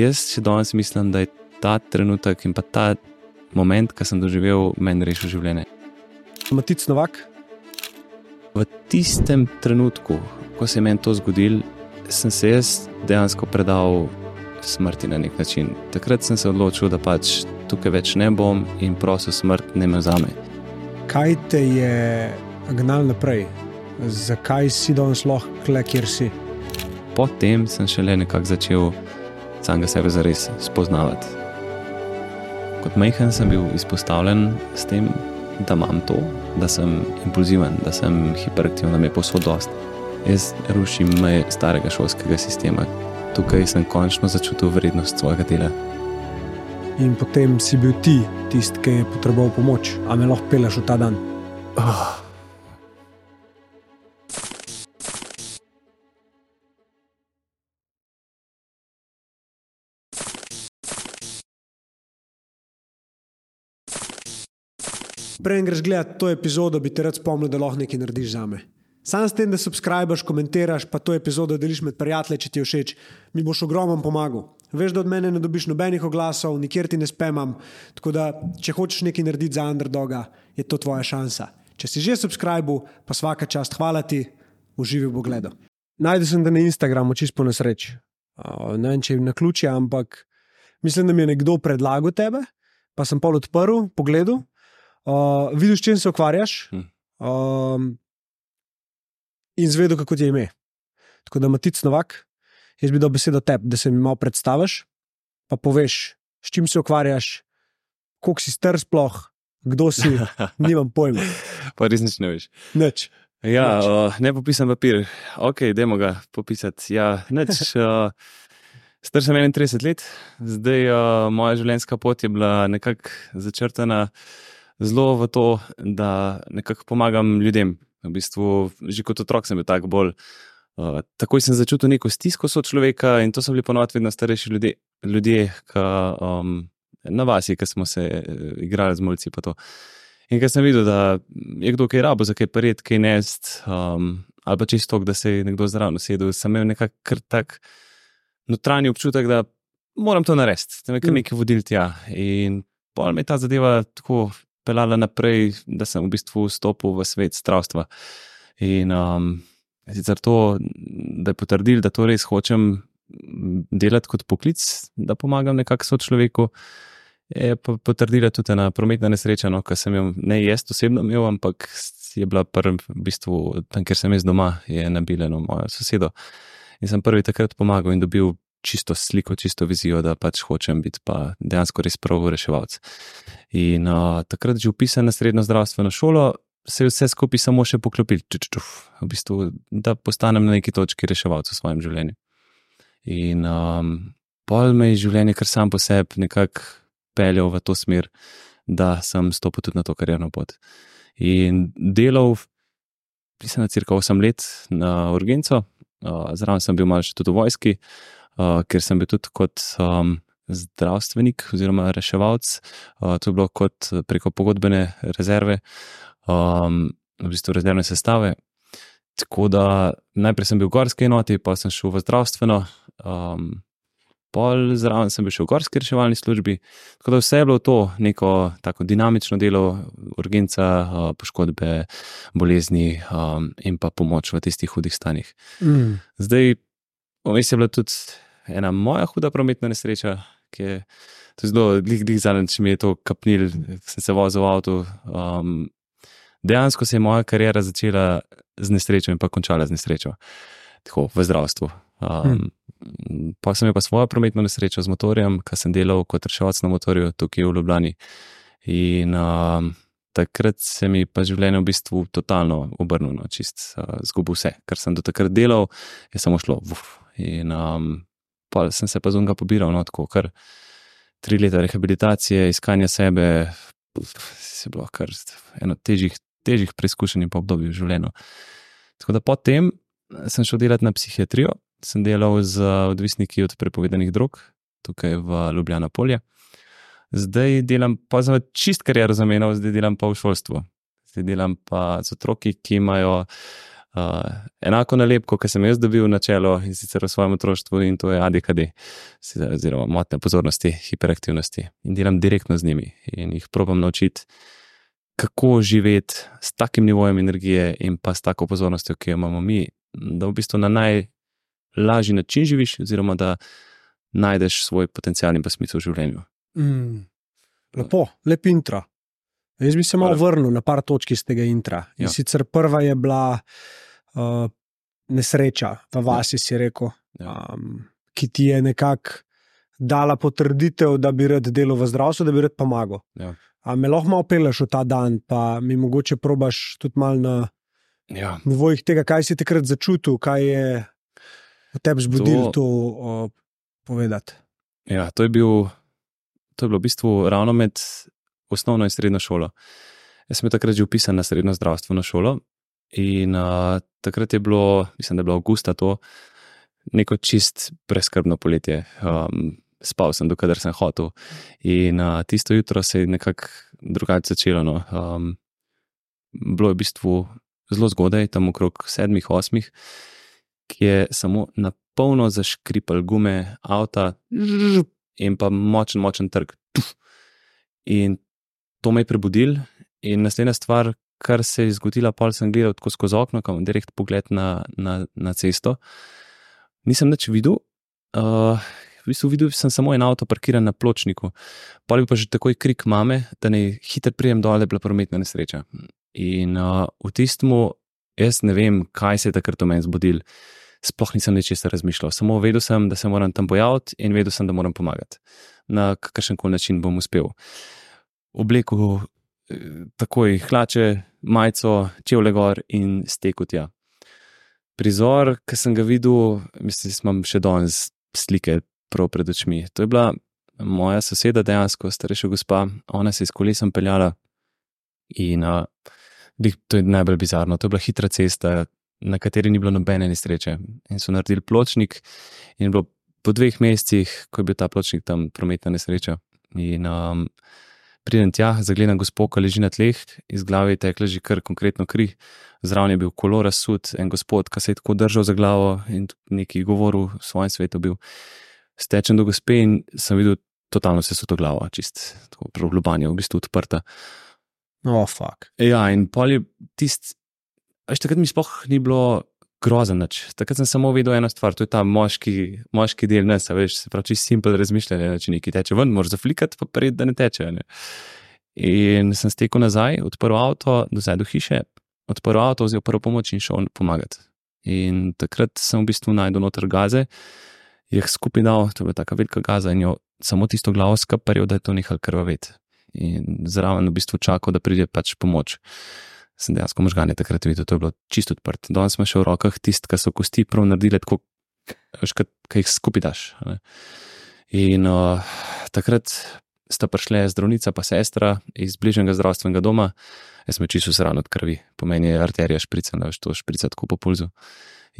jaz še danes mislim, da je ta trenutek in pa ta moment, ki sem doživel, meni rešil življenje. Matic Novak, V tistem trenutku, ko se je meni to zgodilo, sem se jaz dejansko predal smrti na nek način. Takrat sem se odločil, da pač tukaj več ne bom in prosil smrt, ne me vzame. kaj te je gnal naprej? Zakaj si danes lahko kle, kjer si? Potem sem šele nekako začel samega sebe zares spoznavati. Kot majhen sem bil izpostavljen s tem, da imam to, da sem impulziven, da sem hiperaktiven, da me je posod dost. Jaz rušim meje starega šolskega sistema. Tukaj sem končno začutil vrednost svojega dela. In potem si bil ti tisti, ki je potreboval pomoč, a me lahko peleš v ta dan. Oh. Preden greš gledati to epizodo, bi te rad spomnil, da lahko nekaj narediš za me. Sam s tem, da subskrbiš, komentiraš, pa to epizodo deliš med prijatelji, če ti je všeč, mi boš ogromno pomagal. Veš, da od mene ne dobiš nobenih oglasov, nikjer ti ne spemam. Tako da, če hočeš nekaj narediti za underdoga, je to tvoja šansa. Če si že subskrbil, pa vsaka čast, hvala ti, uživi v pogledu. Najdel sem te na Instagramu, čisto nesreči. Uh, ne vem, če je na ključe, ampak mislim, da mi je nekdo predlagal tebe, pa sem pol odprl, pogledal, uh, videl, s čim se ukvarjaš. Hm. Um, in zvedel, kako ti je ime. Tako da, Matic Novak, jaz bi dal besedo tebi, da se mi malo predstaviš, pa poveš, s čim se ukvarjaš, koliko si star sploh, kdo si, nimam pojma. Pa res nič ne veš. Nič. Ja, Nič. uh, ne popisan papir, ok, dajmo ga popisati. Ja, nič. Uh, star sem 31 let, zdaj uh, moja življenjska pot je bila nekako začrtana zelo v to, da nekako pomagam ljudem. V bistvu, že kot otrok sem bil tako bolj. Uh, takoj sem začutil neko stisko so človeka in to so bili ponovadi vedno starejši ljudje, ljudje ki, um, na vasi, ki smo se uh, igrali z mulci. In ker sem videl, da je kdo kaj rabo, za kaj paret, kaj nest, um, ali pa čisto, da se je nekdo zraven sedel, sem imel nekako tak notranji občutek, da moram to narediti, da me kar Mm. nekaj vodil tja. In pol me je ta zadeva tako pelala naprej, da sem v bistvu vstopil v svet zdravstva. In um, sicer to, da je potrdil, da to res hočem delati kot poklic, da pomagam nekako sočloveku. Je pa potrdila tudi ena prometna nesreča, no, ki sem jo ne jaz osebno imel, ampak je bila prva, v bistvu tam, kjer sem jaz doma, je nabila eno mojo sosedo. In sem prvi takrat pomagal in dobil čisto sliko, čisto vizijo, da pač hočem biti pa dejansko res prav reševalc. In uh, takrat, že upisan na srednjo zdravstveno šolo, se je vse skupaj samo še poklopil, čuf, čuf, v bistvu, da postanem na neki točki reševalca v svojem življenju. In um, pol me je življenje kar sam po sebi nekako peljal v to smer, da sem stopil tudi na to karjerno pot. In delal, mislim, na cirka 8 let na urgenco, uh, zraven sem bil malo še tudi v vojski, uh, ker sem bil tudi kot um, zdravstvenik oziroma reševalc, uh, to je bilo kot preko pogodbene rezerve, um, v bistvu rezervne sestave. Tako da najprej sem bil v gorski enoti, pa sem šel v zdravstveno, um, pol zraven sem bil še v gorski reševalni službi. Tako da vse je bilo to neko tako dinamično delo, urgenca, uh, poškodbe, bolezni um, in pa pomoč v tistih hudih stanjih. Mm. Zdaj, vmes je bila tudi ena moja huda prometna nesreča, ki je to zelo, glih, glih zadnjič mi je to kapnil, sem se vozil v avtu. Um, dejansko se je moja karijera začela z nesrečo in pa končala z nesrečo, tako v zdravstvu. Um, hmm. Pa sem imel pa svojo prometno nesrečo z motorjem, ker sem delal kot reševalc na motorju tukaj v Ljubljani. In um, takrat se mi pa življenje v bistvu totalno obrnilo, no, čist uh, zgubil vse, kar sem do takrat delal, je samo šlo. Vuf. In um, pa sem se pa zunga pobiral, no, tako kar tri leta rehabilitacije, iskanja sebe, se je bilo kar eno težjih, težjih preizkušenj in obdobij v življenju. Tako da potem sem šel delati na psihiatrijo, sem delal z odvisniki od prepovedanih drog, tukaj v Ljubljana polje. Zdaj delam pa za čist kariero zamenjal, zdaj delam pa v šolstvu. Zdaj delam pa z otroki, ki imajo Uh, enako nalepko, ki sem jaz dobil na čelo in sicer v svojem otroštvu, in to je ADHD, oziroma motnja pozornosti, hiperaktivnosti. In delam direktno z njimi in jih probam naučiti, kako živeti s takim nivojem energije in pa s tako pozornostjo, ki jo imamo mi, da v bistvu na najlažji način živiš, oziroma da najdeš svoj potencial in pa smisel v življenju. Mm. Lepo, lep intro. Jaz bi se malo vrnil na par točk iz tega intra. Ja. Sicer prva je bila uh, nesreča v vasi, si rekel, ja. um, ki ti je nekako dala potrditev, da bi rad delal v zdravstvu, da bi rad pomagal. Ja. A me lahko malo peleš v ta dan, pa mi mogoče probaš tudi malo na ja. nivojih tega, kaj si takrat začutil, kaj je v tebi zbudilo to, to uh, povedati. Ja, to je, bil, to je bilo v bistvu ravno med osnovno in srednjo šolo. Jaz sem takrat že upisan na srednjo zdravstveno šolo In uh, takrat je bilo, mislim, da je bilo avgusta to neko čist brezkrbno poletje. Um, spal sem, dokler sem hotel. In uh, tisto jutro se je nekako drugače začelo. No. Um, bilo je v bistvu zelo zgodaj, tam okrog sedmih, osmih, ki je samo na polno zaškripal gume avta in pa močen, močen trg. In to me je prebudil. In naslednja stvar, kar se je zgodilo, pa sem gledal tako skozi okno, kam direkt pogled na, na, na cesto. Nisem več videl. Uh, v bistvu videl sem samo en avto parkiran na pločniku, pa je pa že takoj krik mame, da ne hiter prijem dol, da je bila prometna nesreča. In uh, v tistem, jaz ne vem, kaj se je takrat v meni zbudil. Sploh nisem nečesa razmišljal, samo vedel sem, da se moram tam pojaviti in vedel sem, da moram pomagati. Na kakršen koli način bom uspel. Oblekel takoj hlače, majico, čevlje gor in stekel tja. Prizor, ki sem ga videl, mislim, da imam še danes slike prav pred očmi. To je bila moja soseda, dejansko starejša gospa, ona se je s kolesom peljala in uh, to je najbolj bizarno. To je bila hitra cesta, na kateri ni bilo nobene nesreče. In so naredili pločnik, in bilo po dveh mesecih, ko je bil ta pločnik tam prometna nesreča. In um, pridem tja, zagledam gospod, ki leži na tleh, iz glave je tekla že kar konkretno kri, zraven je bil kolor razsud, en gospod, ki se je tako držal za glavo in neki govoril v svojem svetu. Bil. Stečem do gospe in sem videl, totalno se so to glavo, čist tako preoblubanje, v bistvu odprta. Oh, fuck. Ja, in pol je tisti, veš, takrat mi sploh ni bilo grozen. Nač. Takrat sem samo videl eno stvar, to je ta moški, moški del nas, veš, se pravi, čisto simpel razmišljanje, če nekaj teče ven, moraš zaflikati, pa pred, da ne teče. Ne. In sem stekel nazaj, odprl avto, dozaj do hiše, odprl avto, vzel prvo pomoč in šel pomagati. In takrat sem v bistvu najdel noter gaze, jih skupaj dal, to je bila tako velika gaza in jo samo tisto glavo skaparil, da je to nehal krvaveti. In zraven v bistvu čakal, da pride pač pomoč sem dejansko možgane takrat videl, to je bilo čisto odprto. Danes še v rokah tisti, ki so kosti prav naredili, tako da jih skupaj daš. Ne. In uh, takrat sta prišle zdravnica in sestra iz bližnjega zdravstvenega doma, jaz sem čisto zran od krvi, pomeni arterija šprica, da veš to šprica tako po pulzu.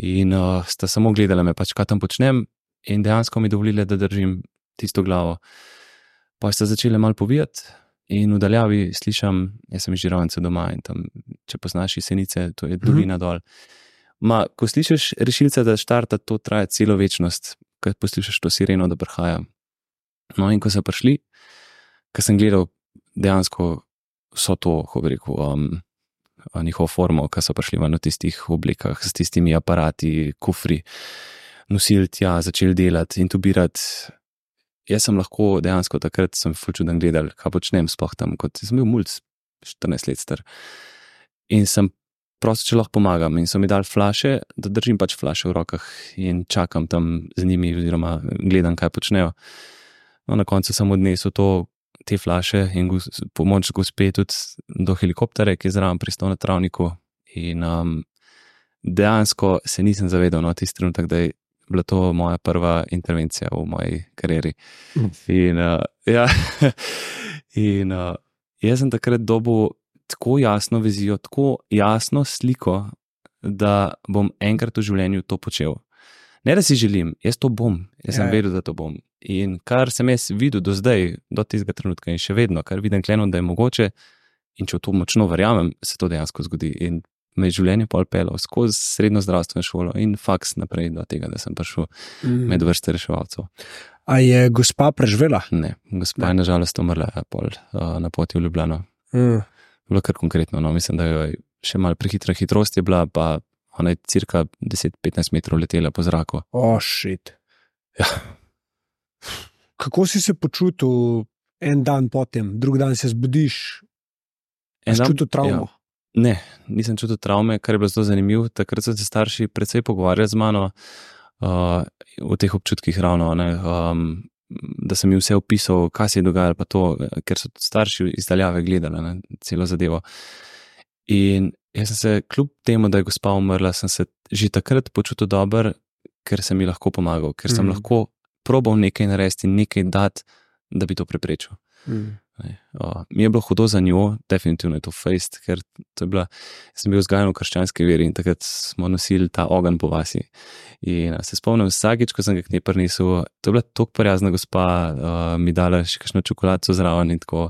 In uh, sta samo gledali me, pač, kaj tam počnem, in dejansko mi dovolili, da držim tisto glavo. Pa sta začeli malo povijati, In v daljavi slišim, jaz sem že ravno doma in tam, če poznaš senice, to je dolina mm -hmm. dol. Ma, ko slišiš rešilce, da štarta, to traja celo večnost, ko poslušaš to sireno, da prihaja. No, in ko so prišli, ko sem gledal dejansko vso to, kako bi rekel, um, njihovo formo, ki so prišli v tistih oblikah, s tistimi aparati, kufri, nosili tja, začeli delati, intubirati jaz sem lahko dejansko takrat sem fulčuden gledal, kaj počnem sploh tam, kot sem bil mulj 14 let star. In sem prosil, če lahko pomagam. In so mi dali flaše, da držim pač flaše v rokah in čakam tam z njimi, oziroma gledam, kaj počnejo. No, na koncu sem odnesel to, te flaše in gos, pomoč gospe tudi do helikopterja, ki je zraven pristal na travniku. In um, dejansko se nisem zavedal, no, tisti trenutek, da je bila to moja prva intervencija v moji karieri. Mm. In, uh, ja, in uh, jaz sem takrat dobil tako jasno vizijo, tako jasno sliko, da bom enkrat v življenju to počel. Ne, da si želim, jaz to bom, jaz ja, sem vedel, da to bom. In kar sem jaz videl do zdaj, do tistega trenutka, in še vedno, kar vidim, kleno, da je mogoče, in če v to močno verjamem, se to dejansko zgodi. In me je življenje pol pelo skozi srednjo zdravstveno šolo in faks naprej do tega, da sem prišel Mm. med vrste reševalcev. A je gospa preživela? Ne, gospa Ne. je nažalost umrla ja, pol, uh, na poti v Ljubljano. Mm. Bilo kar konkretno, no, mislim, da je še malo prehitra hitrost je bila, pa ona je cirka 10-15 metrov letela po zraku. O, šit. Ja. Kako si se počutil en dan potem, drugi dan se zbudiš, En dan- čutil travmo? Ja, ne, nisem čutil travme, kar je bilo zelo zanimivo. Takrat so se starši precej pogovarjali z mano uh, o teh občutkih, ravno, ne, um, da sem jim vse opisal, kaj se je dogajalo, pa to, ker so starši iz daljave gledali na celo zadevo. In jaz sem se, kljub temu, da je gospa umrla, sem se že takrat počutil dober, ker sem ji lahko pomagal, ker sem mm. lahko probal nekaj narediti nekaj dati, da bi to preprečil. Mm. O, mi je bilo hudo za njo, definitivno je to fejst, ker to je bila, sem bil vzgajen v krščanski veri in takrat smo nosili ta ogenj po vasi. In a, se spomnim, vsakeč, ko sem ga k njej prinesel, to je bila tako prijazna gospa, uh, mi dala še kakšno čokoladico zraven in tako.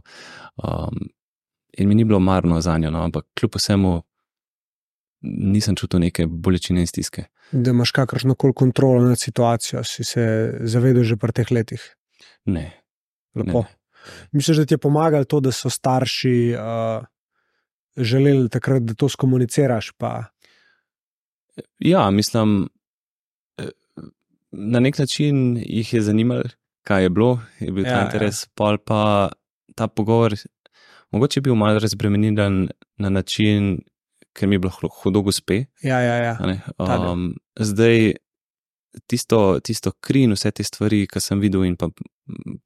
Um, in mi ni bilo marno za njo, no, ampak kljub vsemu nisem čutil neke bolečine in stiske. Da imaš kakršno koli kontrolo nad situacijo, si se zavedel že pri teh letih. Ne. Lepo. Ne. Misliš, da ti je pomagalo to, da so starši uh, želeli takrat, da to skomuniciraš? Pa... Ja, mislim, eh, na nek način jih je zanimalo, kaj je bilo, je bil Ja, ta ja. interes, pol pa ta pogovor, mogoče je bil malo razbremenilen na način, ker mi je bilo hu- hudo gospe. Ja, ja, ja. Um, zdaj, tisto, tisto kri in vse te stvari, ki sem videl, in pa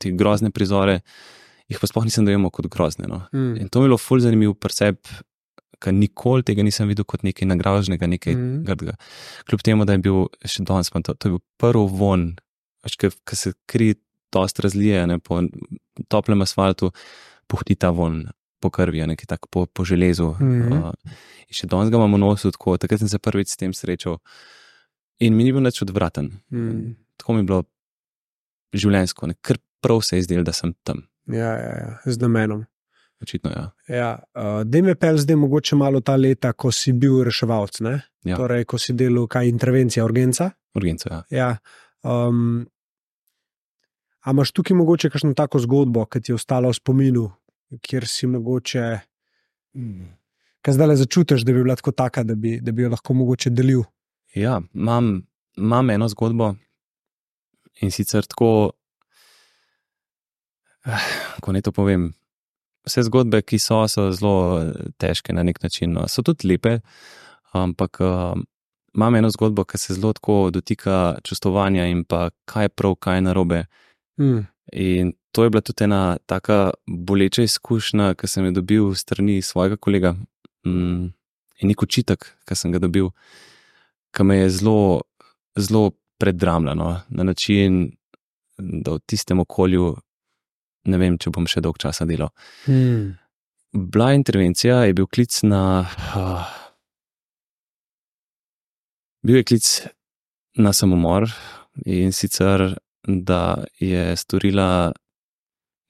te grozne prizore, jih pa sploh nisem dojemal kot grozne. No. Mm. In to je bilo fulj zanimiv percep, ker nikoli tega nisem videl kot nekaj nagraženega, nekaj mm. grdega. Kljub temu, da je bil še danes, to, to je bil prvi von, ki se kri dost razlije ne, po toplem asfaltu, puhti ta von. Po krvi, nekaj tako po, po železu. Mhm. Uh, in še danes ga imamo nosu, tako takrat sem se prvič s tem srečal. In mi ni bil nič odvraten. Mm. Tako mi je bilo življenjsko, ne, ker prav se je zdelo, da sem tam. Ja, ja, ja, z namenom. Očitno, ja. Ja, uh, da me pel zdaj mogoče malo ta leta, ko si bil reševalc, ne? Ja. torej, ko si delal kaj intervencija, urgenca. Urgenca, ja. Ja, um, a imaš tukaj mogoče kakšno tako zgodbo, ki ti je ostala v spominu, kjer si mogoče, kaj zdaj le začutiš, da bi bila tako taka, da bi, da bi jo lahko mogoče delil? Ja, imam, imam eno zgodbo in sicer tako, eh, ko ne to povem. Vse zgodbe, ki so, so zelo eh, težke na nek način. No. So tudi lepe, ampak uh, imam eno zgodbo, ki se zelo tako dotika čustovanja in pa kaj je prav, kaj je narobe. Mm. In to je bila tudi ena taka boleča izkušnja, ki sem jo dobil strani svojega kolega. Mm, in nek učitek, ki sem ga dobil, ki me je zelo, zelo predramljeno na način, da v tistem okolju ne vem, če bom še dolg časa delal. Mm. Bila intervencija, je bil klic na. Uh, bil je klic na samomor in sicer, da je storila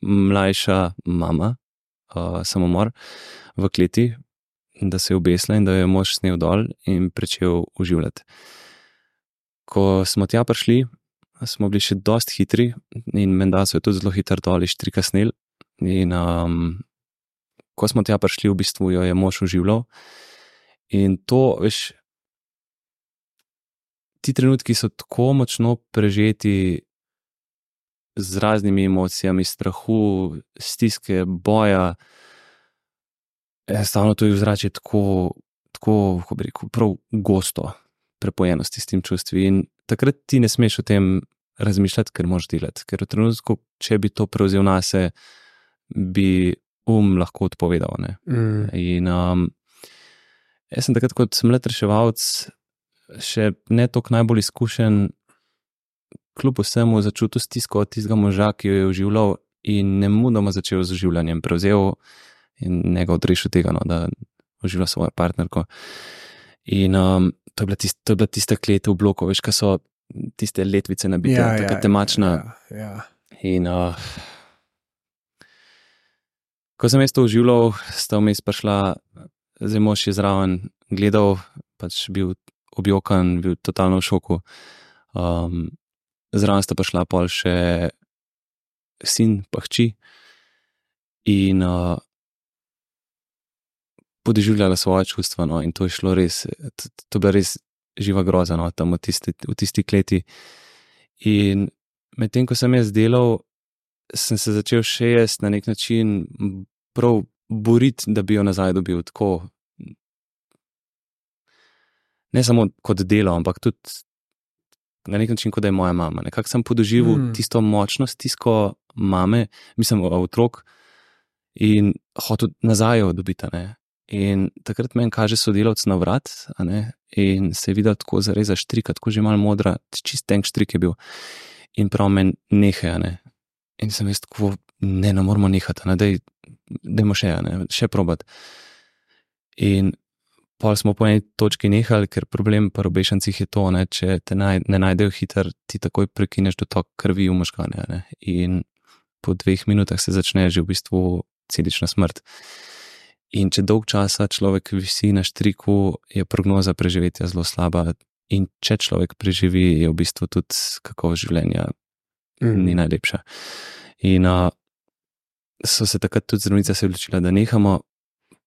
mlajša mama uh, samomor v kleti, da se je obesla in da jo je mož snel dol in začel uživati. Ko smo tja prišli, smo bili še dosti hitri in menda so jo tudi zelo hitro dol iz trika snel. In um, ko smo tja prišli, v bistvu jo je mož uživljal. In to, veš, ti trenutki so tako močno prežeti z raznimi emocijami, strahu, stiske, boja. Enostavno to je vzrače tako, tako, kako bi rekel, prav gosto, prepojenosti s tem čustvi. In takrat ti ne smeš o tem razmišljati, ker moš delati. Ker v trenutku, če bi to prevzel na sebe, bi um lahko odpovedal. Ne? Mm. In um, jaz sem takrat kot mlad reševalc, še ne toliko najbolj izkušen, kljub vsemu začutil stisko od tistega moža, ki jo je uživljal in ne mudoma začel z življenjem, prevzel in njega odrešil tega, no, da uživa svojo partnerko. In um, to, je bila tist, to je bila tista klet v bloku, veš, kaj so tiste letvice nabite, ja, tako temačna. Ja, ja. In uh, ko sem jaz to uživljal, sta vmes prišla, zdaj mož je zraven, gledal, pač bil objokan, bil totalno v šoku. Um, zraven sta pa šla pol še sin, pa hči. In uh, podeživljala svoje čustva. No, in to je šlo res, to, to je bila res živa groza, no, tam v tisti, v tisti kleti. In medtem, ko sem jaz delal, sem se začel še jaz na nek način prav boriti, da bi jo nazaj dobil. Tako, ne samo kot delo, ampak tudi na nek način, kot da je moja mama. Nekako sem podoživel mm. tisto močnost, tisto mame, mislim, otrok in hotel nazaj jo dobiti. In takrat meni kaže sodelavec na vrat, in se je videl tako zareza štrika, tako že malo modra, čist tank štrik je bil. In prav meni nehe, ne. In sem jaz tako, ne, ne moramo nehati, ne, dej, dejmo še, ne, še probat. In pa smo po eni točki nehali, ker problem pri obešancih je to, ne, če te naj, ne najdejo hiter, ti takoj prekineš dotok krvi v možgane. Ne, in po dveh minutah se začne že v bistvu celična smrt. In če dolg časa človek visi na štriku, je prognoza preživetja zelo slaba. In če človek preživi, je v bistvu tudi kakovost življenja mm. ni najlepša. In uh, so se takrat tudi zdravnice odločile, da nehamo,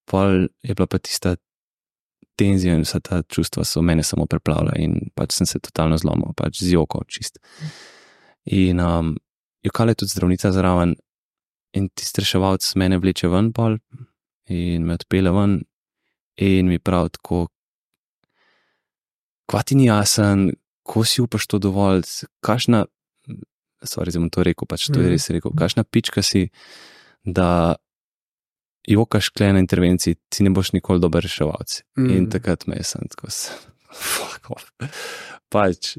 pol je bila pa tista tenzija in vsa ta čustva so mene samo preplavila in pač sem se totalno zlomil, pač z joko čist. In um, jokal je tudi zdravnica zraven in ti streševalc mene vleče ven pol in me odpele ven in mi prav tako, kva ti ni jasen, ko si upaš to dovolj, kašna, sorry, zdaj bom to rekel, pač to je mhm. res rekel, kašna pička si, da jokaš kle na intervenciji, ti ne boš nikoli dober reševalec. Mm. In takrat me je sem tako, fuck off. Pač,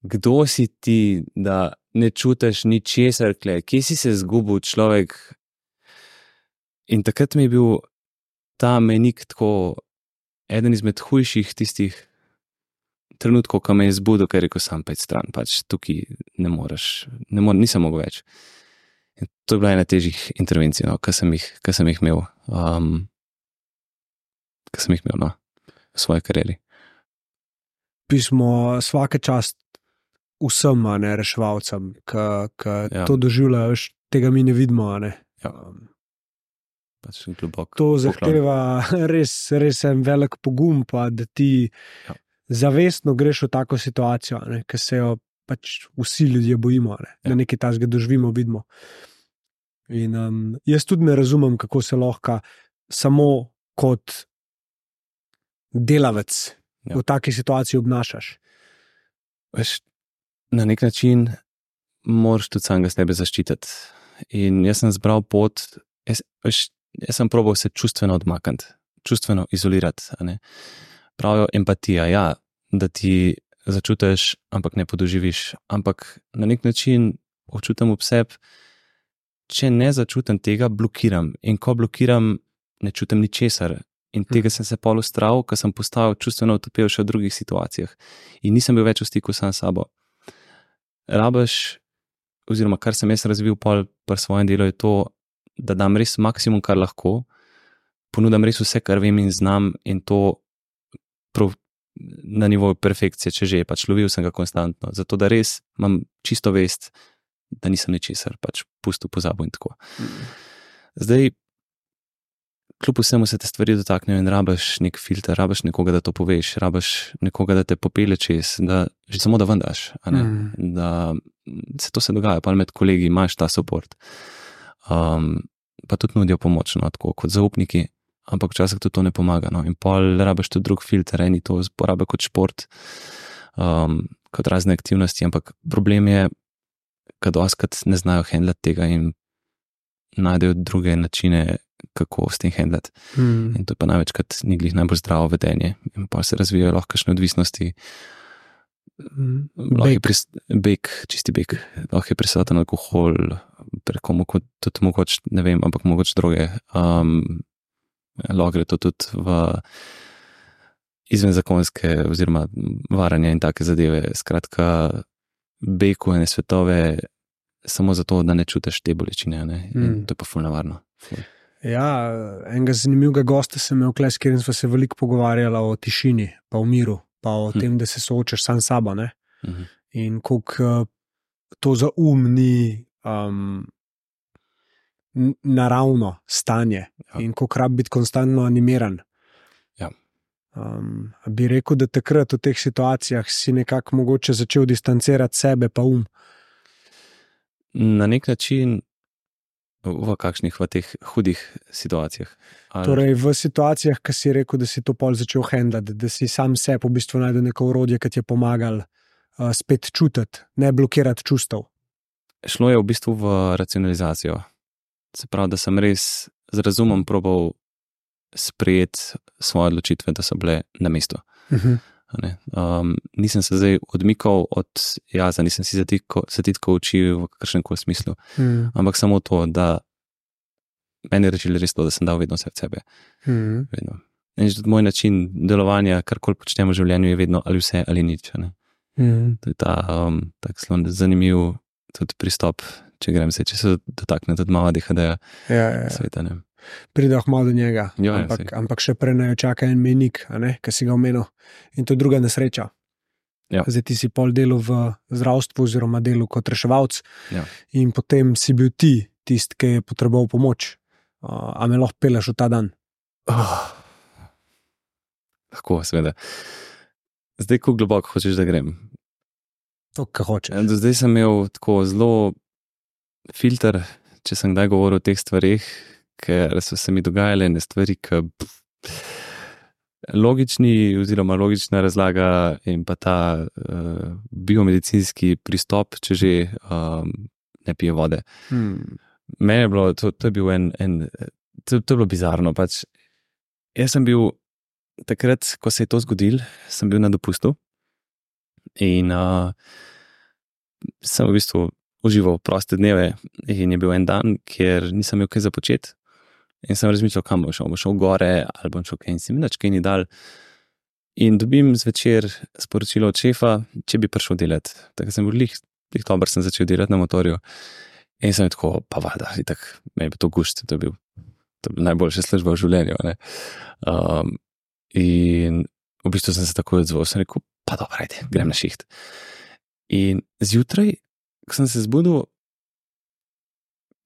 kdo si ti, da ne čutiš ničesar, kle, kje si se zgubil človek? In takrat mi je bil ta menik tako eden izmed hujših tistih trenutkov, ko me je zbudil, ker je rekel: sam pet stran, pač tukaj ne moreš, ne more, nisem mogel več. In to je bila ena težjih intervencij, no, ki sem, sem jih imel, um, ki sem jih imel no, v svoji karieri. Pismo vsake čast vsem, a ne reševalcem, ki ja. to doživljajo, tega mi ne vidimo. Ne. Ja. Um, pač globok, to zahteva res, res en velik pogum, pa, da ti ja. zavestno greš v tako situacijo, ki se jo pač vsi ljudje bojimo, ne? ja. da nekaj tajnega doživimo, vidimo. In um, jaz tudi ne razumem, kako se lahko samo kot delavec ja. v taki situaciji obnašaš. Veš, na nek način moraš tudi samega sebe zaščititi. In jaz sem zbral pot, jaz, veš, jaz sem proval se čustveno odmakniti, čustveno izolirati. Pravijo empatija, ja, da ti začutiš, ampak ne podoživiš. Ampak na nek način občutim v sebi, če ne začutim tega, blokiram. In ko blokiram, ne čutim ničesar. In hm. tega sem se pol ustral, ker sem postal čustveno utopil še v drugih situacijah. In nisem bil več v stiku sam s sabo. Rabaš, oziroma kar sem jaz razvil pri svojem delu, je to, da dam res maksimum, kar lahko, ponudam res vse, kar vem in znam, in to prav na nivoju perfekcije, če že je pač lovil sem ga konstantno. Zato da res imam čisto vest, da nisem ničesar, pač pusto pozabo in tako. Zdaj, kljub vsemu se te stvari dotaknejo in rabaš nek filter, rabaš nekoga, da to poveš, rabaš nekoga, da te popele čez, da že samo da vendaš. Mm. Da se to se dogaja, pa med kolegi imaš ta podpor. Um, pa tudi nudijo pomoč, no, tako kot zaupniki, ampak včasih tudi to ne pomaga. No. In pol rabiš tudi drug filter, eni to uporabljajo kot šport, um, kot razne aktivnosti, ampak problem je, kad oskrat ne znajo handlati tega in najdejo druge načine, kako s tem handlati. Mm. In to je pa največkrat ni glih najbolj zdravo vedenje. In pa se razvijajo lahko kakšne odvisnosti. Je pris, bek, čisti bek, lahko je prisoten alkohol, preko mogoče tudi mogoče, ne vem, ampak mogoče druge. Um, lahko gre to tudi v izvenzakonske, oziroma varanje in take zadeve. Skratka, beku ene svetove, samo zato, da ne čutiš te bolečine. Ne? Mm. To je pa fulno varno. Ja, enega zanimivega gosta sem imel, s katerim smo se veliko pogovarjali o tišini, pa o miru, pa o Hm. tem, da se soočaš sam s sabo. Ne? Mhm. In kako to za um ni um, naravno stanje, Ja. in kako rab biti konstantno animiran. Ja. Um, bi rekel, da takrat v teh situacijah si nekako mogoče začel distancirati sebe, pa um. Na nek način, v kakšnih v teh hudih situacijah. Ali, Torej, v situacijah, ki si rekel, da si to pol začel handlati, da si sam sebi v bistvu najdel neko urodje, ki ti je pomagalo uh, spet čutiti, ne blokirati čustev. šlo je v bistvu v racionalizacijo. Se pravi, da sem res z razumom probal sprejeti svoje odločitve, da so bile na mestu. Uh -huh. Um, nisem se zdaj odmikal od jaza, nisem si zatikal oči v kakršnem koli smislu, hmm. ampak samo to, da meni je rečilo res to, da sem dal vedno vse od sebe. Hmm. Vedno. In tudi moj način delovanja, kar koli počnemo v življenju, je vedno ali vse ali nič. Hmm. To je ta um, tak zelo zanimiv tudi pristop, če grem se, če se dotakne tudi malo DHD-ja Ja, ja, ja. sveta. Ne. Pridemo malo do njega. Ja, ja, ampak, saj. ampak še prej naj čaka en menik, ki si ga omenil. In to je druga nesreča. Ja. Zdaj ti si pol delal v zdravstvu, oziroma delal kot reševalc, Ja. in potem si bil ti tisti, ki je potreboval pomoč. Uh, a me lahko peleš v ta dan? Oh. Lahko, seveda. Zdaj, ko globoko hočeš, da grem. To, kar hočeš. Ja, Do zdaj sem imel tako zelo filter, če sem kdaj govoril o teh stvarih, ker so se mi dogajale ne stvari, ki. Logični, oziroma logična razlaga, in pa ta uh, biomedicinski pristop, če že um, ne pije vode. Hmm. Mene je bilo, to, to je bil en, en to, to je bilo bizarno. Pač. Jaz sem bil takrat, ko se je to zgodilo, sem bil na dopustu in uh, sem v bistvu užival proste dneve. In je bil en dan, kjer nisem imel kaj za početi. In sem razmišljal, kam bom šel, bom šel gore ali bom šel kaj in si mi več kaj ni dal. In dobim zvečer sporočilo od šefa, če bi prišel delati. Takrat sem bil lih, lih dober, sem začel delati na motorju. In sem tako, pa vada, itak, meni je to gušt, to je bil, to je bil najboljša služba v življenju. ne. Um, in v bistvu sem se tako odzval, sem rekel, pa dobro, ajde, grem na šiht. In zjutraj, ko sem se zbudil,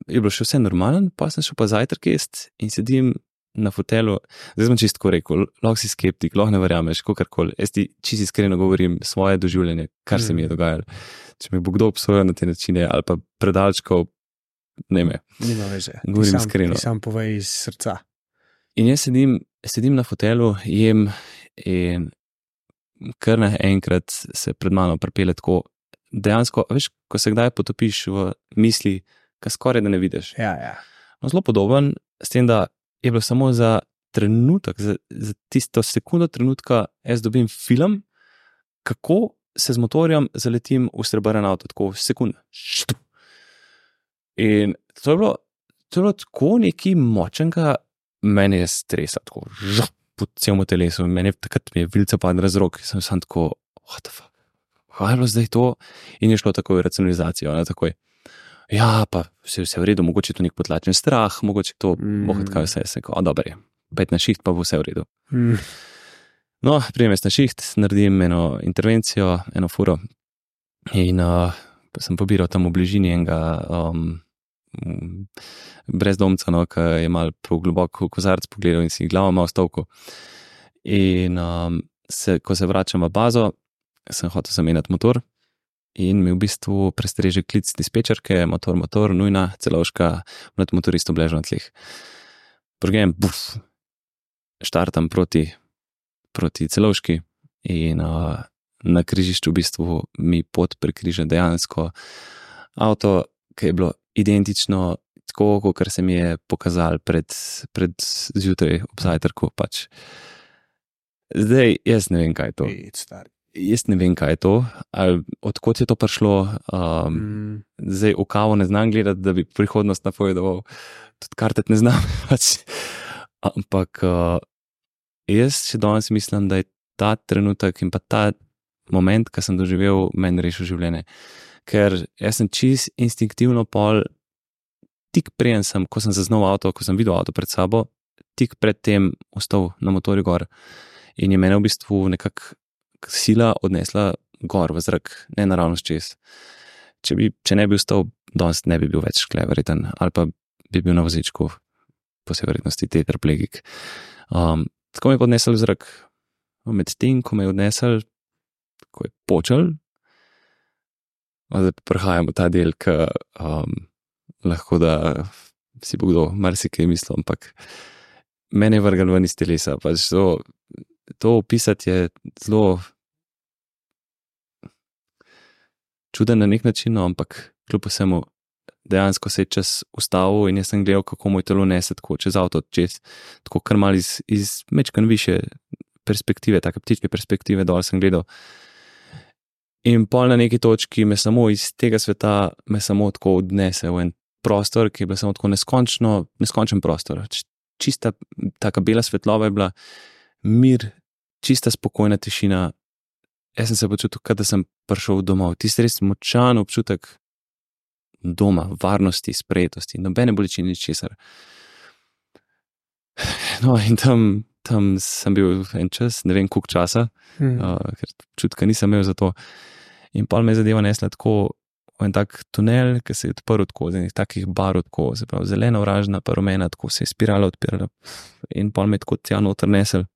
je bilo še vse normalen, pa sem šel pa zajtrk jesti in sedim na fotelu. Zdaj sem čisto rekel, lahko si skeptik, lahko ne verjameš, kakorkoli. Jaz ti čisto iskreno govorim svoje doživljanje, kar se mi je Mm. dogajalo. Če me bo kdo obsojal na te načine ali pa predalčkov, ne me. Nima veze. Govorim sam, iskreno. Sam povej iz srca. In jaz sedim, sedim na fotelu, jem in kar naenkrat se pred mano pripelje tako. Dejansko, a veš, ko se kdaj potopiš v misli, ki skoraj da ne vidiš. Ja, ja. No, zelo podoben, s tem, da je bilo samo za trenutek, za, za tisto sekundo trenutka, jaz dobim film, kako se z motorjem zaletim v srebrn avto, tako sekund. Štup. In to je bilo, to je bilo tako neki močnega, meni je stresa, tako žup po celem telesu, meni je takrat mi je vilca padla z rok, sem sam tako, what the fuck. Kaj je bilo zdaj to? In je šlo tako v racionalizacijo, ne takoj. Ja, pa vse, vse v redu, mogoče je to nek potlačen strah, mogoče je to, Mm. boh, kaj vse, se kao, dobro je, pet na šiht, pa bo vse v redu. Hmm. No, prijem jaz na šiht, naredim eno intervencijo, eno furo in uh, sem pobiral tam v bližini enega um, mm, brezdomca, no, ki je mal prav globoko v kozarc pogledal in si glavo malo stavko. In um, se, ko se vračam v bazo, sem hotel zamenjati motor. In mi v bistvu prestreže klic dispečerke, motor, motor, nujna, celovška, mlad motorist obležal na tleh. Progem, buf, štartam proti, proti celovški in uh, na križišču v bistvu mi pot prekriža dejansko avto, ki je bilo identično tako, kot se mi je pokazal pred, pred zjutraj ob zajtrku. Pač. Zdaj, jaz ne vem, kaj je to. Ej, stari. Jaz ne vem, kaj je to, ali odkot je to prišlo. Um, Hmm. zdaj v kavo ne znam gledati, da bi prihodnost napovedoval, tudi kartet ne znam. Ampak uh, jaz še danes mislim, da je ta trenutek in pa ta moment, ki sem doživel, meni rešil življenje. Ker jaz sem čist instinktivno pol tik preden sem, ko sem zaznal avto, ko sem videl avto pred sabo, tik pred tem ostal na motorju gor. In je mene v bistvu nekako sila odnesla gor v zrak, ne naravnost čez. Če, bi, če ne bi ostal, danes ne bi bil več kleveriten ali pa bi bil na vozičku, po vsej verjetnosti tetraplegik. Um, tako me je odnesel v zrak, med tem, ko me je odnesel, ko je počel, zdaj prehajamo ta del, ki um, lahko da si bo kdo marsikaj mislil, ampak mene je vrgel ven iz telesa. Pač to, to opisati je zelo čuden na nek način, no, ampak kljub vsemu. Dejansko se je čas ustavil in jaz sem gledal, kako moj telo nese tako čez avto, čez tako kar mal iz, iz mečkan više perspektive, tako ptičke perspektive dol sem gledal. In pol na neki točki me samo iz tega sveta, me samo tako odnese v en prostor, ki je bil samo tako neskončno, neskončen prostor. Čista, taka bela svetlova je bila, mir, čista spokojna tišina. Jaz sem se počutil, kot da sem prišel domov. Tisti res močan občutek doma, varnosti, sprejetosti, nobene bolečine, ničesar. No, in tam, tam sem bil en čas, ne vem koliko časa, hmm. uh, ker čutka nisem imel za to. In pa me je zadeva nesla tako v en tak tunel, ki se je odprl tako, z enih takih barov, tako, se pravi, zelena, vražna, pa rumena, tako se je spirala odpirala in pa me je tako tja noter nesel.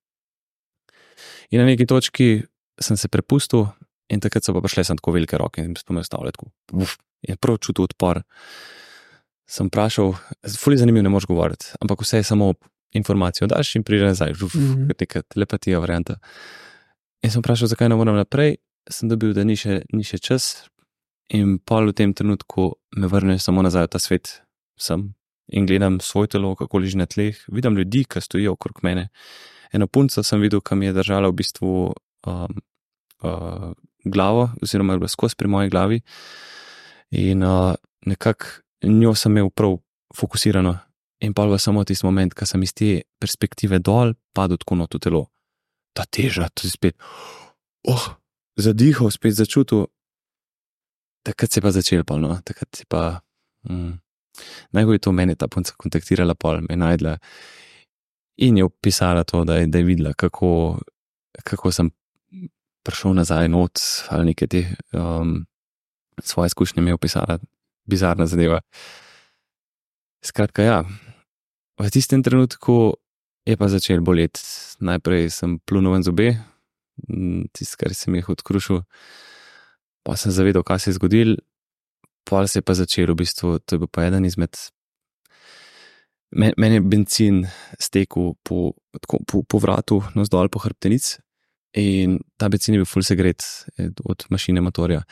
In na neki točki sem se prepustil, in takrat so pa prišle sem tako velike roke in sem stavil tako. Uf, in prav čutil odpor. Sem vprašal, fully zanimivo, ne moreš govoriti, ampak vse je samo informacijo, daš in prideš nazaj, uf, mm -hmm. neka telepatija, varianta. In sem vprašal, zakaj ne morem naprej, sem dobil, da ni še, ni še čas, In pol v tem trenutku me vrne samo nazaj v ta svet, sem in gledam svoje telo, kako leži na tleh, vidim ljudi, ki stojijo okrog mene. Eno punco sem videl, ki mi je držala v bistvu um, uh, glavo, oziroma je bila skozi pri moji glavi. In uh, nekako njo sem imel prav fokusirano. In pa v samo tisti moment, ko sem iz te perspektive dol, padel tako not v telo. Ta teža, to je spet, oh, zadihal, spet začutil, takrat se je pa začel, pol, no? takrat se je pa. Mm, Najbolj je to meni ta punca kontaktirala, pol me najdla in je opisala to, da je, da je videla, kako, kako sem prišel nazaj not ali nekaj te um, svoje izkušnje mi je opisala, bizarna zadeva. Skratka, ja, v tistem trenutku je pa začel boleti. Najprej sem plunil ven zobe, tisto, kar se mi je odkrušil pa sem zavedel, kaj se je zgodil, pa se je pa začel v bistvu, to je bil pa eden izmed. Meni je benzin stekel po, po, po vratu, no zdol po hrbtenici, in ta benzin je bil full segret eh, od mašine motorja.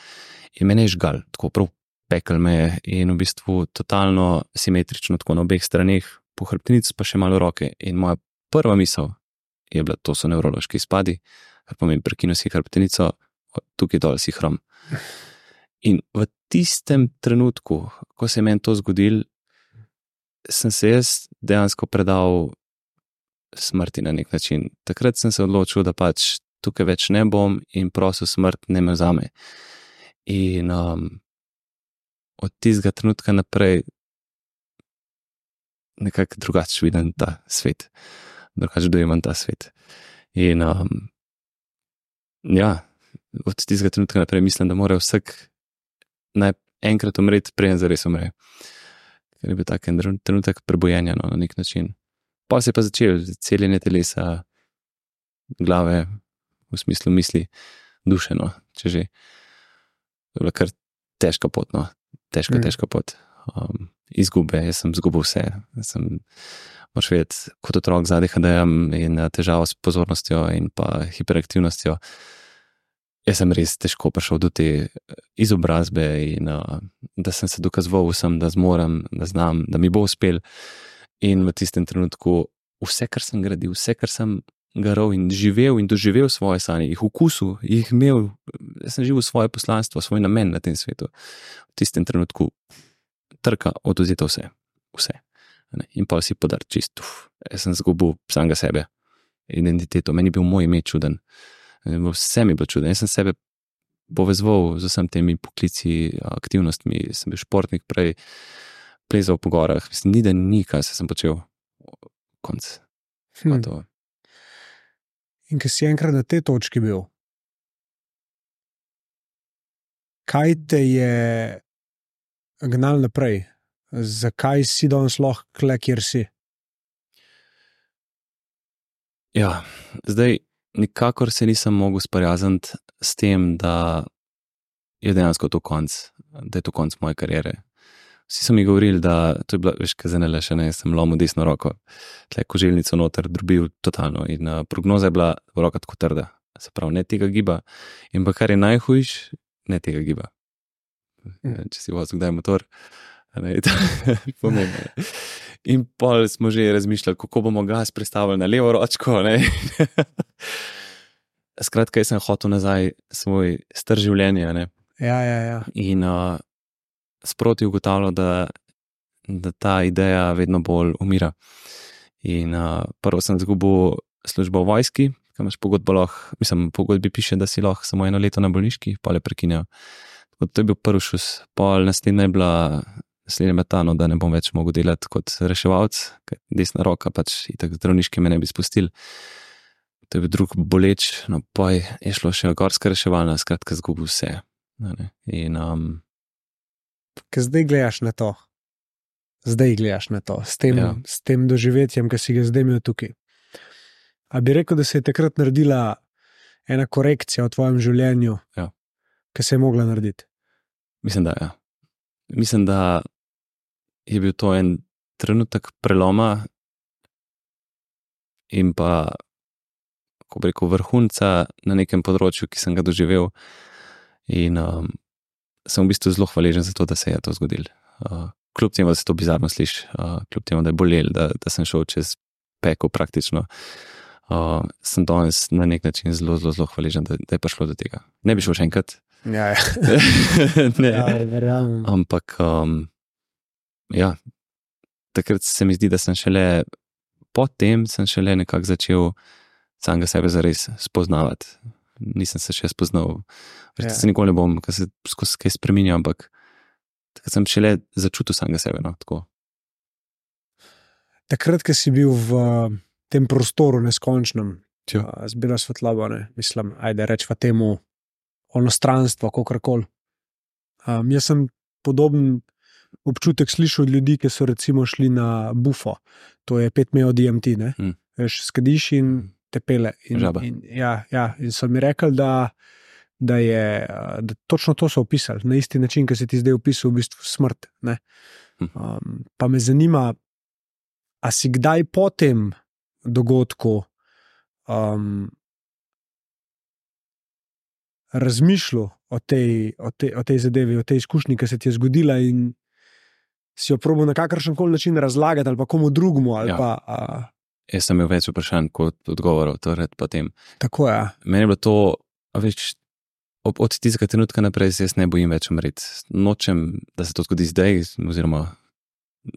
In meni je žgal, tako prav pekel me je in v bistvu totalno simetrično, tako na obeh straneh, po hrbtenici pa še malo roke. In moja prva misel je bila, to so nevrološki izpadi, kar pomeni, prekinu si hrbtenico, tukaj dol si hrom. In v tistem trenutku, ko se je meni to zgodilo, sem se jaz dejansko predal smrti na nek način. Takrat sem se odločil, da pač tukaj več ne bom in prosil smrt ne me zame. In um, od tistega trenutka naprej nekako drugače vidim ta svet, drugače dojemam ta svet. In um, ja od tistega trenutka naprej mislim, da mora vsak enkrat umreti, preden zares umre. Ker je bil tak en trenutek prebojenja no, na nek način. Pa se je pa začel celjenje telesa, glave, v smislu misli, dušeno, če že. To je bila kar težka pot, no. težka, mm. težka pot. Um, izgube, jaz sem izgubil vse. Sem, moš vedeti, kot otrok zadaj HDM in težavo s pozornostjo in pa hiperaktivnostjo jaz sem res težko prišel do te eh, izobrazbe in uh, da sem se dokazoval vsem, da zmorem, da znam, da mi bo uspel. In v tistem trenutku vse, kar sem gradil, vse, kar sem garal in živel in doživel svoje sanje, jih okusil, jih imel, jaz sem živel svoje poslanstvo, svoj namen na tem svetu. V tistem trenutku trka oduzeti vse, vse. In pa si podar čist, uf, jaz sem zgubil samega sebe, identiteto, meni je bil moj ime čuden. Vse mi je bilo čudno. Jaz sem sebe povezal z vsemi temi poklici, aktivnostmi. Sem bil športnik prej, plezal po gorah, mislim, ni da ni, kaj se sem počel. Konc. Hm. In ki si enkrat na tej točki bil, kaj te je gnal naprej? Zakaj si danes lahko kle, kjer si? Ja, zdaj nikakor se nisem mogel sprijazniti s tem, da je dejansko to konc, da je to konc moje kariere. Vsi so mi govorili, da to je bilo, veš, kaj zdaj le še ne, sem lomil desno roko, tle koželjnico noter, drobil totalno in uh, prognoza je bila roka tako trda, se pravi, ne tega giba. In pa kar je najhujš, ne tega giba. Mm. Če si vozil kdaj motor, a ne, to je pomembno. ne. In pol smo že razmišljali, kako bomo gas prestavili na levo ročko. Skratka, jaz sem hotel nazaj svoj star življenje. Ne? Ja, ja, ja. In uh, sproti ugotavljal, da, da ta ideja vedno bolj umira. In uh, prvo sem izgubil službo v vojski, kam imaš pogodbo, lahko, mislim, pogodbi piše, da si lahko samo eno leto na bolniški, pa le prekinejo. Tako To je bil prvi šus, pol naslednja je bila naslednja metano, da ne bom več mogel delati kot reševalc, ker desna roka pač itak zdravniške me ne bi spustili. To je bil drug boleč, no pa je je šlo še gorska reševalna, skratka, zgubil vse. In um, Ker zdaj gledaš na to, zdaj gledaš na to, s tem, ja. S tem doživetjem, ki si ga zdaj imel tukaj. A bi rekel, da se je takrat naredila ena korekcija v tvojem življenju, Ja. ki se je mogla narediti? Mislim, da ja. Mislim, da je bil to en trenutek preloma in pa, ko bi rekel, vrhunca na nekem področju, ki sem ga doživel. In um, sem v bistvu zelo hvaležen za to, da se je to zgodilo. Uh, kljub temu, da se to bizarno sliši, uh, kljub temu, da je bolel, da, da sem šel čez peko praktično. Uh, sem danes na nek način zelo, zelo, zelo hvaležen, da, da je prišlo do tega. Ne bi šel še enkrat, Ja, ja. ne. ja verjamem. Ampak, um, ja, takrat se mi zdi, da sem šele potem, sem šele nekako začel samega sebe zares spoznavati. Nisem se še spoznal, več ja. se nikoli ne bom, ker se skozi kaj spremenja, ampak takrat sem šele začutil samega sebe. No, tako. Takrat, ko si bil v tem prostoru neskončnem, z belo svetlobo, ne, mislim, ajde rečemo temu onostranstvo, kako koli. Um, jaz sem podoben občutek slišal od ljudi, ki so recimo šli na bufo, to je pet mejo DMT, ne, Mm. veš, skadiš in Mm. te pele. In, Žaba. in, ja, ja, in so mi rekli, da, da je da točno to so opisali, na isti način, kot si ti zdaj opisal, v bistvu smrt. Ne. Hm. Um, pa me zanima, a si kdaj po tem dogodku um, razmišljal o tej, o, tej, o tej zadevi, o tej izkušnji, ki se ti je zgodila, in si jo probo na kakršen koli način razlagati, ali pa komu drugemu. ali Ja. Pa, a, Jaz sem imel več vprašanj kot odgovorov, torej potem. tako je. Meni je bilo to, veš, od, od tistega trenutka naprej se jaz ne bojim več umreti. Nočem, da se to zgodi zdaj, oziroma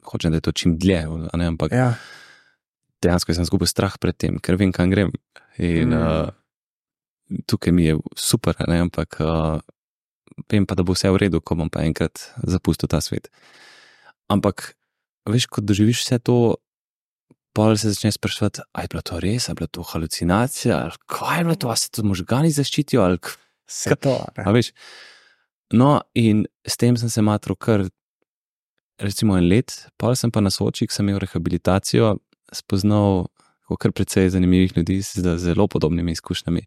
hočem, da je to čim dlje, ne, ampak Ja. dejansko sem izgubil strah pred tem, ker vem, kam grem. In Mm. uh, tukaj mi je super, ne, ampak uh, vem pa, da bo vse v redu, ko bom pa enkrat zapustil ta svet. Ampak, veš, ko doživiš vse to, pa se začneš sprašovati, ali je bilo to res, ali je bila to halucinacija, ali kaj je bilo to, ali se to možgani zaščitijo, ali Vse to. veš. No, in s tem sem se matral kar, recimo, en let, pa sem pa na Soči, ki sem imel rehabilitacijo, spoznal kar precej zanimivih ljudi z zelo podobnimi izkušnjami.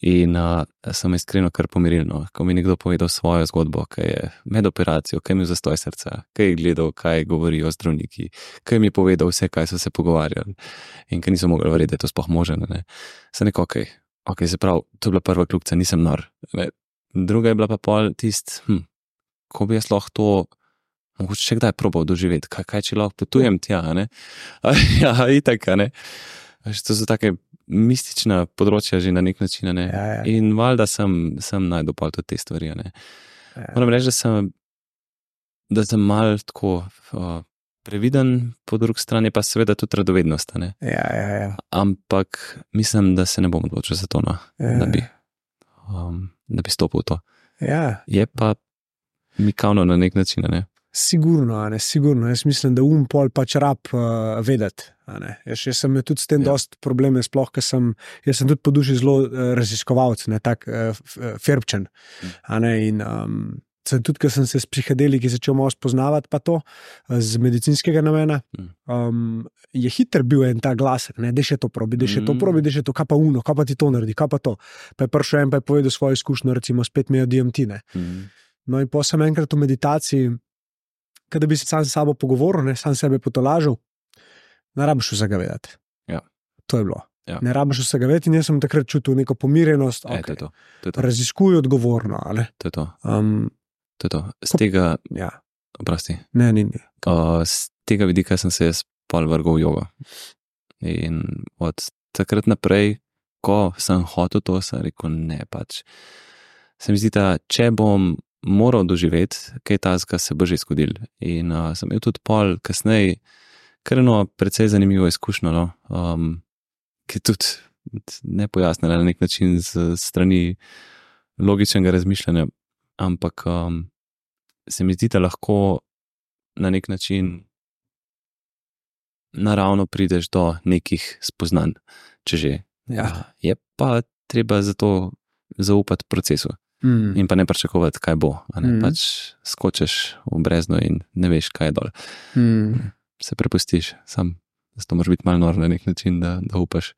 In uh, sem iskreno kar pomiril, no, ko mi je nekdo povedal svojo zgodbo, kaj je med operacijo, kaj je imel zastoj srca, kaj je gledal, kaj govorijo zdravniki, kaj mi je povedal vse, kaj so se pogovarjali in ker nisem mogel verjeti, da je to sploh možno. Ne. Sem rekel, ok, ok, se pravi, to je bila prva kljubca, nisem nor. Ne. Druga je bila pa pol tist, hm, ko bi jaz lahko to mogoče še kdaj probal doživeti, kaj, kaj če lahko potujem tja, ne? A, ja, itak, ne. Veš, to so take mistična področja že na nek način, ne. Ja, ja. In valjda sem, sem najdel pol tudi te stvari, ne. Ja. Moram reči, da sem, da sem mal tako uh, previden, po drugi strani pa seveda tudi radovednost, ne. Ja, ja, ja. Ampak mislim, da se ne bom odločil za to, no, Ja. da, bi, um, da bi stopil v to. Ja, Je pa mikavno na nek način, ne. Sigurno, ne, sigurno. Jaz mislim, da um pol pač rab uh, vedeti. Jaz, jaz sem tudi s tem Ja. ja. dost probleme, sploh, ker sem, jaz sem tudi po duši zelo uh, raziskovalec, ne tak uh, ferbčen. Mm. ne, In um, sem tudi, ker sem se s psihedeliki začel malo spoznavati, pa to z medicinskega namena. Mm. Um, je hiter bil en ta glas, da še to probi, da še to Mm. probi, da še to, kaj pa uno, kaj pa ti to naredi, kaj pa to. Pa je prišel en pa je povedal svojo izkušnjo, recimo spet imajo DMT. Ne. Mhm. No, in pa sem enkrat v meditaciji, da bi se sam s sabo pogovoril, ne, sam sebe potolažil, ne rabiš vsega vedeti. Ja. To je bilo. Ja. Ne rabiš vsega vedeti, in jaz sem takrat čutil neko pomirjenost, E, to je okay. to. To je to. raziskuj odgovorno. a ne. To je to. Um, To je to. Z tega, ja, oprosti, ne, ni, ni. uh, z tega vidika sem se jaz pol vrgel v jogo. In od takrat naprej, ko sem hotel to, sem rekel ne. Pač. Se mi zdi, da če bom moral doživeti kaj tazga, se bo že zgodil. In uh, sem imel tudi pol kasneje, kar eno precej zanimivo izkušnjo, no? um, ki je tudi nepojasnjena na nek način z strani logičnega razmišljanja, ampak um, se mi zdi, da lahko na nek način naravno prideš do nekih spoznanj, če že. Ja. Je pa treba zato zaupati procesu Mm. in pa ne pričakovati, kaj bo. Mhm. Pač skočiš v brezno in ne veš, kaj je dol. Mm. Se prepustiš, sam, zato moraš biti malo nor na nek način, da, da upaš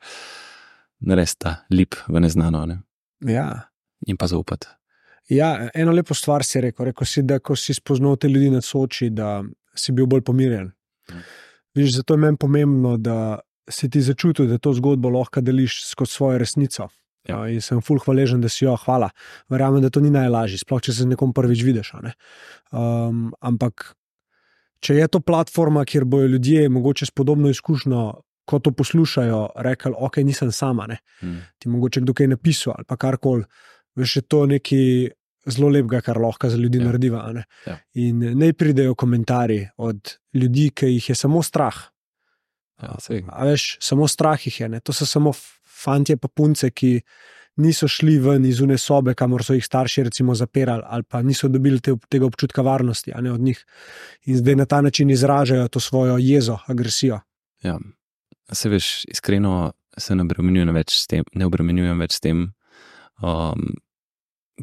narediti ta lip v neznano ne? Ja. in pa zaupati. Ja, eno lepo stvar si rekel. Rekel si, da ko si spoznal te ljudi na soči, da si bil bolj pomirjen. Mhm. Viš, zato je meni pomembno, da si ti začutil, da to zgodbo lahko deliš skozi svojo resnico. Ja. In sem fulh hvaležen, da si jo, hvala. Verjamem, da to ni najlažje, sploh če se z nekom prvič vidiš. a ne. Um, ampak, če je to platforma, kjer bojo ljudje, mogoče s podobno izkušnjo, ko to poslušajo, rekli, ok, nisem sama, ne Mm. ti mogoče kdo kaj napisal ali pa karkoli. Veš, je to nekaj zelo lepega, kar lahko za ljudi Ja. narediva. a ne. Ja. In ne pridejo komentarji od ljudi, ki jih je samo strah. Ja, sej. A veš, samo strah jih je. Ne? To so samo fantje pa punce, ki niso šli ven iz une sobe, kamor so jih starši recimo zapirali, ali pa niso dobili te, tega občutka varnosti ne, od njih. In zdaj na ta način izražajo to svojo jezo, agresijo. Ja. Se veš, iskreno se ne obremenjujem več s tem, ne obremenjujem več s tem, um,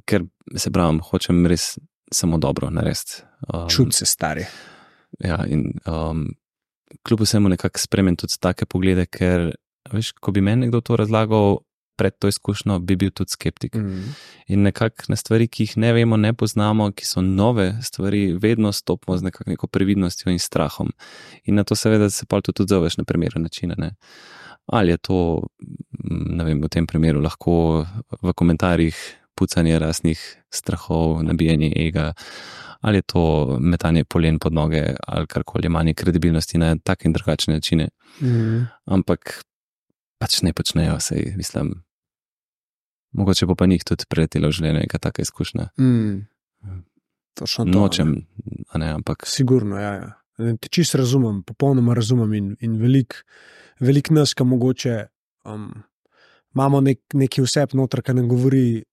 ker se pravim, hočem res samo dobro narediti. Um, Čut se stari. Ja, in um, kljub vsemu nekako spremem tudi take poglede, ker veš, ko bi meni nekdo to razlagal pred to izkušnjo, bi bil tudi skeptik. Mm. In nekako na stvari, ki jih ne vemo, ne poznamo, ki so nove stvari, vedno stopimo z nekako neko previdnostjo in strahom. In na to seveda se pa tudi odzoveš na primeren način. Ne? Ali je to, ne vem, v tem primeru lahko v komentarjih pucanje raznih strahov, nabijanje ega, ali je to metanje polen pod noge, ali karkoli, manje kredibilnosti na tak in drugačne načine. Mm. Ampak pač ne počnejo, sej mislim. Mogoče bo pa njih tudi preletelo v življenju neka taka izkušnja. Mm. Točno to. ne. Nočem, a ne, ampak Sigurno, ja. ja. Ne, Te čist razumem, popolnoma razumem. In, in veliko velik nas, ki mogoče um, imamo nek, neki vseb noter, ki nam govori,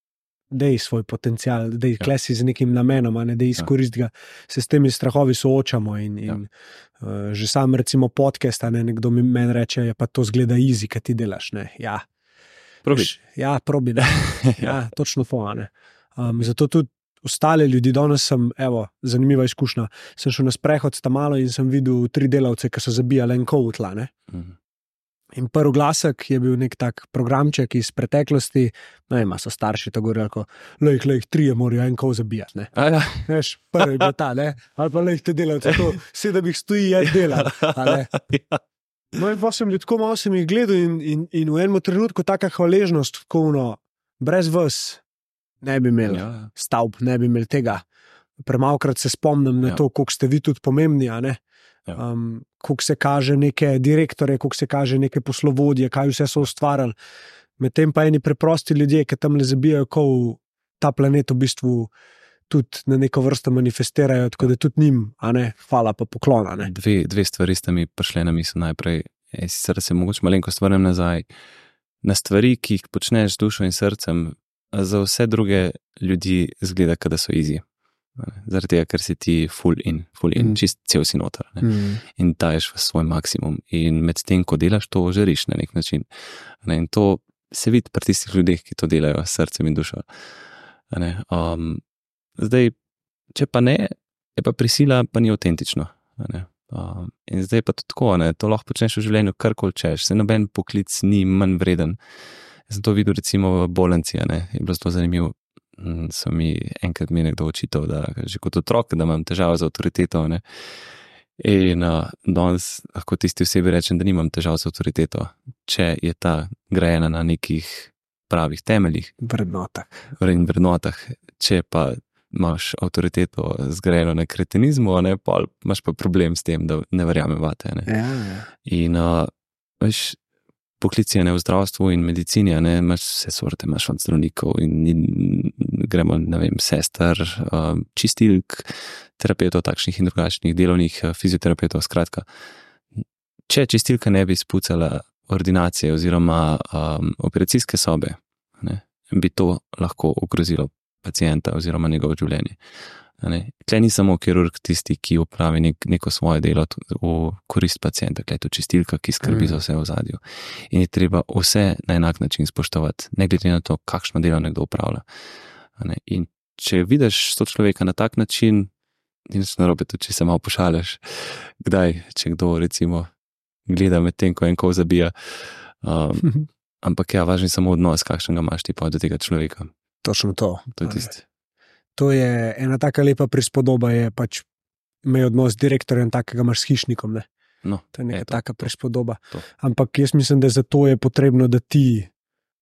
da je svoj potencial, da je Ja. klesi z nekim namenom, a ne da izkoristi ga, se s temi strahovi soočamo. In, in Ja. uh, že sam, recimo, podcast, ne nekdo mi meni reče, ja, pa to zgleda easy, kaj ti delaš. Ne? Ja, probi. Veš, Ja, probi. Da. ja, točno to. Um, zato tudi ostale ljudi, danes sem, evo, zanimiva izkušnja. Sem šel na sprehod tam malo in sem videl tri delavce, ki so zabijali en kov v tla. Ne? Mhm. In prvi glasek je bil nek tak programček iz preteklosti, no, ima so starši tako govorili, le jih, le jih trije morajo en kov zabijati. Ne? A Ja, Veš, prvi je bil ta, ne? ali pa le jih te delavce, to sedem jih stoji, je dela. a ne. ja. No, in pa sem ljudko malo sem jih gledal, in, in, in v enem trenutku taka hvaležnost, tako no, brez vas ne bi imeli ja. Ja, stavb, ne bi imeli tega. Premalkrat se spomnim na Ja. ja. to, koliko ste vi tudi pomembni. Ja. Um, koliko se kaže neke direktore, koliko se kaže neke poslovodje, kaj vse so ustvarjali. Medtem pa eni preprosti ljudje, ki tam le zabijajo, ko ta planet v bistvu tudi na neko vrsto manifestirajo, tako da tudi njim, a ne, hvala pa poklona. Ne. dve, dve stvari sta mi prišle na misel najprej. E, sicer se mogoče malenkost vrnem nazaj na stvari, ki jih počneš z dušo in srcem, za vse druge ljudi zgleda, da so izi. Zaradi tega, ker si ti full in, full in, Mm. čist cel si noter. Ne. Mm. In daješ v svoj maksimum. In medtem, ko delaš, to žariš na nek način. Ne. In to se vidi pri tistih ljudeh, ki to delajo s srcem in dušo. Um, zdaj, če pa ne, je pa prisila, pa ni avtentično. Um, in zdaj pa tako, ne, to lahko počneš v življenju, karkoli češ, se noben poklic ni manj vreden. Jaz sem to videl recimo v bolnici, je bilo zelo zanimivo. Mm, So mi enkrat mi je nekdo očital, da že kot otrok, da imam težave z avtoriteto. Ne. In uh, danes lahko tisti osebi rečem, da nimam težav z avtoriteto, če je ta grajena na nekih pravih temeljih Vrednota. in vrednotah. Če pa imaš avtoriteto zgrajeno na kretenizmu, ne, pol imaš pa problem s tem, da ne verjamem vate. Ne. Ja, ja. In uh, veš, poklici a ne v zdravstvu in medicini, ne imaš vse sorte, imaš od zdravnikov in, in gremo, ne vem, sester, uh, čistilk, terapeutov, takšnih in drugačnih delovnih uh, fizioterapeutov. Skratka, če čistilka ne bi spucala ordinacije oziroma um, operacijske sobe, ne, bi to lahko ogrozilo pacijenta oziroma njegovo življenje. Tle ni samo kirurg tisti, ki upravi nek, neko svoje delo v korist pacijenta, tle je to čistilka, ki skrbi Mm. za vse v zadju. In je treba vse na enak način spoštovati, ne glede na to, kakšno delo nekdo upravlja. ne. In če vidiš to človeka na tak način, ni nič narobe, tudi če se malo pošališ, kdaj, če kdo recimo gleda med tem, ko en kol zabija. Um, ampak ja, važni je samo odnos, kakšen ga imaš ti pa do tega človeka. Točno to. To je tisto. To je ena taka lepa prispodoba, je pač imej odnos z direktorjem, takega imaš s hišnikom. Ne? No, To je neka je to, taka prispodoba. to. Ampak jaz mislim, da zato je potrebno, da ti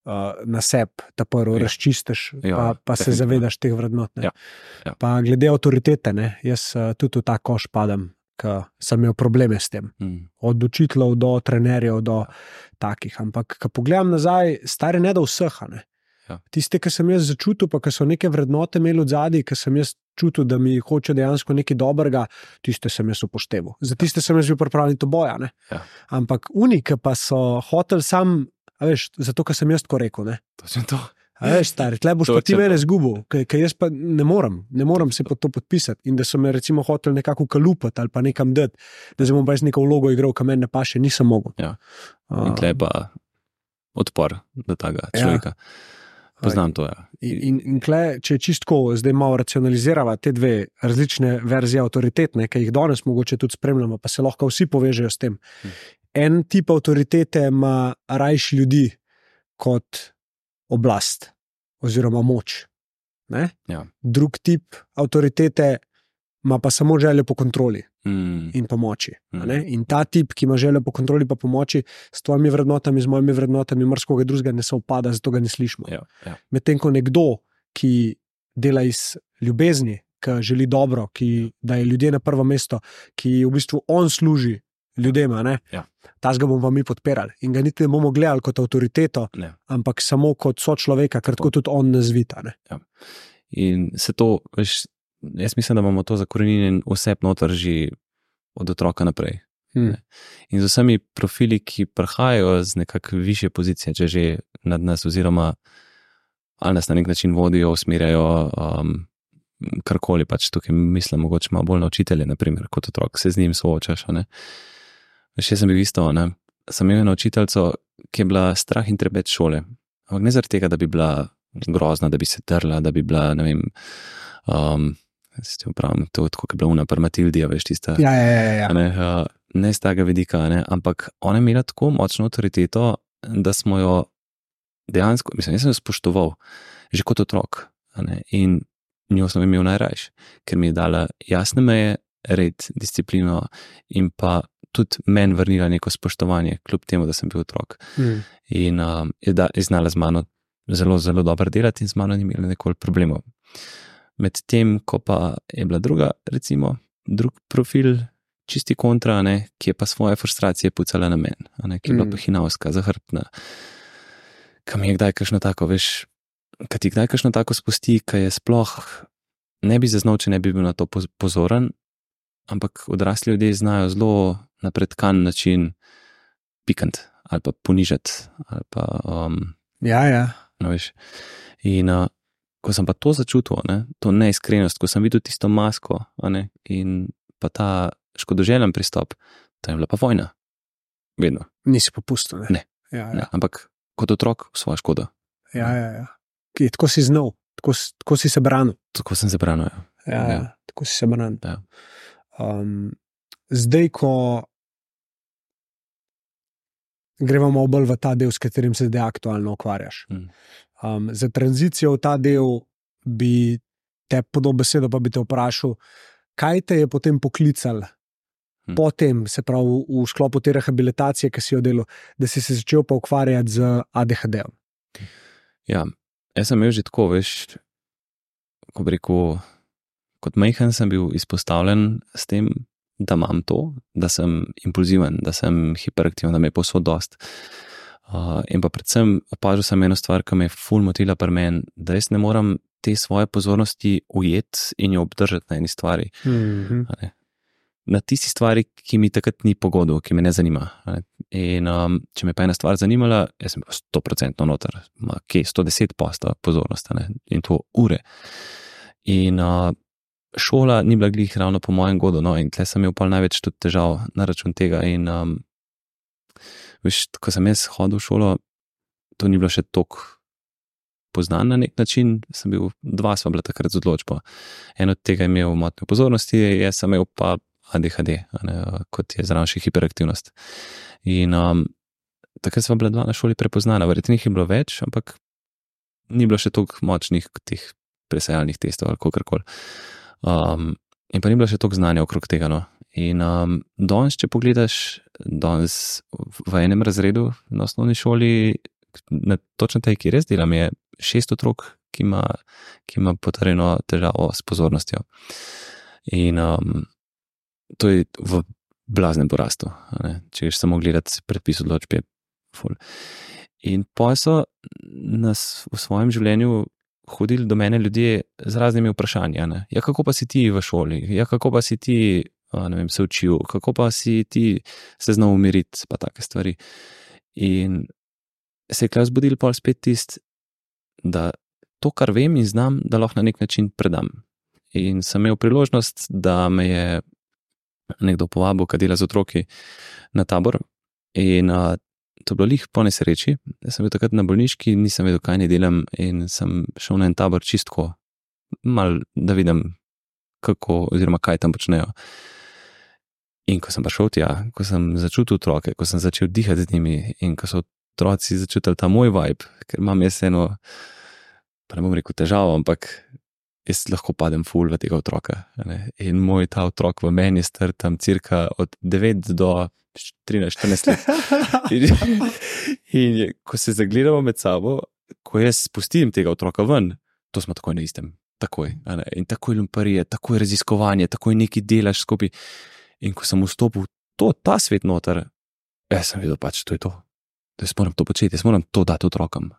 uh, na sebi ta prvo Ja. razčistiš, Ja, pa, pa se zavedaš teh vrednot. ne. Ja, ja. Pa glede avtoritete, ne? jaz uh, tudi v ta koš padam, ker sem imel probleme s tem. Mm, Od učiteljev do trenerjev, do takih. Ampak, ko pogledam nazaj, stari ne da vseh. Ne? Ja. Tiste, ki sem jaz začutil, pa ki so neke vrednote imeli od zadaj, ki sem jaz čutil, da mi hoče dejansko nekaj dobrega, tiste sem jaz upošteval. Za tiste sem jaz bil pripravljen to boja. ne. Ja. Ampak unike pa so hotel sam, a veš, zato ker sem jaz tako rekel. Ne? točno to. A veš, stari, tle boš pa ti mene to. zgubil, ker jaz pa ne morem, ne morem se pod to podpisati. In da so me recimo hotel nekako kalupati ali pa nekam dati, da bom pa jaz neko vlogo igral, ki meni ne paše, nisem mogel. Ja. In tle je pa odpor do tega Ja. človeka. Poznam to. Ja. In, in, in tle, če čistko zdaj malo racionaliziramo te dve različne verzije avtoritetne, ki jih danes mogoče tudi spremljamo, pa se lahko vsi povežejo s tem. En tip avtoritete ima rajši ljudi kot oblast oziroma moč. Ne? Ja. Drug tip avtoritete ima pa samo željo po kontroli Mm, in pomoči. ne. In ta tip, ki ima željo po kontroli in pomoči, s tvojimi vrednotami, z mojimi vrednotami, mrskoga drugega ne se upada, zato ga ne slišimo. ja, ja. Medtem ko nekdo, ki dela iz ljubezni, ki želi dobro, ki da je ljudje na prvo mesto, ki v bistvu on služi ljudem, ne, Ja. ta ga bomo mi podpirali. In ga niti ne bomo gledali kot avtoriteto, Ne. ampak samo kot sočloveka, ker tako tudi on nazvita. Ne. In se to, veš, jaz mislim, da imamo to zakorenjen vse noter že od otroka naprej. Hmm. In z vsemi profili, ki prihajajo z nekako više pozicije, če že nad nas, oziroma ali nas na nek način vodijo, usmerjajo, um, karkoli pač tukaj mislim, mogoče malo bolj na učitelje, naprimer, kot otrok, se z njim soočaš. ne. Še sem bil isto, ne? sem imel eno učiteljico, ki je bila strah in trepet šole. Ampak ne zaradi tega, da bi bila grozna, da bi se trla, da bi bila, ne vem, um, upravim, to je tako, kot je bila una permatildija, veš, tista. Ja, ja, ja, ja. A Ne, uh, ne z tega vidika, ne, ampak ona je imela tako močno avtoriteto, da smo jo dejansko, mislim, jaz sem jo spoštoval, že kot otrok. Ne, in njo sem imel najrajš, ker mi je dala jasne meje, red, disciplino in pa tudi meni vrnila neko spoštovanje, kljub temu, da sem bil otrok. Hmm. In um, je, da, je znala z mano zelo, zelo dobro delati, in z mano ni imela nikoli problemov. Medtem, ko pa je bila druga, recimo, drug profil, čisti kontra, ne, ki je pa svoje frustracije pucala na meni, ne, ki je bila Mm. hinavska, zahrbtna. Kam je kdaj kakšno tako, veš, kaj ti kdaj kakšno tako spusti, kaj je sploh ne bi zaznal, če ne bi bil na to poz- pozoren, ampak odrasli ljudje znajo zelo napredkan način pikant ali pa ponižati. Ali pa, um, ja, ja. no, veš. In uh, ko sem pa to začutil, ne, to neiskrenost, ko sem videl tisto masko ne, in pa ta škodoželen pristop, tam je bila pa vojna. Vedno. Nisi popustil. Ne. Ja, Ne, ja. ampak kot otrok, svojo škodo. Ja, ja, ja. Ki- Tako si znal, tako, tako si se branil. Tako sem se branil. Ja. Ja, Ja. ja. Tako si se branil. Ja. Um, zdaj, ko gremo malo bolj v ta del, s katerim se zdaj aktualno ukvarjaš. Mm. Um, za tranzicijo v ta del bi te podobno besedo, pa bi te vprašal, kaj te je potem poklical. Hm. Potem, se pravi, v sklopu te rehabilitacije, ki si jo delal, da si se začel pa ukvarjati z ADHD-om. Ja, jaz sem imel že tako, veš, ko bi rekel, kot majhen sem bil izpostavljen s tem, da imam to, da sem impulziven, da sem hiperaktiven, da me je posod dost. Uh, in pa predvsem opažal sem eno stvar, ki me je ful motila pri meni, da jaz ne morem te svoje pozornosti ujeti in jo obdržati na eni stvari. Mm -hmm. Na tisti stvari, ki mi takrat ni pogodo, ki me ne zanima. In um, če me pa ena stvar zanimala, jaz sem bil 100% noter, ma, kje 110 posta pozornost ne, in to ure. In uh, šola ni bila glih ravno po mojem godu, no, in tle sem imel pa največ tudi težav na račun tega. In um, veš, ko sem jaz hodil v šolo, to ni bilo še tako poznan na nek način, sem bil, dva sva bila takrat z odločbo. En od tega je imel motnjo pozornosti, jaz sem imel pa ADHD, ne, kot je zraven še hiperaktivnost. In um, takrat sva bila dva na šoli prepoznana, verjetno jih je bilo več, ampak ni bilo še toliko močnih teh presajalnih testov ali kako koli. Um, in pa ni bilo še toliko znanja okrog tega. No. In um, danes, če pogledaš, danes v enem razredu na osnovni šoli, na točno tej, ki res delam, je šest otrok, ki ima, ki ima potrjeno težavo s pozornostjo. In um, to je v blaznem porastu. Če greš samo gledati predpis odločbe, ful. In pa so nas v svojem življenju hodili do mene ljudje z raznimi vprašanji. ne. Ja, kako pa si ti v šoli, ja, kako pa si ti vem, se učil, kako pa si ti se znal umiriti, pa take stvari. In se je klas zbudil pa spet tist, da to, kar vem in znam, da lahko na nek način predam. In sem imel priložnost, da me je nekdo povabil, kaj dela z otroki na tabor. In uh, to bilo lih po nesreči. Jaz sem bil takrat na bolniški, nisem vedel, kaj ne delam, in sem šel na en tabor čistko, mal, da vidim, kako oziroma kaj tam počnejo. In ko sem prišel tja, ko sem začutil otroke, ko sem začel dihati z njimi in ko so otroci začutili ta moj vibe, ker imam jaz eno, pa ne bom rekel težavo, ampak jaz lahko padem ful v tega otroka. ne. In moj ta otrok v meni je star tam cirka od 9 do 13-14 let. In, in je, ko se zagledamo med sabo, ko jaz spustim tega otroka ven, to smo takoj na istem. Takoj. In takoj lumparije, takoj raziskovanje, takoj neki delaš skupaj. In ko sem vstopil v to, ta svet noter, jaz sem videl, pač to je to. Da jaz moram to početi, jaz moram to dati otrokom.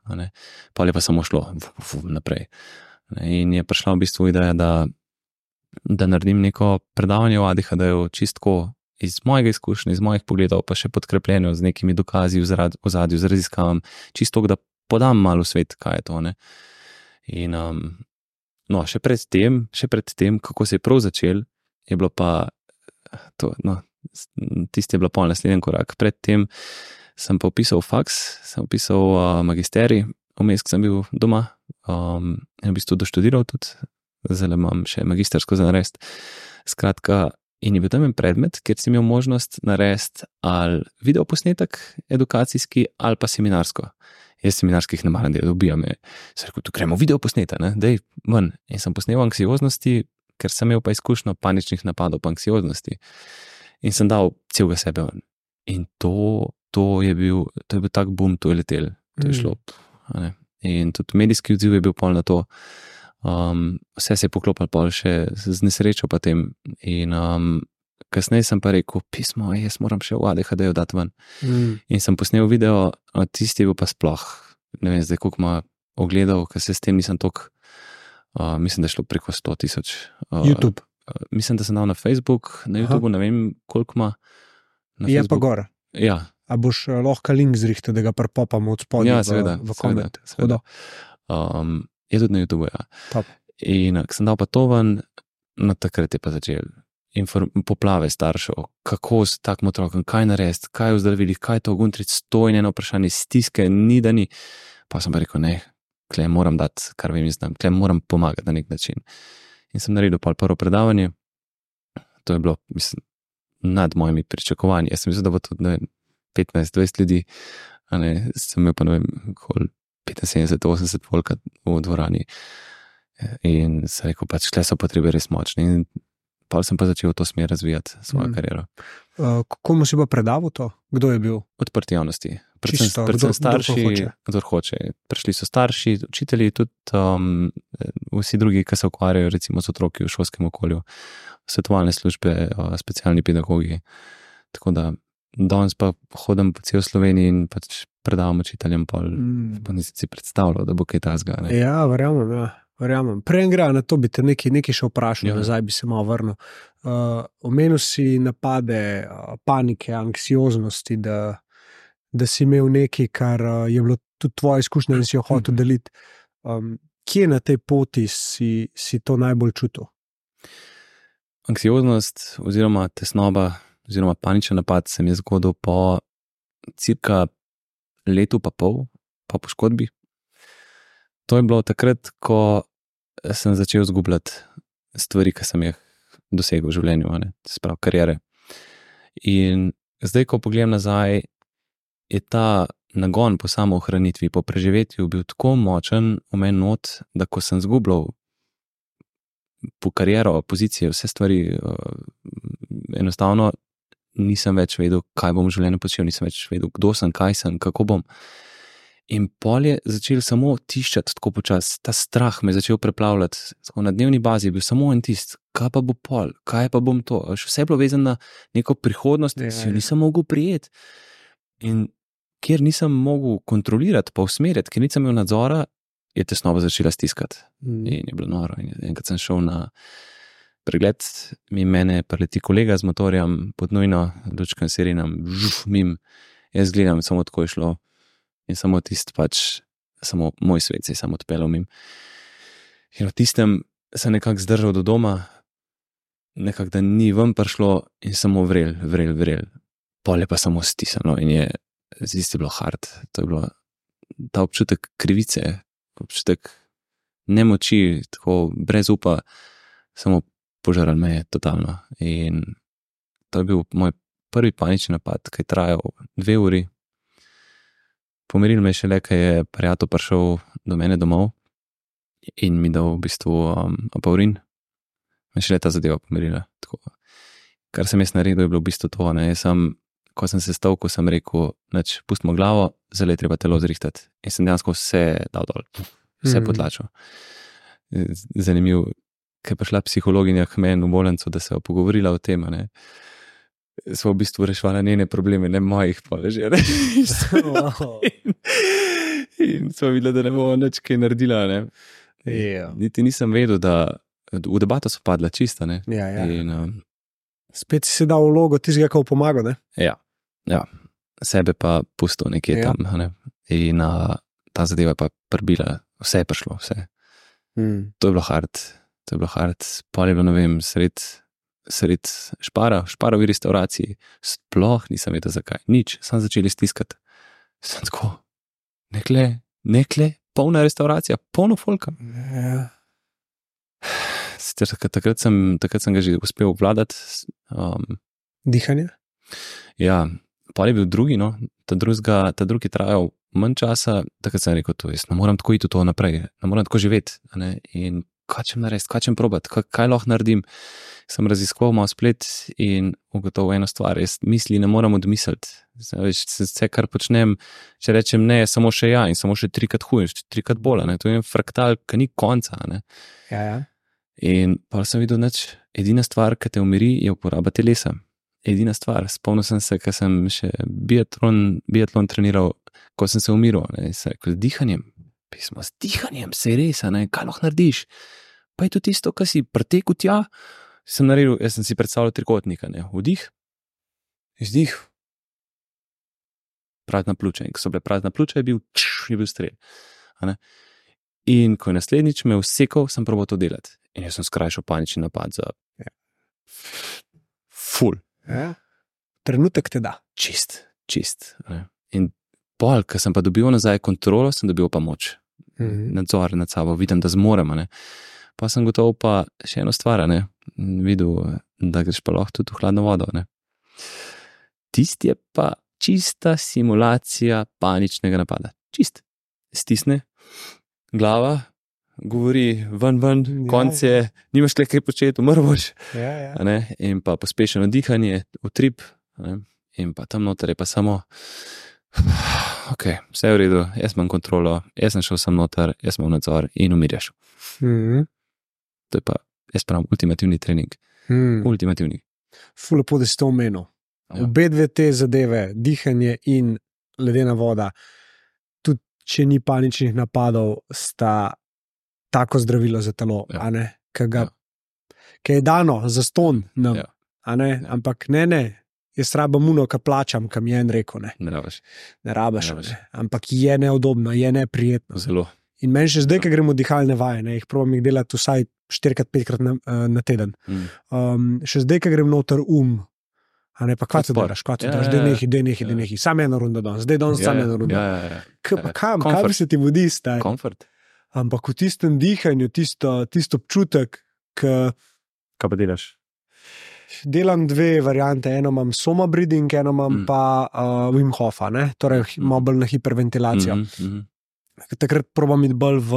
Pa je pa samo šlo v, v, naprej. A ne. In je prišla v bistvu ideja, da, da naredim neko predavanje o ADHD-ju čistko iz mojega izkušnja, iz mojih pogledov, pa še podkrepljeno z nekimi dokazi v zarad- v zadju, z raziskavami, čisto, da podam malo svet, kaj je to. Ne? In um, no, še pred tem, še pred tem, kako se je prav začel, je bilo pa to, no, tisti je bilo pol naslednji korak. Predtem sem pa upisal faks, sem upisal uh, magisterij, vmes sem bil doma um, in v bistvu doštudiral tudi, zdaj imam še magistersko za narediti. Skratka, in je bil tam en predmet, kjer si imel možnost narediti ali videoposnetek edukacijski ali pa seminarsko. Jaz seminarskih ne maram, da dobijam. Se rekel, tu gremo videoposnete, ne, dej ven. In sem posnel anksioznosti, ker sem imel pa izkušnjo paničnih napadov, pa anksioznosti. In sem dal celega sebe ven. In to, to je bil, to je bil tak bum, to je letel, to je Mm. šlo. ne. In tudi medijski odziv je bil pol na to. Um, vse se je poklopilo pol še z nesrečo potem. In um, kasneje sem pa rekel, pismo, jaz moram še v ADHD-ju dati ven. Mm. In sem posnel video, tisti bil pa sploh, ne vem, zdaj koliko ima ogledov, ker se s tem nisem tok, uh, mislim, da je šlo preko 100 tisoč. Uh, YouTube uh, mislim, da sem dal na Facebook, na Aha. YouTubu, ne vem koliko ima. Je pa Facebooku. gor. Ja, A boš eh, lahko link zrihtel, da ga prepopamo od spodaj ja, v, seveda. v seveda, koment. seveda. Hudo. Um, Je tudi na YouTubu. Ja. Top. In ko sem dal pa to ven, no takrat je pa začel. Poplave staršev, kako s takim otrokom, kaj narediti, kaj vzdraviti, kaj je to guntric, stojne eno vprašanje, stiske, ni da ni. Pa sem pa rekel, ne, klej moram dati, kar vem, znam, klej moram pomagati na nek način. In sem naredil pa prvo predavanje, to je bilo, mislim, nad mojimi pričakovanji. Jaz sem mislil, da bo to 15-20 ljudi, a ne, sem imel pa ne vem, koliko 75-80 volka v dvorani. In se rekel, pač tle so potrebe res močne. In pa sem pa začel v to smer razvijati svojo Mm. kariero. Uh, komu si pa predaval to? Kdo je bil? Odprti javnosti. Predvsem, Čisto, predvsem pa starši, hoče. kdo hoče. Prišli so starši, učitelji, tudi um, vsi drugi, ki se ukvarjajo recimo z otroki v šolskem okolju, svetovalne službe, uh, specialni pedagogi. Tako da danes pa hodim po cel Sloveniji in pač predavam učiteljem, pol, Mm. pa nisem si predstavljal, da bo kaj tasga. ne. Ja, verjamem. Ja. Verjamem. Prej gre na to, bi te nekaj, nekaj še vprašal, Ja. nazaj bi se malo vrnil. Uh, omenil si napade, uh, panike, anksioznosti, da, da si imel nekaj, kar uh, je bilo tudi tvoja izkušnja in si jo hotel Mhm. deliti. Um, kje na tej poti si, si to najbolj čutil? Anksioznost oziroma tesnoba oziroma paničen napad se mi je zgodil po cirka letu pa pol po poškodbi. To je bilo takrat, ko sem začel zgubljati stvari, ki sem jih dosegel v življenju, ne, sprav karijere. In zdaj, ko pogledam nazaj, je ta nagon po samoohranitvi, po preživetju bil tako močen v meni not, da ko sem zgubljal po kariero, pozicije, vse stvari, uh, enostavno nisem več vedel, kaj bom v življenju počel, nisem več vedel, kdo sem, kaj sem, kako bom. In pol je začel samo tiščati tako počasi, ta strah me je začel preplavljati. Tako na dnevni bazi je bil samo en tist, kaj pa bo pol, kaj pa bom to. Veš, Vse je bilo vezano na neko prihodnost, Ja, ki si jo ja. nisem mogel prijeti. In ker nisem mogel kontrolirati, pa usmerjati, ker nisem imel nadzora, je tesnoba začela stiskati. Mm. In je bilo noro. In enkrat sem šel na pregled, mi mene preleti kolega z motorjem pod nujno, lučkam sirenom, žuf, mim, jaz gledam, samo tako je šlo. In samo tisti, pač, samo moj svet se je samo odpeljal mim. In v tistem sem nekako zdržal do doma, nekako da ni ven prišlo in samo vrel, vrel, vrel. Polje pa samo stisnilo in je, se bilo hard. To je bilo ta občutek krivice, občutek nemoči, tako brez upa, samo požaral me je totalno. In to je bil moj prvi panični napad, ki je trajal dve uri. Pomiril me je šele, ko je prijatelj prišel do mene domov in mi dal v bistvu um, apaurin. Me šele ta zadeva pomirila. Tako. Kar sem jaz naredil, je bilo v bistvu to. Ne. Jaz Sem, ko sem se stavil, sem rekel, neč, pustimo glavo, zdaj je treba telo zrihtati. In sem dejansko vse dal dol, vse Mhm. potlačil. Zanimivo, ker je prišla psihologinja k meni v bolnico, da se je pogovorila o tem. Ne. Smo v bistvu reševali njene probleme, ne mojih, pa že. Wow. In, in smo videli, da ne bomo nič kaj naredila. Ne. Ja. Niti nisem vedel, da v debato so padla čista. Ne. Ja, ja. In, um, Spet si dal vlogo tistega, ki bo pomagal. Ne? ja, ja, sebe pa pustil nekje Ja. tam. Ne. In uh, ta zadeva je pa prbila, vse je prišlo, vse. Mm. To je bilo hard, to je bilo hard. Pol je bilo, ne vem, sred, sred špara, šparovi restauraciji, sploh nisem vedel zakaj, nič, sem začeli stiskati. Sem tako, nekle, nekle, polna restauracija, polno folka. Ja. Sicer takrat, sem, takrat sem ga že uspel obvladati. Um, Dihanje. ja, pa je bil drugi, no, ta, drugega, ta drugi trajal manj časa, takrat sem rekel, to jaz ne morem tako iti v to naprej, ne morem tako živeti. In kaj čem narediti, kaj čem probati, kaj, kaj lahko naredim. Sem raziskoval malo splet in ugotovil eno stvar, jaz misli ne morem odmisliti. Veš, Vse, kar počnem, če rečem ne, je samo še ja in samo še trikrat huje, še trikrat bolj. a ne, To je en fraktal, ki ni konca. ne. Ja, ja. In pa sem videl, da edina stvar, ki te umiri, je uporaba telesa. Edina stvar. Spomnil sem se, ker sem še biatlon, biatlon treniral, ko sem se umiril, ne, se, z dihanjem. Pismo, z dihanjem se res, ne, kaj lahko narediš. Pa je to tisto, kar si pretekel tja. Sem naredil, jaz sem si predstavljal trikotnika, ne, vdih, izdih, prazna pljuča. In ko so bile prazna pljuča, je bil, čš, je bil strel. In ko je naslednjič me vsekal, sem probo to delati. In jaz sem skrajšal panični napad za. Ja. Ful, Ja. Trenutek te da. čist, čist. Ne. In pol, ko sem pa dobil nazaj kontrolo, sem dobil pa moč, Mhm. nadzor nad sabo, vidim, da zmoremo. Ne. Pa sem gotovo pa še eno stvar, ne. videl, da greš pa lahko tudi v hladno vodo. Ne. Tisti je pa čista simulacija paničnega napada. Čist. Stisne, glava, govori, ven, ven, Ja, konc je, nimaš kaj početi, umrl boš. Ja, ja. in pa pospešeno dihanje, utrip, in pa tam noter je pa samo, ok, vse je v redu, jaz imam kontrolo, jaz sem šel sem noter, jaz imam nadzor in umirjaš. Mhm. To je pa, jaz pravim, ultimativni trening. Mhm. Ultimativni. Ful lepo, da si to omenil. Ja. Obe dve te zadeve, dihanje in ledena voda, tudi če ni paničnih napadov, sta tako zdravilo za telo, Ja. ki ga, Ja. ki je dano za ston nam, Ja. ne, Ja. ampak ne, ne. Jaz rabim muno, ki plačam, kam je en rekel. Ne, Ne rabiš. ne rabiš, Ne rabiš. ne. ampak je neudobno, je neprijetno. Zelo. In meni še zdaj, Ja. ko gremo dihalne vaje, ne, jih probujem jih delati vsaj 4-5krat na, eh, na teden. Mm. Um, še zdaj, ko grem noter um, a ne pa kva ti delaš, kva ti Ja, delaš, ja, da ja. nehi, da nehi, da Ja. nehi. Sam eno rundo danes, zdaj danes sam eno rundo. Ja, ja, ja. K, pa ja. kam, Comfort. kam se ti vodi, staj? Komfort. Ampak v tistem dihanju, tisto, tisto občutek, ki Kaj pa delaš? Delam dve variante. Eno imam soma breathing, eno imam Mm. mm. pa uh, Wim Hofa, ne? torej Mm. malo bolj na hiperventilacijo. Mm. -hmm. Takrat probam iti bolj v,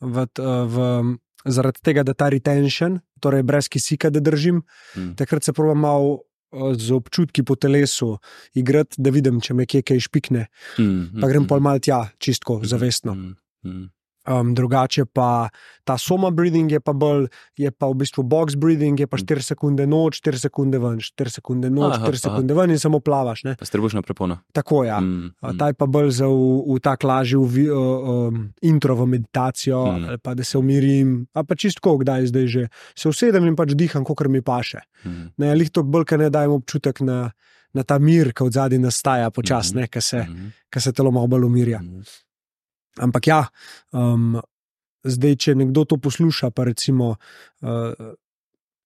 v, v, v zaradi tega, da ta retention, torej brez kisika, da držim, Mm. takrat se probam malo eh, z občutki po telesu igrati, da vidim, če me kje kaj špikne. Mm, Pa grem mm, pol mal tja, čistko, mm, zavestno. mm, mm. Um, drugače pa ta soma breathing je pa bolj, je pa v bistvu box breathing, je pa 4 sekunde noč, 4 sekunde ven, 4 sekunde noč, Aha, 4 sekunde ven in samo plavaš. Ne? Pa strebuš na prepono. Tako ja. Mm, mm. Ta je pa bolj za v, v tak lažji v, uh, um, intro v meditacijo, Mm. mm. pa da se umirim, a pa čistko, kdaj zdaj že. Se usedem in pač diham, kot mi paše. Mm, Ne, lih to bolj, ker ne dajem občutek na, na ta mir, ki od zadaj nastaja počasno, mm. ker se, mhm, ker se telo malo bolj umirja. mhm. Ampak ja, um, zdaj, če nekdo to posluša, pa recimo uh,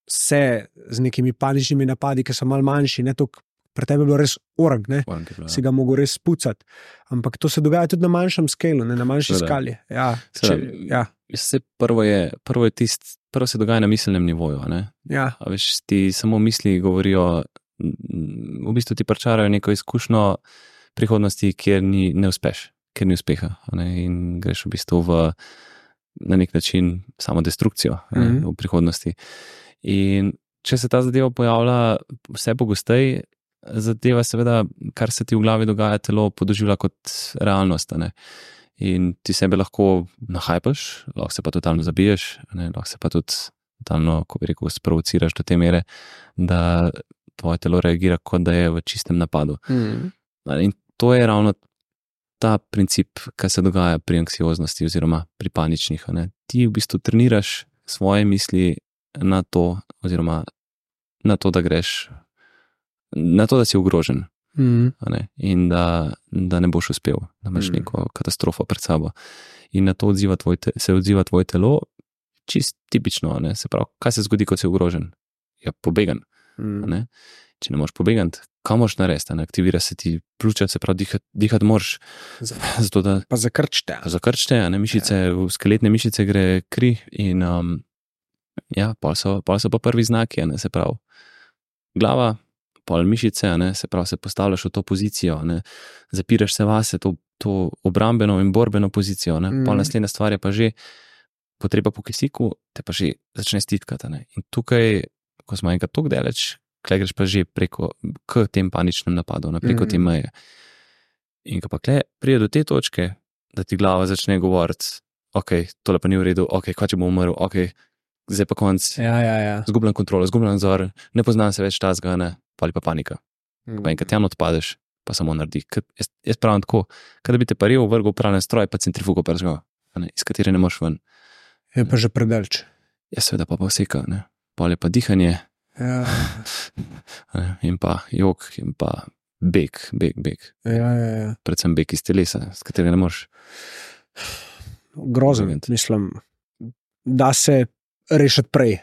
se z nekimi paničnimi napadi, ki so mal manjši, ne toliko. Pri tebi je bilo res orang, ne? Ti bilo, ja. si ga mogel res spucati. Ampak to se dogaja tudi na manjšem skalu, ne na manjši Seveda. skali. Ja, če, Seveda. ja, Vse prvo je, prvo je tist, prvo se dogaja na miselnem nivoju. Ne? ja, A veš, ti samo misli govorijo, v bistvu ti pričarajo neko izkušnjo prihodnosti, kjer ni, ne uspeš, kjer ni uspeha. Ne? In greš v bistvu v na nek način samo destrukcijo mm Mhm. -hmm. v prihodnosti. In če se ta zadeva pojavlja vse pogosteje, zadeva seveda, kar se ti v glavi dogaja, telo podoživlja kot realnost. ne. In ti sebe lahko nahajpaš, lahko se pa totalno zabiješ, ne, lahko se pa tudi totalno, ko bi rekel, sprovociraš do te mere, da tvoje telo reagira, kot da je v čistem napadu. mm. Ne, In to je ravno ta princip, kar se dogaja pri anksioznosti oziroma pri paničnih. ne. Ti v bistvu treniraš svoje misli na to, oziroma na to, da greš, na to, da si ogrožen Mm. ne, in da, da ne boš uspel, da imaš Mm. neko katastrofo pred sabo. In na to odziva tvoj te, se odziva tvoje telo, čist tipično. Ne, se pravi, kaj se zgodi, ko si ogrožen? Ja, pobegan. Mm. Če ne moreš pobegati, kam moš narediti, ne aktivira se ti pljuča, se pravi, dihati, dihati moraš, zato da Pa zakrčite. zakrčite, ne mišice, v skeletne mišice gre kri in um, ja, pol so, pol so pa prvi znaki, a ne se pravi. Glava, pol mišice, ne se pravi, se postavljaš v to pozicijo, ne zapiraš se vase, to, to obrambeno in borbeno pozicijo. Ne? Pol Mhm. naslednja stvar je pa že potreba po kisiku, te pa že začne stiskati. a ne. In tukaj, ko smo enkrat tako daleč, klej greš pa že preko k tem paničnem napadu, ne, preko Mhm. te meje. In ko pa klej pride do te točke, da ti glava začne govoriti, ok, tole pa ni v redu, ok, kva če bom umrl, ok, zdaj pa konc, Ja, ja, ja. zgubljam kontrolo, zgubljam nadzor, ne poznam se več ta zgane, ali pa panika. Mm. Pa enkrat tam odpadeš, pa samo naredi. Ker Jaz, jaz pravim tako, kot da bi te paril, vrgel pralni stroj, pa centrifugo pržgal, iz katere ne moreš ven. Je pa že predalč. Jaz seveda pa pa vseka, ne. Pol je pa dihanje, Ja, in pa jog, in pa beg, beg, beg. ja, ja, ja. Predvsem beg iz telesa, s katerega ne moreš. grozen, mislim, da se rešiti prej.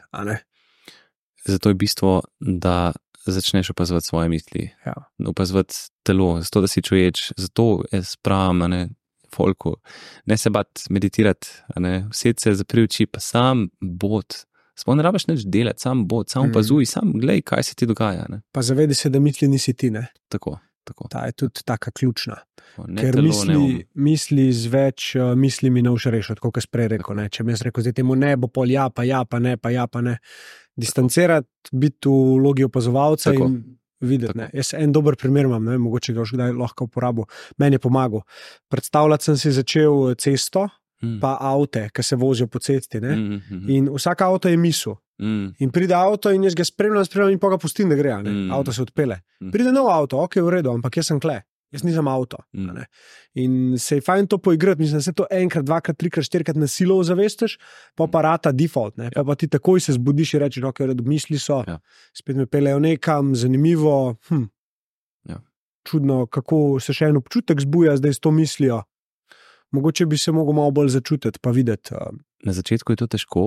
Zato je bistvo, da začneš opazovati svoje misli, Ja. opazovati telo, zato da si čuječ, zato jaz pravim, ne, folku, ne se bat meditirati, ne, vse se zapri oči, pa sam bod. Sploh ne rabiš nič delati, sam bod, sam Mhm. opazuj, sam glej, kaj se ti dogaja. Ne. Pa zavedi se, da misli nisi ti. Ne? Tako, tako. Ta je tudi taka ključna. tako. Ne Ker telo, ne um. misli, misli z več uh, mislimi ne boš rešil, kot sem prej rekel. Ne? Če bi jaz rekel, da temu ne bo pol, ja, pa ja, pa ne, pa ja, pa ne. Distancirati, biti v vlogi opazovalca Tako. in videti. Tako. Jaz en dober primer imam, ne mogoče ga boš kdaj lahko uporabil. Meni je pomagal. Predstavljati sem si začel eh, cesto, Mm. pa avte, ki se vozijo po cesti. ne. Mm, mm, In vsak avto je misel. mm, In pride avto, in jaz ga spremljam, spremljam, in pa ga pustim, da gre. Mm. Avto se odpele. Mm. Pride nov avto, ok, v redu, ampak jaz sem kle. Jaz nisem avto. Mm. In se je fajn to poigrati, mislim, da se to enkrat, dvakrat, trikrat, štirikrat na silo zavestiš, pa pa rata default. Ne? Pa, pa ti takoj se zbudiš in rečeš, ok, v redu, misli so, Ja. spet me pelejo nekam, zanimivo. Hm. Ja. Čudno, kako se še en občutek zbuja zdaj s to mislijo. Mogoče bi se mogel malo bolj začutiti, pa videti. Na začetku je to težko,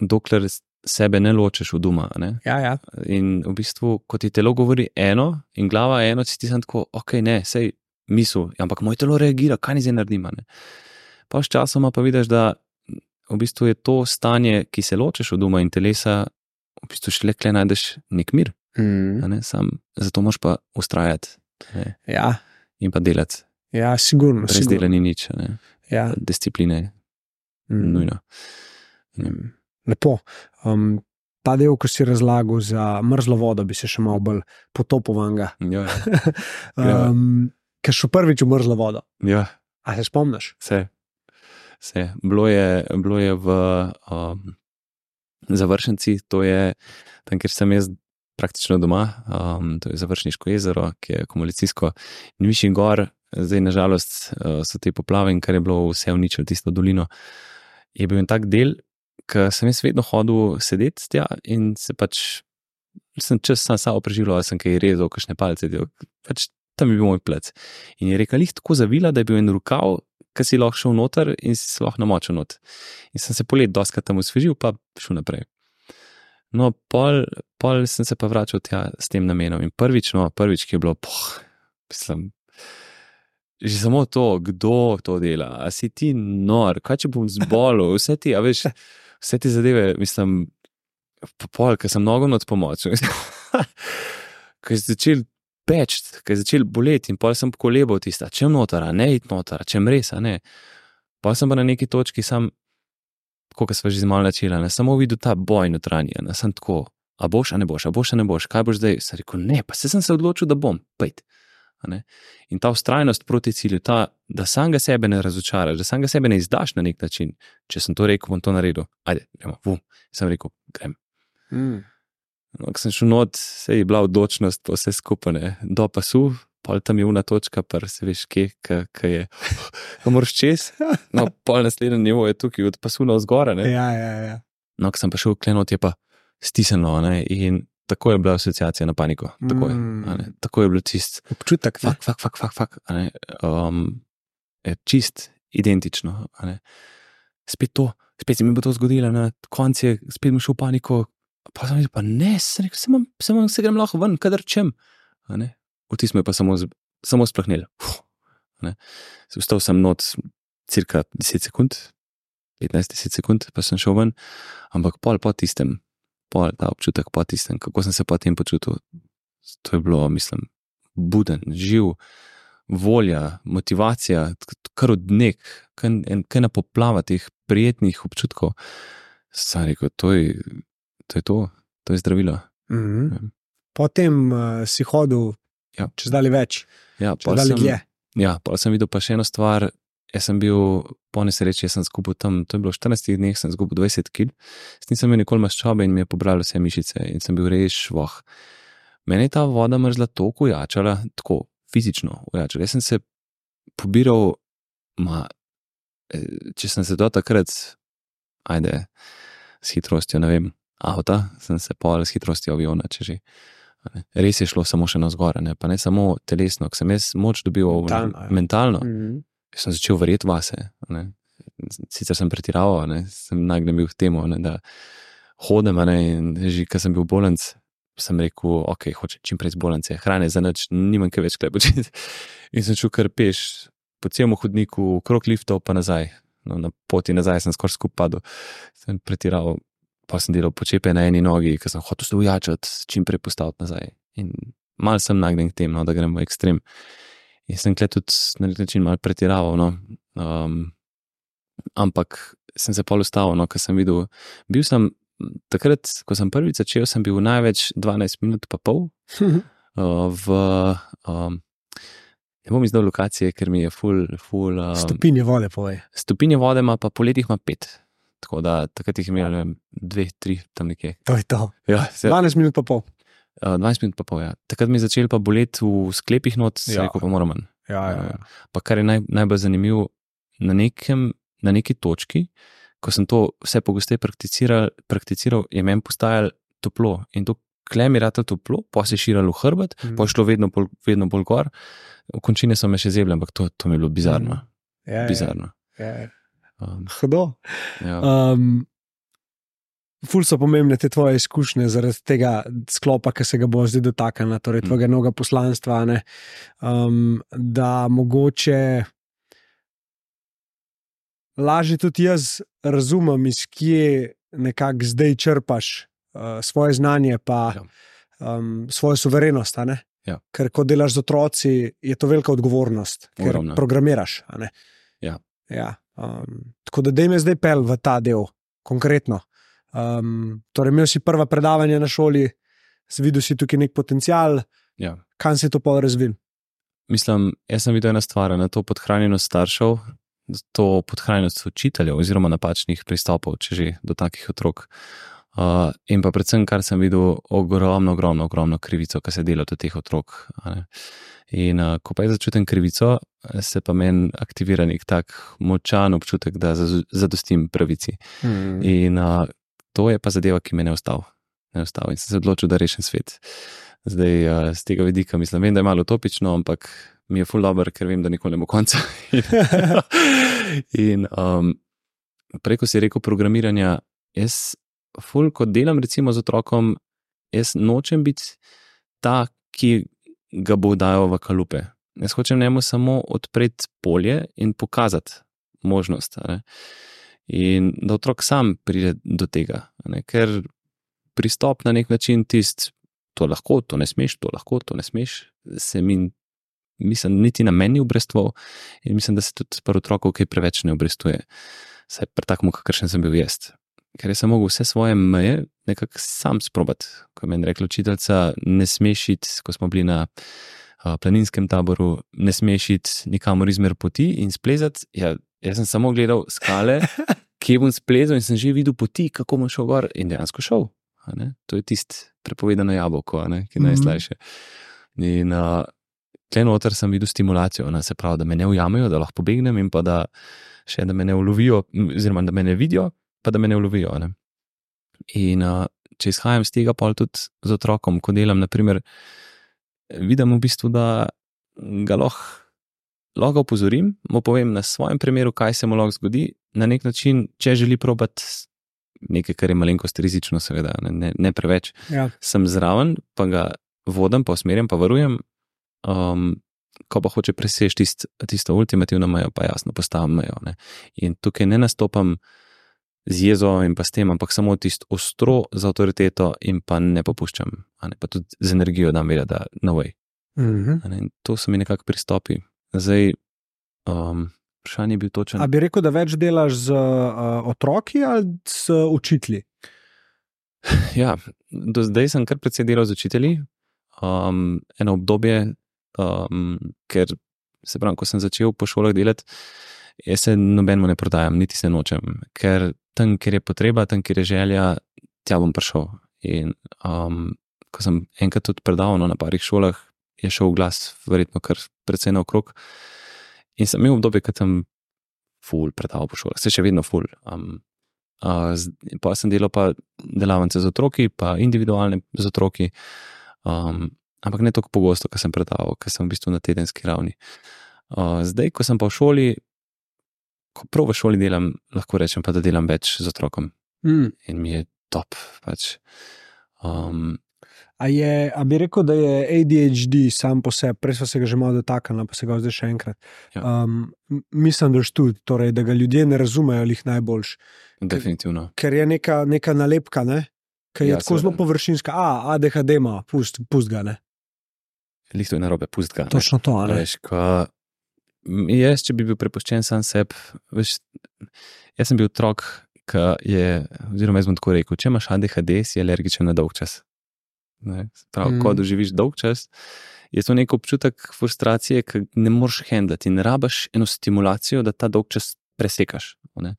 dokler sebe ne ločeš od doma. Ne? ja, ja. In v bistvu, ko ti telo govori eno, in glava eno, si ti sam tako, ok, ne, sej misel, ja, ampak moj telo reagira, kaj ni zdaj naredim. a ne. Pa s časoma pa vidiš, da v bistvu je to stanje, ki se ločeš od doma in telesa, v bistvu šele kle najdeš nek mir. a Mm. Ne, sam, zato moš pa ustrajati ne, ja. in pa delati. Ja, sigurno. Brez sigurno. dela ni nič, ne. Ja. discipline Mm. nujna. Mm. Lepo. Um, ta del, ki si razlagal za mrzlo vodo, bi se še malo bolj potopil vanga. Ja, Ja. Um, Ker šel prvič v mrzlo vodo. ja. A se spomniš? Vse. Vse. Bilo je, bilo je v um, Završenci, to je tam, kjer sem jaz praktično doma, um, to je Završniško jezero, ki je komunicijsko in višji gor. Zdaj, nažalost, uh, so te poplave in kar je bilo vse uničilo, tisto dolino. Je bil en tak del, ki sem jaz vedno hodil sedeti tja in se pač, sem čas sam samo preživljal, ali sem kaj rezal, kakšne palce, del, pač tam je bil moj plec. In je rekel, lih tako zavila, da je bil en rokav, ki si lahko šel noter in si lahko namočil not. In sem se polet doskrat tam osvežil, pa šel naprej. No, pol, pol sem se pa vračal tja s tem namenom. In prvič, no, prvič, ki je bilo, poh, mislim, že samo to, kdo to dela, a si ti nor, kaj če bom zbolel, vse ti, a veš, vse te zadeve, mislim, pol, ker sem nogo nad pomoč. Ker je začel peč, ker je začel boleti in pol sem kolebal tista, če noter, a ne id noter, če res, a ne. Pa sem pa na neki točki sam, kot smo že malo načela, ne samo videl ta boj notranji, ne sem tako, a boš, a ne boš, a boš, a ne boš, kaj boš zdaj? Sem rekel, ne, pa se sem se odločil, da bom, pejt. Ne. In ta ustrajnost proti cilju, ta, da samega sebe ne razočaraš, da samega sebe ne izdaš na nek način. Če sem to rekel, bom to naredil. Ajde, gremo, vum. Sem rekel, grem. Mm. No, ko sem šel not, se je bila odločnost, pa vse skupaj, ne. do pasu, pol tam je una točka, pa se veš, kje ka, ka je. Ko moraš čez, no, pol naslednji nivo je tukaj, od pasu na vzgore. Ne. Ja, ja, ja. No, ko sem pa šel klenot, je pa stisnjeno, ne. in tako je bila asociacija na paniko. Tako je, a ne. tako je bilo čist. Občutek. Fak, fak, fak, fak, fak, um, je čist identično. Spet to, spet se mi bo to zgodilo, na koncu je spet šel v paniko. Pa sem rekel, pa ne, sem rekel, se, imam, se, imam, se grem lahko ven, kadar čem. Vtis me je pa samo, samo splahnil. Vstal sem not cirka 10 sekund, 15-10 sekund, pa sem šel ven, ampak pol po tistem, pol ta občutek po tistem, kako sem se potem počutil, to je bilo, mislim, buden, živ, volja, motivacija, kar od nek, kaj, na poplava teh prijetnih občutkov. Sam rekel, to je to, je to, to je zdravilo. Mhm. Ja. Potem uh, si hodil Ja. čez dalje več, Ja, dalje sem- dlje. Ja, pa sem videl pa še eno stvar. Jaz sem bil po nesreči, jaz sem izgubil tam, to je bilo v 14 dneh, sem izgubil 20 kg, s tem sem imel nikoli maščobe in mi je pobralo vse mišice in sem bil res švoh. Mene je ta voda mrzla toliko ujačala, tako fizično ujačala. Jaz sem se pobiral, ma, eh, če sem se do takrat, ajde, s hitrostjo, ne vem, avta, sem se pol s hitrostjo aviona, če že. Res je šlo samo še na zgor, ne? pa ne samo telesno, ko sem jaz moč dobil Mentalno, ja. mentalno Mhm. Sem začel verjeti vase. ne. sicer sem pretiraval, ne, sem nagnjen bil k temu, ne, da hodim, ne, in že, ko sem bil bolen, sem rekel, ok, hoče čim prej zbolence, hrane za noč, nimam kaj več kaj početi. In sem šel kar peš po celem hodniku, krok liftov, pa nazaj. No, na poti nazaj sem skoraj skupaj padel, sem pretiraval, pa sem delal počepe na eni nogi, ker sem hotel se ujačati, čim prej postaviti nazaj. In mal sem nagnjen k temu, no, da gremo ekstrem. In sem kle tudi na nek način mal pretiraval. No. Um, ampak sem se pol ustavil, no, ker sem videl, bil sem takrat, ko sem prvič začel, sem bil največ 12 minut pa pol uh, v. Um, Ne bom izdal lokacije, ker mi je full. full um, Stopinje vode, povej. Stopinje vode ima pa poletih ima pet. Tako da takrat jih imel ne vem, dve, tri, tam nekje. To je to. Ja, se, 12 minut pa pol. Uh, 20 minut pa pol. Ja. Takrat mi je začel pa boleti v sklepih not, Ja. rekel pa moram manj. Ja, ja, ja. Pa kar je naj, najbolj zanimivo, na, nekem, na neki točki, ko sem to vse pogosteje prakticiral, prakticiral, je meni postajalo toplo. In to klem je rado toplo, pa se je širilo v hrbet, mm. pa je šlo vedno bolj, vedno bolj gor. V končini so me še zebli, ampak to, to mi je bilo bizarno. Ja, ja, bizarno. ja, ja. Um, Hudo. ja. Um, ful so pomembne te tvoje izkušnje zaradi tega sklopa, ki se ga bo zdaj dotaknila, torej Mm. tvojega novega poslanstva. ne, Um, da mogoče lažje tudi jaz razumem, iz kje nekako zdaj črpaš uh, svoje znanje, pa Ja. um, svojo suverenost. Ja. Ker ko delaš z otroci, je to velika odgovornost, ker Ogromna. programiraš. a ne. Ja. Ja, um, tako da dej me zdaj pel v ta del, konkretno. Um, torej, imel si prva predavanja na šoli, videl si tukaj nek potencial, Ja. kam se je to pa razvil. Mislim, jaz sem videl eno stvar, na to podhranjenost staršev, to podhranjenost učiteljev, oziroma napačnih pristopov, če že do takih otrok. Uh, in pa predvsem, kar sem videl, ogromno, ogromno, ogromno krivico, ki se dela do teh otrok. In uh, ko pa jaz začutim krivico, se pa meni aktivira nek tak močan občutek, da zadostim pravici. Hmm. In uh, to je pa zadeva, ki me ne ustavi. Ne ustavi. In sem se odločil, da rešim svet. Zdaj, uh, z tega vidika mislim, vem, da je malo utopično, ampak mi je full dobro, ker vem, da nikoli ne bo konca. in um, preko si rekel programiranja, jaz, full, ko delam recimo z otrokom, jaz nočem biti ta, ki ga bo dajal v kalupe. Jaz hočem njemu samo odpreti polje in pokazati možnost. ne. In da otrok sam pride do tega, ne? ker pristop na nek način tist, to lahko, to ne smeš, to lahko, to ne smeš, se mi, mislim, niti na meni obrestval in mislim, da se tudi pri otroku kaj preveč ne obrestuje. Saj pri takem, kakršen sem bil jaz. Ker je mogel vse svoje meje nekako sam sprobati. Ko meni rekla učiteljica, ne smeš iti, ko smo bili na a, planinskem taboru, ne smeš iti nikamor izmer poti in splezati. Ja, jaz sem samo gledal skale, kje bom splezal in sem že videl poti, kako bom šel gor in dejansko šel. To je tisto prepovedano jabolko, ki je Mhm. najslajše. In uh, tle noter sem videl stimulacijo, ne, se pravi, da me ne ujamejo, da lahko pobegnem in pa da še da me ne ulovijo, oziroma da me ne vidijo, pa da me ne ulovijo. Ne. In uh, če izhajam iz tega, pa tudi z otrokom, ko delam, naprimer, vidim v bistvu, da ga lahko. Lahko opozorim, mu povem na svojem primeru, kaj se mu lahko zgodi, na nek način, če želi probati nekaj, kar je malenkost rizično, seveda, ne, ne, ne preveč, Ja. sem zraven, pa ga vodim, pa usmerjam, pa varujem. Um, ko pa hoče preseči tist, tisto ultimativno mejo, pa jasno postavim mejo. Ne. In tukaj ne nastopam z jezo in pa s tem, ampak samo tisto ostro z avtoriteto in pa ne popuščam, ne, pa tudi z energijo dam vedeti, da no way. Mhm. in to so mi nekako pristopi. Zdaj, um, vprašanje je bil točen. A bi rekel, da več delaš z uh, otroki ali s učitelji? Ja, do zdaj sem kar precej delal z učitelji, um, eno obdobje, um, ker se pravi, ko sem začel po šolah delati, jaz se nobenemu ne prodajam, niti se nočem, ker tam, kjer je potreba, tam, kjer je želja, tja bom prišel. In um, ko sem enkrat tudi predaval no, na parih šolah, je šel glas, verjetno kar precej naokrog. In sem imel obdobje, ko sem full predaval po šolah, se še vedno full. Um, Uh, pa sem delal pa delavnice z otroki, pa individualne z otroki, um, ampak ne tako pogosto, kot sem predaval, ker sem v bistvu na tedenski ravni. Uh, zdaj, ko sem pa v šoli, ko prav v šoli delam, lahko rečem pa, da delam več z otrokom Mm. in mi je top. Pač. Um, A, je, a bi rekel, da je ADHD sam po sebi, prej smo se ga že malo dotaknili, pa se ga zdaj še enkrat. Ja. Um, misunderstood, torej, da ga ljudje ne razumejo, jih najboljš. definitivno. Ker je neka, neka nalepka, ne? ki je Ja, tako zelo seveda. površinska. A, ADHD ima, pust, pust ga. Ne? Lih to je narobe, pust ga. ne. Točno to. ne? Veš, ko, jaz, če bi bil prepuščen sam sebi, veš, jaz sem bil otrok, ki je, oziroma jaz bom tako rekel, če imaš ADHD, si alergičen na dolg čas. Ne, pravi, Mm. ko doživiš dolg čas, je to nek občutek frustracije, ki ne moreš handlati in rabaš eno stimulacijo, da ta dolg čas presekaš. Ne.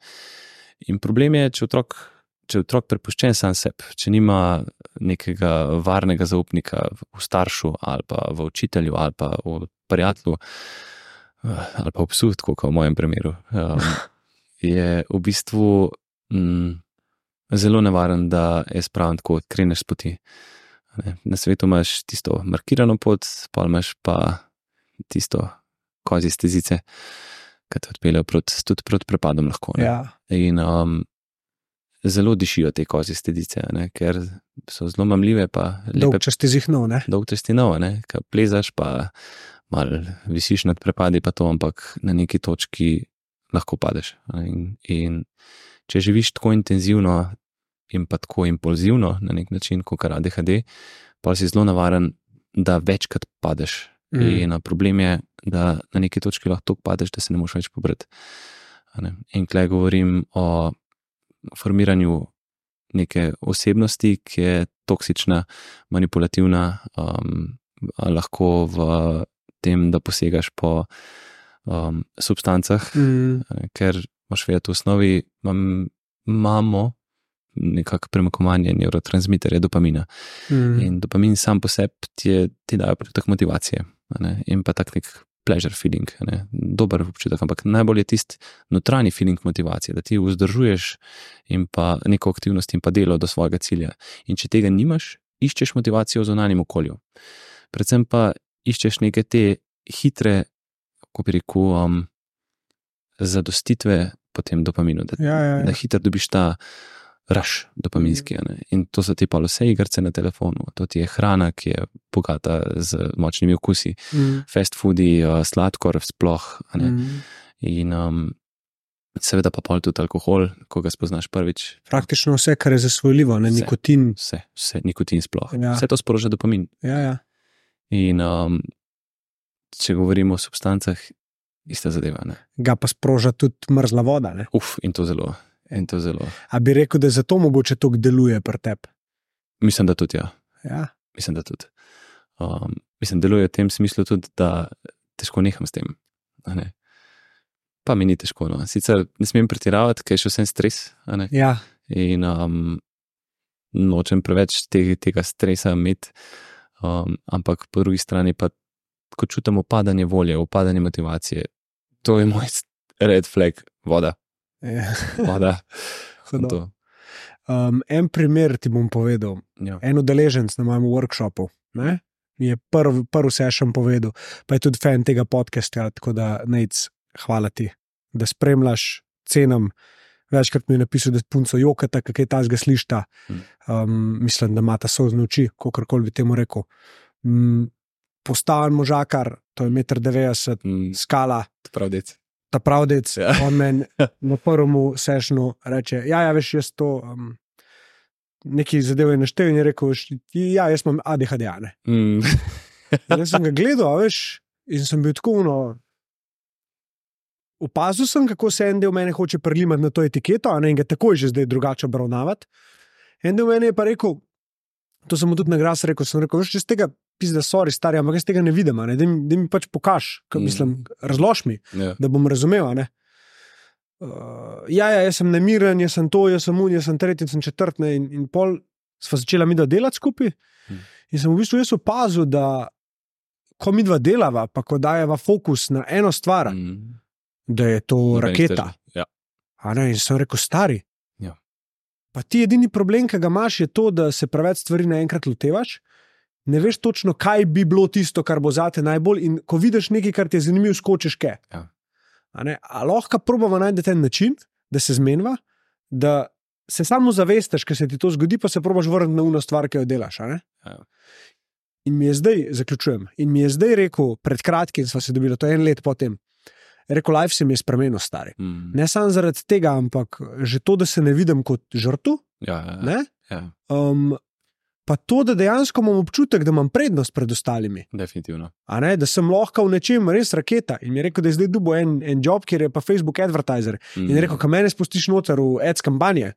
In problem je, če otrok. Če je otrok prepuščen sam sebi, če nima nekega varnega zaupnika v staršu, ali pa v učitelju, ali pa v prijatelju, eh, ali pa v psu, kot v mojem primeru, um, je v bistvu mm, zelo nevaren, da je spravljen tako, kreneš s poti. Ne. Na svetu imaš tisto markirano pot, pa imaš pa tisto kozje stezice, ki te odpeljejo proti, tudi proti prepadom. Lahko, ne. Ja. In um, zelo dišijo te kozje stezice, ne, ker so zelo mamljive, pa Dolg čas ti zihnov, dolg testinov, ki plezaš, pa malo visiš nad prepadi, pa to, ampak na neki točki lahko padeš. In, in če živiš tako intenzivno in pa tako impulzivno na nek način, kot kar ADHD, pa si zelo navaren, da večkrat padeš. Mm. In problem je, da na neki točki lahko tako padeš, da se ne moreš več pobrati. In klej govorim o formiranju neke osebnosti, ki je toksična, manipulativna, um, lahko v tem, da posegaš po um, substancah, Mm. ker imaš vedeti, v osnovi imam, imamo nekako premakovanje neurotransmiterja dopamina. Mm. In dopamin sam po sebi ti, je- ti daje občutek motivacije ne, in pa tak nek pleasure feeling, ne, dober občutek, ampak najbolj je tisti notranji feeling motivacije, da ti vzdržuješ in pa neko aktivnost in pa delo do svojega cilja. In če tega nimaš, iščeš motivacijo v zunanjem okolju. Predvsem pa iščeš neke te hitre, kako bi rekel, um, zadostitve po tem dopaminu, da, Ja, ja, da ja. hitro dobiš ta raš dopaminski. ne. In to so ti pa vse igrice na telefonu, to ti je hrana, ki je bogata z močnimi okusi, Mm. fast foodi, uh, sladkor, sploh. Mm. In um, seveda pa pol tudi alkohol, ko ga spoznaš prvič. Praktično vse, kar je zasvojljivo, ne Vse. nikotin. Vse, vse, nikotin sploh. Ja. Vse to sproža dopamin. Ja, ja. In um, če govorimo o substancah, ista zadeva. Ne? Ga pa sproža tudi mrzla voda. Ne? Uf, in to zelo. In to zelo. A bi rekel, da zato mogoče to deluje pri tebi? Mislim, da tudi ja. Ja. Mislim, da tudi. Um, mislim, deluje v tem smislu tudi, da težko neham s tem. ne. Pa mi ni težko. No. Sicer ne smem pretiravati, ker je še vsem stres. ja. In um, nočem preveč te, tega stresa imeti, um, ampak po drugi strani pa, ko čutim upadanje volje, upadanje motivacije, to je moj red flag, voda, ja. voda. Hudo. to. Um, en primer ti bom povedal. Ja. En udeleženc na mojem workshopu ne, mi je prvi prv sešem povedal, pa je tudi fan tega podcasta, tako da nec, hvala ti, da spremljaš, cenam. Večkrat mi je napisal, da je punco jokata, kaj je ta zga slišta. Mm. Um, mislim, da ima ta sozne oči, kako koli bi temu rekel. Um, Postaven možakar, to je 1,90 m, Mm, skala, prav, dec. Ta pravdec, Ja. ja. on meni na prvem sešnu reče: Ja, ja, veš, jaz to. Um, Neki zadev je naštel in je rekel: "Veš, Ja, jaz imam ADHD. a ne." Mm. Jaz sem ga gledal, veš, in sem bil tako. No, opazil sem, kako se en del mene hoče prelimati na to etiketo, a ne, in ga takoj že zdaj drugače obravnavati. En del mene je pa rekel, to sem mu tudi na glas rekel, sem rekel, veš, če z tega pizda, sorry, stari, ampak jaz tega ne vidim, ne, da mi, da mi pač pokaž, kaj, Mm. mislim, razlož mi Ja. da bom razumel. Uh, ja, ja, jaz sem nemiren, jaz sem to, jaz sem un, jaz sem tretji, jaz sem četrtne. In, in pol sva začela mi dva delati skupaj. Hmm. In sem v bistvu jaz opazil, da ko mi dva delava, pa ko dajeva fokus na eno stvar, mm. Mm. da je to Nobenih raketa. Ja. Ne, in sem rekel, stari. Ja. Pa ti edini problem, ki ga imaš, je to, da se preveč stvari naenkrat lotevaš. Ne veš točno, kaj bi bilo tisto, kar bo zate najbolj. In ko vidiš nekaj, kar ti je zanimivo, skočiš ke. Ja. A, ne, a lahko probamo najti en način, da se zmenjava, da se samo zavestaš, ker se ti to zgodi, pa se probaš vrniti na uno stvar, ki jo delaš. Ja. In mi je zdaj, zaključujem, in mi je zdaj rekel, pred kratkim smo se dobili, to je en let potem. Rekel, life se mi je spremenil, stari. Mm. Ne samo zaradi tega, ampak že to, da se ne vidim kot žrtev. Ja, ja, ja. ne, ja, Um, pa to, da dejansko imam občutek, da imam prednost pred ostalimi. definitivno. A Ne, da sem lahko v nečem res raketa. In mi je rekel, da je zdaj dubo en, en job, kjer je pa Facebook advertiser. Mm. In je rekel, kam mene spustiš noter v ads kampanje.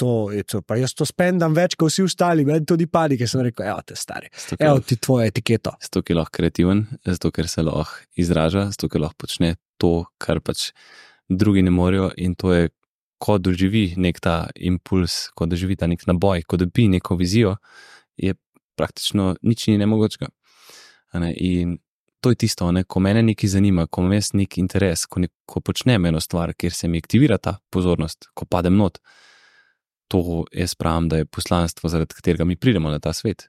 To je to, pa jaz to spendam več kot vsi ostali, meni to ni padi, ker sem rekel, evo te stari, ker evo ti tvoja etiketa. zato, ker je lahko kreativen, zato, ker se lahko izraža, zato, ker lahko počne to, kar pač drugi ne morejo, in to je, ko doživi nek ta impuls, ko doživi ta nek naboj, ko dobi neko vizijo, je praktično nič ni nemogočega. Ne? In to je tisto, ne? ko mene nekaj zanima, ko imam jaz nek interes, ko, ne, ko počnem eno stvar, kjer se mi aktivira ta pozornost, ko padem not. To jaz pravim, da je poslanstvo, zaradi katerega mi pridemo na ta svet.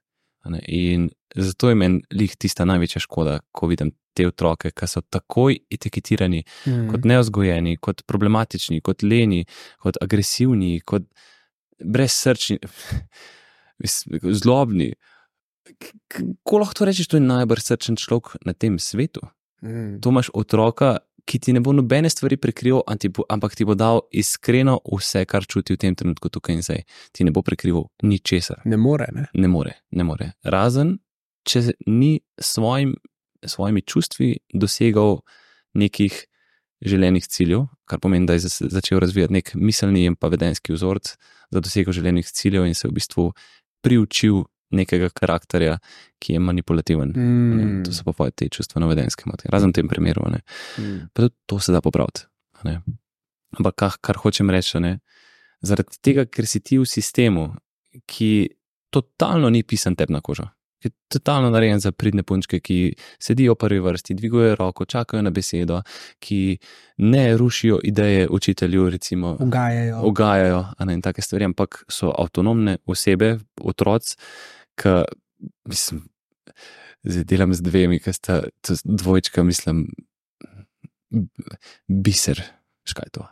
In zato je meni lih tista največja škoda, ko vidim te otroke, ki so takoj etiketirani Mm. kot neozgojeni, kot problematični, kot leni, kot agresivni, kot brezsrčni, zlobni. Ko lahko to rečeš, to je najbolj srčen človek na tem svetu. Mm. To imaš otroka, ki ti ne bo nobene stvari bo- ampak ti bo dal iskreno vse, kar čuti v tem trenutku tukaj in zdaj. Ti ne bo prikrival ničesar. Ne more, ne. Ne more, ne more. Razen, če ni s svojim, svojimi čustvi dosegal nekih želenih ciljev, kar pomeni, da je začel razvijati nek miselni in pa vedenski vzorec za dosego želenih ciljev in se v bistvu priučil nekega karakterja, ki je manipulativen. Mm. To so pa te čustveno-vedenske mote, razen v tem primeru. Ne. Mm. Pa tudi to se da popraviti. Ampak kar, kar hočem reči, ne, zaradi tega, ker si ti v sistemu, ki totalno ni pisan tebi na kožo. Ki Je totalno narejen za pridne punčke, ki sedijo v prvi vrsti, dvigujejo roko, čakajo na besedo, ki ne rušijo ideje učitelju, recimo, Ugajajo. ogajajo a ne, in take stvari, ampak so avtonomne osebe, otroci, ki, mislim, zdaj delam z dvemi, ki sta dvojčka, mislim, biser, škaj to.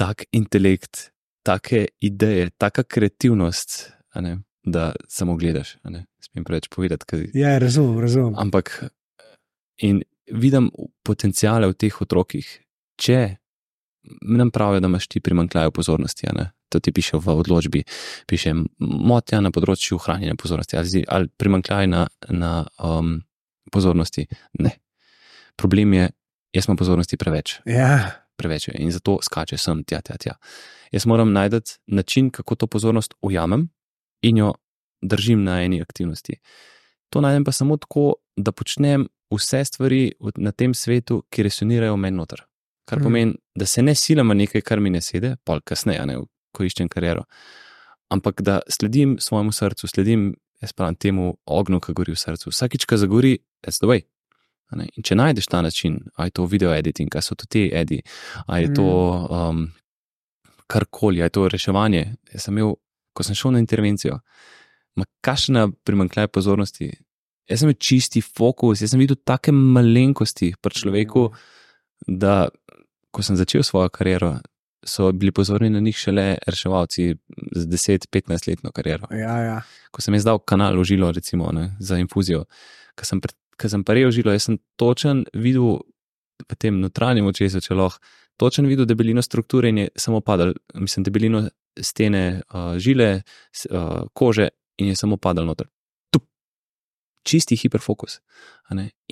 Tak intelekt, take ideje, taka kreativnost, ne, da samo gledaš. Smem preveč povedati, kaj Ja, razumem, razumem. Ampak in vidim potencijale v teh otrokih. Če nam pravijo, da imaš ti primankljaj pozornosti, to ti piše v odločbi, piše motnja na področju ohranjanja pozornosti ali, ali primankljaj na, na um, pozornosti. Ne. Problem je, jaz imam pozornosti preveč Ja. preveč je in zato skače sem tja, tja, tja. Jaz moram najti način, kako to pozornost ujamem in jo držim na eni aktivnosti. To najdem pa samo tako, da počnem vse stvari na tem svetu, ki resonirajo meni noter. Kar Mhm. pomeni, da se ne silam v nekaj, kar mi ne sede, pol kasneje, ne, ko iščem kariero. Ampak da sledim svojemu srcu, sledim, jaz pravim, temu ognju, ki gori v srcu. Vsakič, ko zagori, that's the way. In če najdeš ta način, ali je to video editing, ali so to te edi, ali je to um, karkoli, ali je to reševanje. Jaz sem imel, ko sem šel na intervencijo, ma kašna primankljaj pozornosti. Jaz sem imel čisti fokus, jaz sem videl take malenkosti pri človeku, da ko sem začel svojo kariero, so bili pozorni na njih šele reševalci z 10-15 letno kariero Ja, ja. ko sem jaz dal kanal v žilo, recimo, ne, za infuzijo, ko sem, pre- ko sem paril žilo, jaz sem točen videl v tem notranjem očesu, če lahko, točen videl debelino strukture in je samo padal, mislim, debelino stene, uh, žile, uh, kože in je samo padal noter. Tup. Čisti hiperfokus.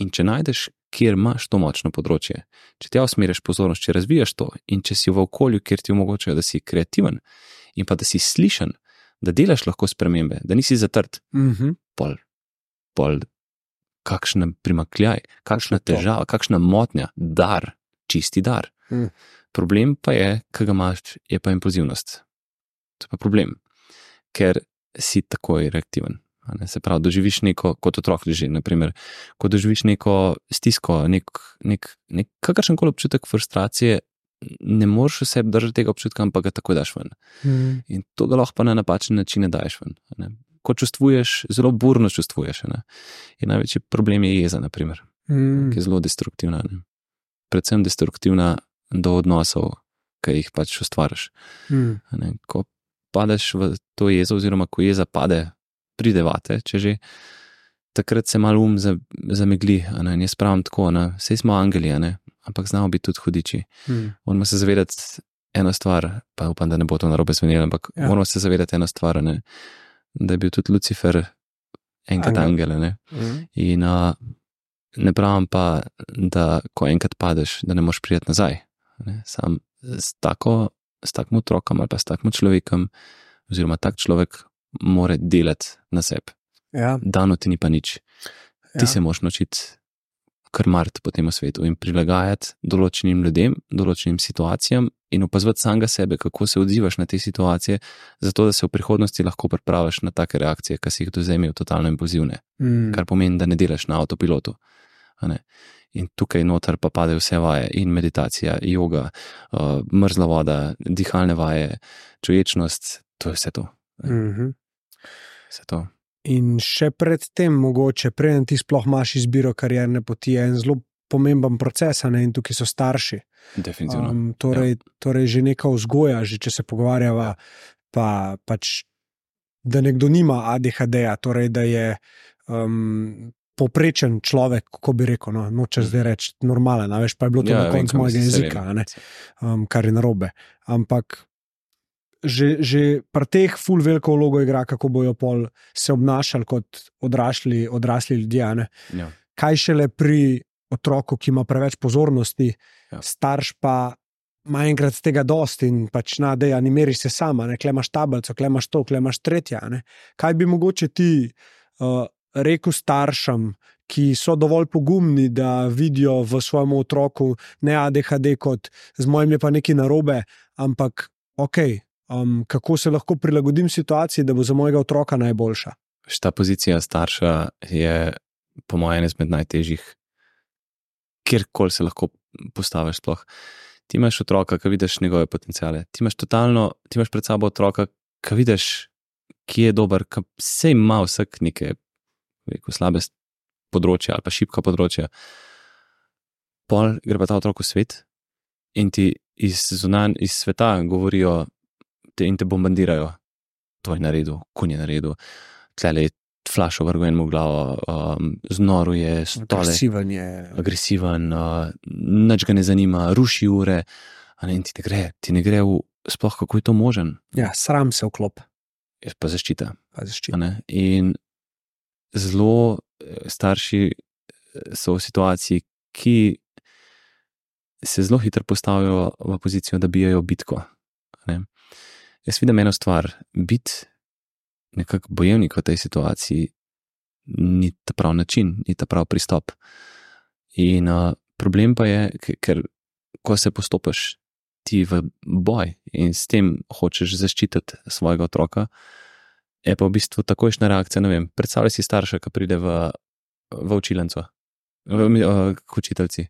In če najdeš, kjer imaš to močno področje, če tja usmeriš pozornost, če razvijaš to in če si v okolju, kjer ti omogočajo, da si kreativen in pa da si slišen, da delaš lahko spremembe, da nisi zatrt, Mhm. pol, pol, kakšen primakljaj, kakšna težava, kakšna motnja, dar, čisti dar. Mm. Problem pa je, ki ga imaš, je pa impulzivnost. To je pa problem, ker si takoj reaktiven. se pravi, doživiš neko, kot otrok leži, naprimer, ko doživiš neko stisko, nek, nek, nek kakršen koli občutek frustracije, ne moreš v sebi držati tega občutka, ampak ga takoj daš ven. Mhm. In to ga lahko na napačne načine daješ ven. Ne. Ko čustvuješ, zelo burno čustvuješ. Ne. In največji problem je jeza, naprimer, Mhm. ki je zelo destruktivna. Ne. predvsem destruktivna do odnosov, ki jih pač ustvariš. Mm. Ne, ko padeš v to jezo, oziroma ko jeza pade, pride vate, če že, takrat se malo um za- zamegli. a Ne, jaz pravim tako, ne, vse smo angeli, a ne, ampak znamo biti tudi hudiči. Mm. Moramo se zavedati eno stvar, pa upam, da ne bo to narobe zvenelo, ampak Ja. moramo se zavedati eno stvar, a ne, da je bil tudi Lucifer enkrat Angel. angel. angel a ne. Mm. In uh, ne pravim pa, da ko enkrat padeš, da ne moreš priti nazaj. Ne? Sam s, tako, s takim otrokom ali pa s takim človekom, oziroma tak človek, mora delati na sebi. Ja, Dano ti ni pa nič. Ti ja. se moraš naučiti krmariti po tem svetu in prilagajati določenim ljudem, določenim situacijam in opazovati samega sebe, kako se odzivaš na te situacije, zato da se v prihodnosti lahko pripraviš na take reakcije, ki si jih do zdaj imel totalno impulzivne Mm. kar pomeni, da ne delaš na avtopilotu. In tukaj noter pa padejo vse vaje, in meditacija, yoga, uh, mrzla voda, dihalne vaje, čuječnost, to je vse to. Mhm. Vse to. In še predtem, mogoče, preden ti sploh imaš izbiro karierne poti, je en zelo pomemben proces, ne, in tukaj so starši. Definitivno. Um, torej, torej, že neka vzgoja, že če se pogovarjava, pa, pač, da nekdo nima ADHD-ja, torej da je um, poprečen človek, kako bi rekel, no, noče zdaj reči normalen, a veš, pa je bilo to ja, na koncu mojega jezika, ne, um, kar je narobe. Ampak že, že pri teh ful veliko vlogo igra, kako bojo pol se obnašali kot odrasli, odrasli ljudje. Ja. Kaj šele pri otroku, ki ima preveč pozornosti, Ja. starš pa ima enkrat tega dosti in pač na, da ja, ne meriš se sama, ne klemaš tablico, klemaš to, klemaš tretja. Ne. Kaj bi mogoče ti uh, rekel staršem, ki so dovolj pogumni, da vidijo v svojem otroku ne ADHD kot z mojim je pa nekaj narobe, ampak ok. Um, kako se lahko prilagodim situaciji, da bo za mojega otroka najboljša? Ta pozicija starša je, po mojem, ena izmed najtežjih, kjerkoli se lahko postaviš. Sploh. Ti imaš otroka, ki vidiš njegove potencijale. Ti imaš totalno, ti imaš pred sabo otroka, ki vidiš, ki je dober, ki vse ima vsak neke rekel, slabe področja ali pa šibka področja. Pol gre pa ta otrok v svet in ti iz, zunan, iz sveta govorijo te, in te bombardirajo. To je naredil, kun je naredil, tle je flašo vrgo in mu v glavo, um, znoro je, stole, Agresiven je. agresiven, uh, nič ga ne zanima, ruši ure. Ne, in ti ne gre, ti ne gre v, sploh kako je to možen, Ja, sram se vklop, pa zaščita. pa zaščita. In zelo eh, starši eh, so v situaciji, ki se zelo hitro postavijo v pozicijo, da bijajo bitko. ne. Jaz vidim eno stvar, biti nekako bojevnik v tej situaciji ni ta prav način, ni ta prav pristop. In uh, problem pa je, ke- ker ko se postopiš ti v boj in s tem hočeš zaščititi svojega otroka, je pa v bistvu takojšnja reakcija. vem, Predstavljaj si starša, ki pride v, v učilnico, k učiteljci.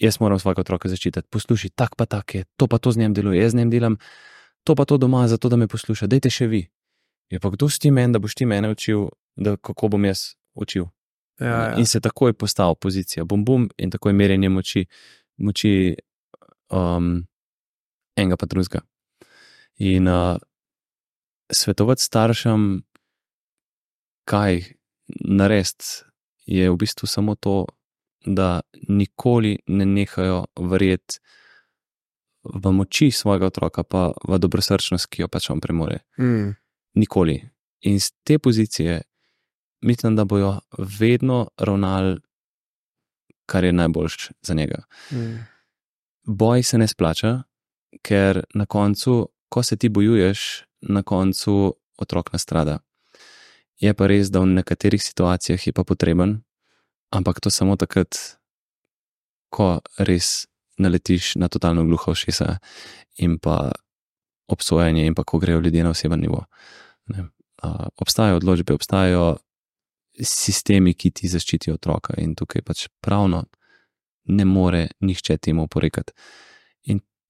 Jaz moram svojega otroka zaščititi, poslušaj, tak pa tak je, to pa to z njim deluje, jaz z njim delam, to pa to doma, zato da me posluša, dajte še vi. Je pa kdo si ti meni, da boš ti mene učil, da kako bom jaz učil. Ja, ja. In se takoj postavi pozicija, bom bom in takoj merjenje moči, moči um, enega pa drugega. In uh, svetovati staršem, kaj narediti, je v bistvu samo to, da nikoli ne nehajo verjeti v moči svojega otroka, pa v dobrosrčnost, ki jo pač on premore. Mm. Nikoli. In z te pozicije mislim, da bojo vedno ravnali, kar je najboljš za njega. Mm. Boj se ne splača, ker na koncu, ko se ti bojuješ, na koncu otrok nastrada. Je pa res, da v nekaterih situacijah je pa potreben, ampak to samo takrat, ko res naletiš na totalno gluho šesa in pa obsojanje, in pa ko grejo ljudje na oseben nivo. Ne. Uh, obstajajo odločbe, obstajajo sistemi, ki ti zaščitijo otroka, in tukaj pač pravno ne more nihče temu oporekati.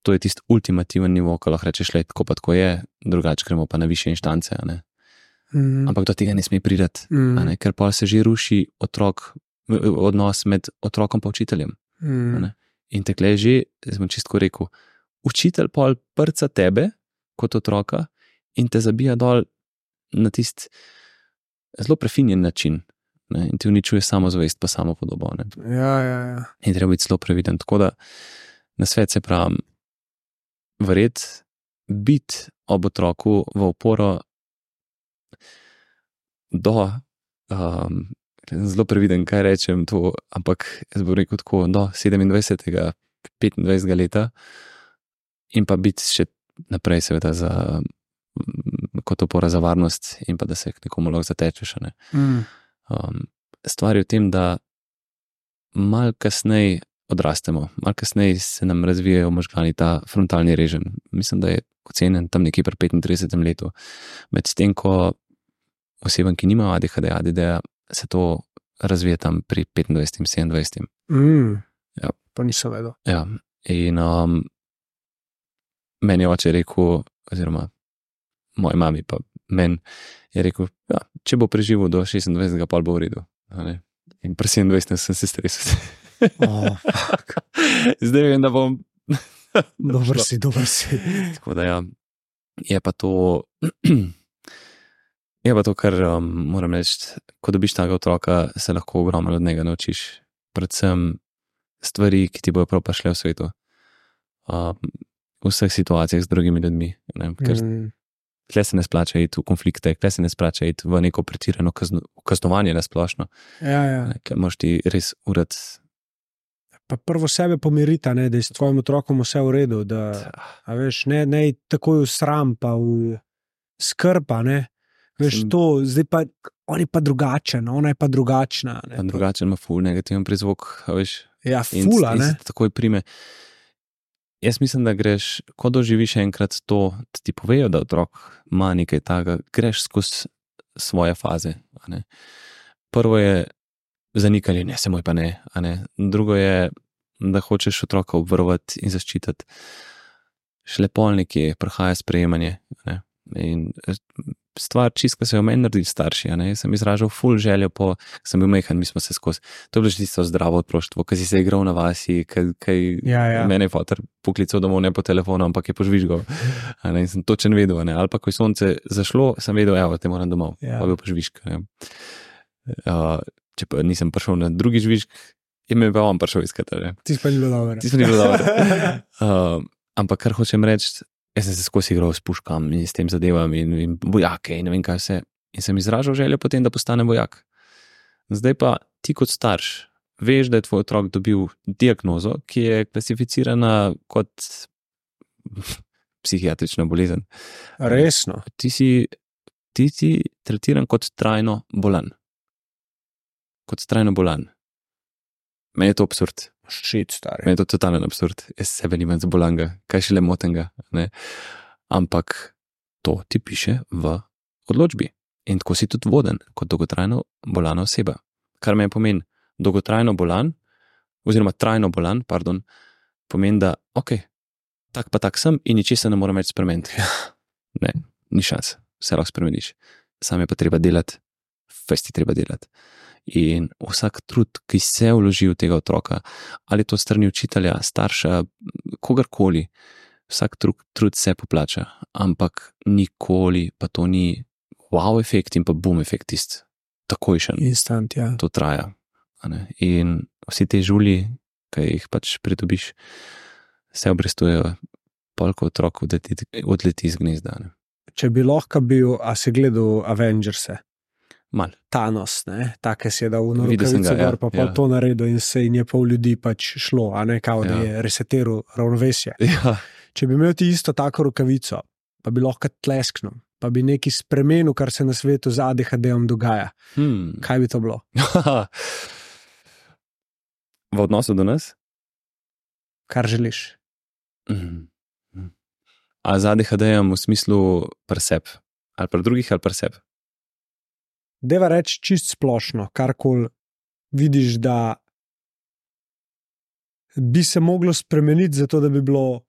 To je tisti ultimativen nivo, ko lahko rečeš, le tako pa tako je, drugače gremo pa na više inštance. Mm. Ampak do tega ne sme priti, Mm. ne, ker pa se že ruši otrok, odnos med otrokom in učiteljem. a ne. In tekle je že, zdaj sem čisto rekel, učitelj pol prca tebe kot otroka in te zabija dol na tisti zelo prefinjen način. Ne, in ti uničuje samo zavest, pa samo podobo. Ne. Ja, ja, ja. In treba biti zelo previden. Tako da na svet se pravi, verjeti, biti ob otroku v oporo do. Um, Zelo previden, kaj rečem, to, ampak jaz bom rekel tako, do 27. 25. leta, in pa biti še naprej, seveda, za, kot opora za varnost, in pa da se nekomu lahko zatečeš. Ne. Mm. Um, stvar je v tem, da malo kasneje odrastemo, malo kasneje se nam razvijajo možgani, ta frontalni režim. Mislim, da je ocenjen tam nekje pri 35 letu. Medtem ko osebam, ki nimajo ADHD, ADD, se to razvije tam pri 25, 27. Mm. Ja. Pa nisem vedel. Ja. In um, meni je oče rekel, oziroma moji mami, pa meni je rekel, ja, če bo preživel do 26, pa bo v redu. In pri 27 sem se stresel. Oh, Zdaj vem, da bom. dober si, dober si. Tako da ja, je pa to. Je pa to, kar um, moram reči, ko dobiš takega otroka, se lahko ogromno od njega naučiš. Predvsem stvari, ki ti bodo prav prišle v svetu. Um, v vseh situacijah z drugimi ljudmi. Ne? Ker Mm. Tle se ne splača iti v konflikte, tle se ne splača iti v neko pretirano kazno, kaznovanje na splošno. Ja, ja. Ker moš ti res urati. Pa prvo sebe pomirita, ne, da je s tvojim otrokom vse v redu. Da, a veš, ne, ne takoj v sram, pa v skrpa. Ne. Veš, Sem- to, zdaj pa on je pa drugačen, ona je pa drugačna. Ne, Pa drugačen ima ful negativen prizvok, a veš. Ja, in- fula, in ne. se takoj prime. Jaz mislim, da greš, ko doživiš enkrat to, ti povejo, da otrok ima nekaj takega, greš skozi svoje faze. Prvo je zanikanje, ne, se moj pa ne, ne. Drugo je, da hočeš otroka obvarovati in zaščititi. Šele pol nekje prihaja sprejemanje. Ne. In stvar, čisto se je v meni naredili starši. Jaz sem izražal ful željo po, sem bil mehen, mi smo se skozi. To je bilo že tisto zdravo otroštvo, ki si se igral na vasi, kaj Ja, ja. mene je fotor poklical domov ne po telefonu, ampak je požvižgal. In sem točen vedel. a Ne. Ali pa ko je sonce zašlo, sem vedel, da te moram domov. Ja. Pa bil ne. Uh, če pa nisem prišel na drugi žvižk, je me pa on prišel ne. Ti si pa ni bilo dobro. Tisto ni bilo dobro. Uh, ampak kar hočem reči, jaz sem se skozi igral s puškami in s tem zadevami in, in vojake in ne vem kaj vse. In sem izražal željo potem, da postane vojak. Zdaj pa ti kot starš veš, da je tvoj otrok dobil diagnozo, ki je klasificirana kot psihiatrična bolezen. Resno. Ti si, ti si tretiran kot trajno bolan. Kot trajno bolan. Meni je to absurd. Ščit, stari. Meni je to totalen absurd, jaz sebe nimam za bolanga, kaj še le motenga. Ne? Ampak to ti piše v odločbi. In tako si tudi voden kot dolgotrajno bolana oseba. Kar me pomeni, dolgotrajno bolan, oziroma trajno bolan, pardon, pomeni, da ok, tak pa tak sem in ničesar ne morem več spremeniti. Ne, ni šans, vse lahko spremeniš. Sam je pa treba delati, festi treba delati. In vsak trud, ki se vloži v tega otroka, ali to strani učitelja, starša, kogarkoli, vsak trud, trud se poplača, ampak nikoli pa to ni wow efekt in pa boom efekt tisti, takojšen. Instant, ja. To traja. In vsi te žulji, ki jih pač pridobiš, se obrestujejo, polk otrok odleti, odleti iz gnezda. Ne. Če bi lahko bil, a si gledal Avengers, Mal. Thanos, ne, take si je dal v rokavico, ja, pa pol ja. to naredil in se in je pol ljudi pač šlo, a ne kao, da Ja. je resetiral ravnovesje. Ja, Če bi imel ti isto tako rokavico, pa bi lahko tlesknil, pa bi nekaj spremenil, kar se na svetu z ADHD-om dogaja, hmm. kaj bi to bilo? v odnosu do nas? Kar želiš. Mhm. A z ADHD-jem v smislu preseb, ali pa drugih, ali preseb. Deva reči čist splošno, karkoli vidiš, da bi se moglo spremeniti, zato da bi bilo,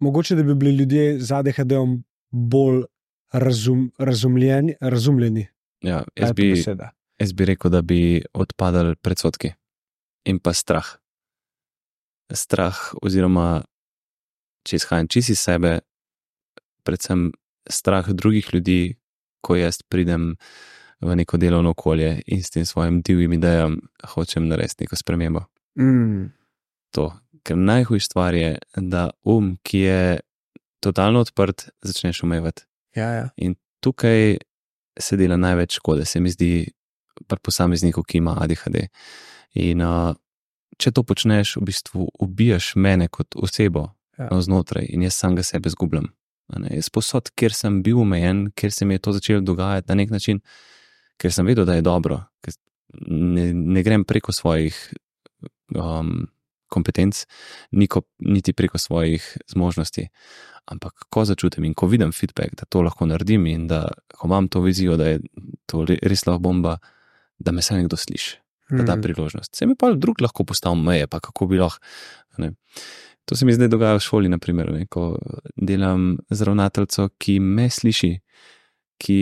mogoče da bi bili ljudje z ADHD-om bolj razum, razumljeni. razumljeni. Ja, jaz, bi, beseda? jaz bi rekel, da bi odpadali predsotki in pa strah. strah, oziroma če izhajam čisto iz sebe, predvsem strah drugih ljudi, ko jaz pridem v neko delovno okolje in s tem svojim divjim idejam hočem narediti neko spremembo. Mm. To. Ker najhujša stvar je, da um, ki je totalno odprt, začneš umevati. Ja, ja. In tukaj se dela največ škode, se mi zdi, pri posamezniku, ki ima ADHD. In uh, če to počneš, v bistvu ubijaš mene kot osebo Ja. znotraj in jaz samega sebe zgubljam. Jaz posod, ker sem bil omejen, ker se mi je to začelo dogajati na nek način, ker sem vedel, da je dobro, ker ne, ne grem preko svojih um, kompetenc, niko, niti preko svojih zmožnosti. Ampak ko začutim in ko vidim feedback, da to lahko naredim in da ko imam to vizijo, da je to re- res lahko bomba, da me se nekdo sliši, da da Mm. priložnost. Se mi pa drug lahko postavil meje, pa kako bi lahko. ne. To se mi zdaj dogaja v šoli, naprimer, ne, ko delam z ravnateljico, ki me sliši, ki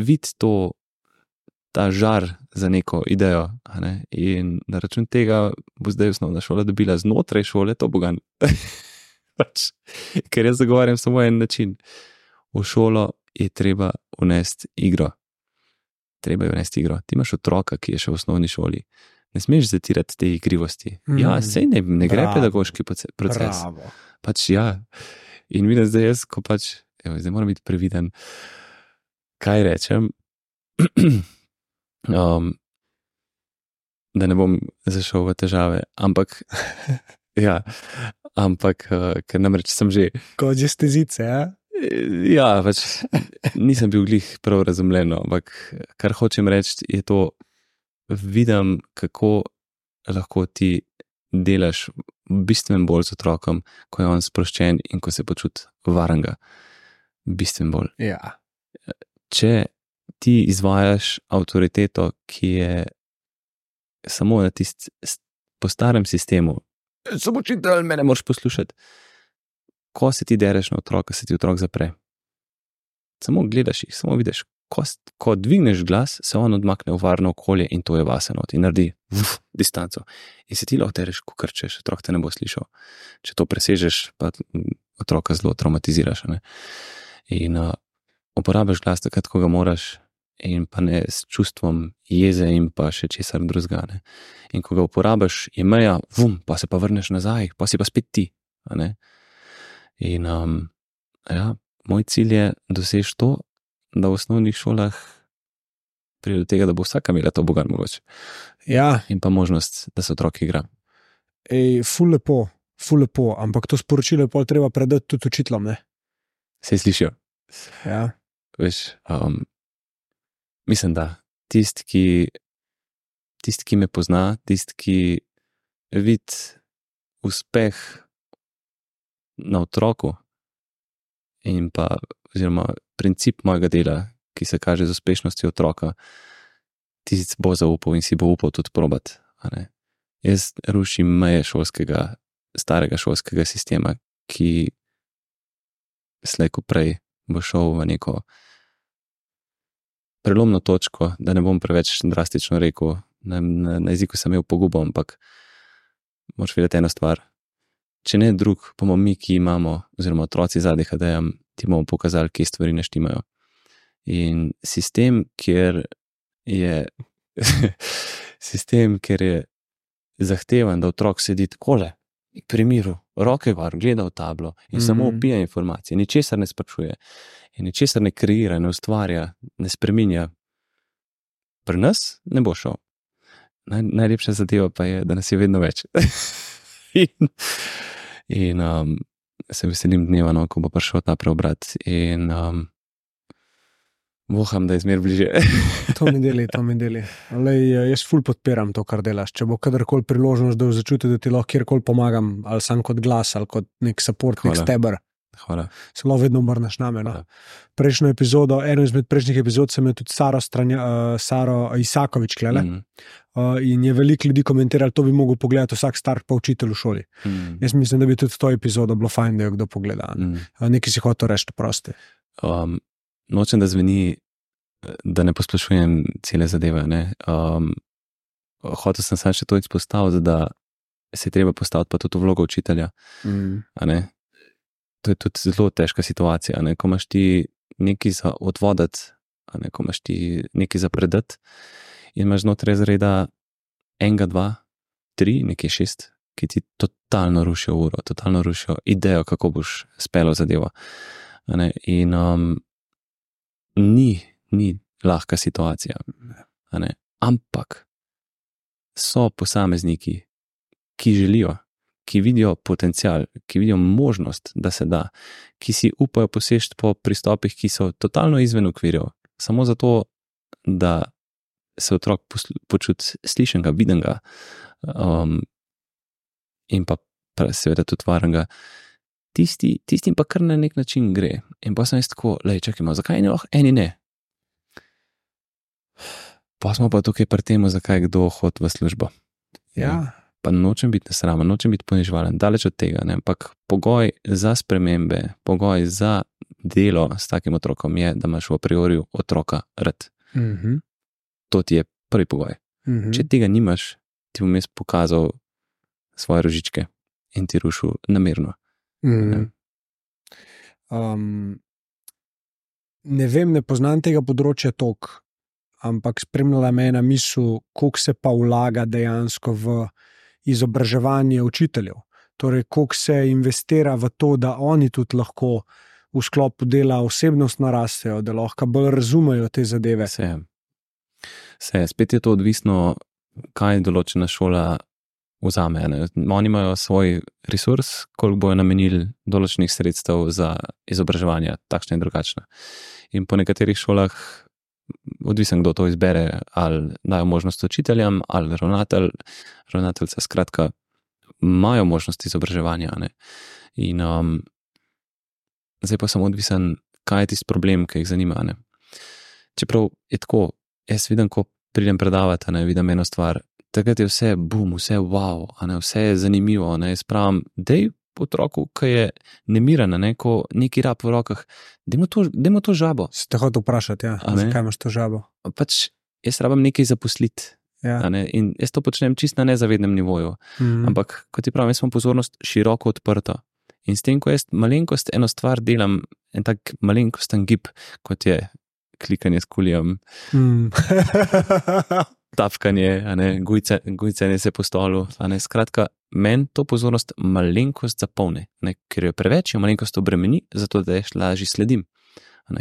vidi to, ta žar za neko idejo. Ne, in na račun tega bo zdaj osnovna šola dobila znotraj šole to bogan. pač, ker jaz zagovarjam samo en način. V šolo je treba unesti igro. Treba je unesti igro. Ti imaš otroka, ki je še v osnovni šoli. Ne smeš zatirati te igrivosti. Mm. Ja, Mm. sej ne, ne gre Bravo. pedagoški proces. Bravo. Pač ja. In vidim zdaj jaz, ko pač, evo, zdaj moram biti previden, kaj rečem. um, da ne bom zašel v težave, ampak. Ja, ampak, uh, ker namreč sem že. Kot že stezice, ja? Ja, pač nisem bil glih prav razumljen, no, ampak kar hočem reči, je to, vidim, kako lahko ti delaš bistveno bolj z otrokom, ko je on sproščen in ko se počuti varnega. Bistveno bolj. Ja. Če ti izvajaš avtoriteto, ki je samo na tisti, po starem sistemu, samo učitelj, mene moraš poslušati. Ko se ti dereš na otroka, se ti otrok zapre. Samo gledaš jih, samo vidiš. Ko, ko dvigneš glas, se on odmakne v varno okolje in to je vasen od in naredi vuf, distanco. In se ti lahko tereš, ko krčeš, otrok te ne bo slišal. Če to presežeš, pa otroka zelo traumatiziraš. Ne? In uh, uporabiš glas takrat, ko ga moraš, in pa ne s čustvom jeze in pa še česar drugega. ne. In ko ga uporabiš, je meja, vum, pa se pa vrneš nazaj, pa si pa spet ti. In um, ja, moj cilj je doseči to, da v osnovnih šolah pride do tega, da bo vsaka imela to bogan mogoče. Ja, In pa možnost, da se otrok igra. ej, ful lepo, ful lepo, ampak to sporočilo je pol treba predati tudi učiteljem. ne? Se slišijo. Ja. Veš, um, mislim, da tisti, ki, tist, ki me pozna, tisti, ki vidi uspeh na otroku in pa, oziroma princip mojega dela, ki se kaže z uspešnostjo otroka, tisti bo zaupal in si bo upal tudi probat. a ne. Jaz rušim meje šolskega, starega šolskega sistema, ki slejko prej bo šel v neko prelomno točko, da ne bom preveč drastično rekel, na, na, na jeziku sem imel pogubo, ampak moraš vedeti eno stvar. Če ne drug, bomo mi, ki imamo, oziroma otroci z ADHD-jem, ti bomo pokazali, kje stvari ne štimajo. In sistem, kjer je, sistem, kjer je zahteven, da otrok sedi takole, pri miru, roke gor, gleda v tablo in mm -hmm. samo opija informacije, ničesar ne sprašuje, in ničesar ne kreira, ne ustvarja, ne spreminja. Pri nas ne bo šel. Naj, najlepša zadeva pa je, da nas je vedno več. in in um, se veselim dneva, no, ko bo prišel ta preobrat. In um, voham, da je zmer bliže. To mi deli, to mi deli. Lej, jaz ful podpiram to, kar delaš. Če bo kadarkoli priložnost, da začutim, da ti lahko kjerkoli pomagam, ali sam kot glas, ali kot nek support, nek Hvala. steber, Hvala. se lahko vedno obrneš name. No. Ja. Prejšnjo epizodo, eno izmed prejšnjih epizod, sem imel tudi Saro, stranja, uh, Saro Isakovič, klele, mm. Uh, in je veliko ljudi komentiralo, to bi mogel pogledati vsak star pa učitelj v šoli. mm, Jaz mislim, da bi tudi to epizodo bilo fajn, da jo kdo pogleda. mm. Uh, nekaj si hotel reči, prosti. Um, nočem, da zveni, da ne posplošujem cele zadeve. Ne? Um, hotel sem samo še to izpostaviti, da se je treba postaviti pa tudi v vlogo učitelja. Mm. To je tudi zelo težka situacija. Ne? Ko imaš ti nekaj za odvoditi, ne? ko imaš ti nekaj za predati, in imaš znotraj razreda enega, dva, tri, nekaj šest, ki ti totalno rušijo uro, totalno rušijo idejo, kako boš spelo zadevo. In um, ni, ni lahka situacija. Ampak so posamezniki, ki želijo, ki vidijo potencial, ki vidijo možnost, da se da, ki si upajo posežeti po pristopih, ki so totalno izven okvirjev, samo zato, da se otrok počuti slišenega, videnega um, in pa seveda tudi varnega. Tisti, tistim pa kar na nek način gre. In pa sem jaz tako, le čakajmo, zakaj eni lahko, eni ne. Pa smo pa tukaj pri tem, zakaj kdo hodi v službo. Ja. Pa nočem biti nesramen, nočem biti ponižvalen, daleč od tega. Ne? Ampak pogoj za spremembe, pogoj za delo s takim otrokom je, da imaš v priori otroka rad. Mhm. To ti je prvi pogoj. Mhm. Če tega nimaš, ti bom jaz pokazal svoje rožičke in ti rušil namerno. Mhm. Um, ne vem, ne poznam tega področja tok, ampak spremljala me je ena misel, koliko se pa vlaga dejansko v izobraževanje učiteljev. Torej, koliko se investira v to, da oni tudi lahko v sklopu dela osebnost narastejo, da lahko bolj razumejo te zadeve. Vse je. Spet je to odvisno, kaj določena šola vzame. Ne. Oni imajo svoj resurs, koliko bojo namenili določenih sredstev za izobraževanje, takšne in drugačne. In po nekaterih šolah, odvisen kdo to izbere, ali dajo možnost učiteljem, ali ravnatelj, ravnateljca, skratka, imajo možnost izobraževanja. Ne. In um, zdaj pa sem odvisen, kaj je tisti problem, ki jih zanima. Ne. Čeprav je tako, jaz vidim, ko pridem predavati, ne vidim eno stvar. Takrat je vse bum, vse wow, ne, vse je zanimivo. Ne, jaz pravim, da je otroku, ki je nemiren, ne, ko neki rab v rokah, da to, dajmo to žabo. Ste hotel vprašati, ja, A ne? zakaj imaš to žabo? Pač jaz rabim nekaj zaposliti. Ja. Ne, in jaz to počnem čisto na nezavednem nivoju. Mhm. Ampak, kot ti pravim, jaz imam pozornost široko odprto. In s tem, ko jaz malenkost eno stvar delam, en tak malenkosten gib, kot je klikanje s kulijem, Mm. tapkanje, gujce, gujcanje se po stolu. skratka, meni to pozornost malenkost zapolni, ne, ker jo preveč, jo malenkost obremeni, zato da ješ lažje sledim.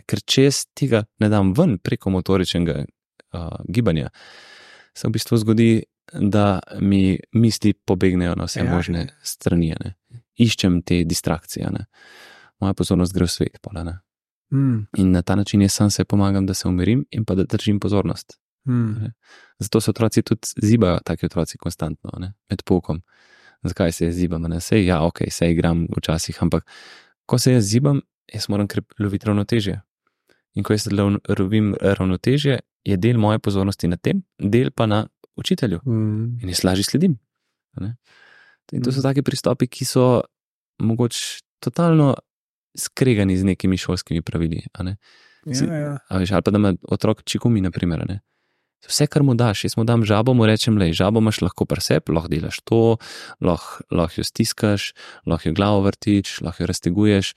ker če jaz tega ne dam ven preko motoričnega uh, gibanja, se v bistvu zgodi, da mi misli pobegnejo na vse Ja. možne strani. Ne. Iščem te distrakcije. Ne. Moja pozornost gre v svet. Pola. Mm. In na ta način jaz sam se pomagam, da se umirim in pa da držim pozornost. Mm. Zato se otroci tudi zibajo, taki otroci, konstantno, ne? med poukom. Zakaj se jaz zibam? Ne? Sej, ja, ok, se igram včasih, ampak ko se jaz zibam, jaz moram loviti ravnotežje. In ko jaz lov- lovim ravnotežje, je del moje pozornosti na tem, del pa na učitelju. Mm. In jaz lažje sledim. ne. In to so taki pristopi, ki so mogoče totalno skregani z nekimi šolskimi pravili. ne. Si- Ja, ja. Veš, ali pa da ima otrok čikumi, na primer. Ne? Vse, kar mu daš, jaz mu dam žabo, mu rečem, le, žabo imaš lahko pri sebi, lahko delaš to, lahko, lahko jo stiskaš, lahko jo glavo vrtiš, lahko jo razteguješ.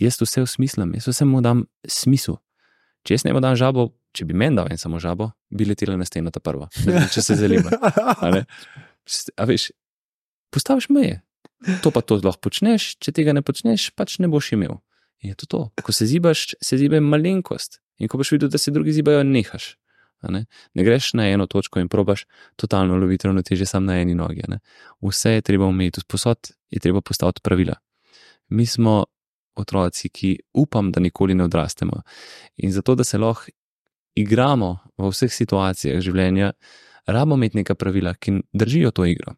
Jaz vse usmislim, jaz vse mu dam smisel. Če jaz ne mu dam žabo, če bi meni dal en samo žabo, bi letela na steno ta prva, vem, če se zalima. A, a veš, postaviš meje. To pa to lahko počneš, če tega ne počneš, pač ne boš imel. In je to to. Ko se zibaš, se ziba malenkost. In ko boš videl, da se drugi zibajo, nehaš. Ne? ne greš na eno točko in probaš totalno loviti ravnoteže sam na eni nogi. ne. Vse je treba umeti, sposod je treba postaviti pravila. Mi smo otroci, ki upam, da nikoli ne odrastemo. In zato, da se lahko igramo v vseh situacijah življenja, rabimo imeti neka pravila, ki držijo to igro.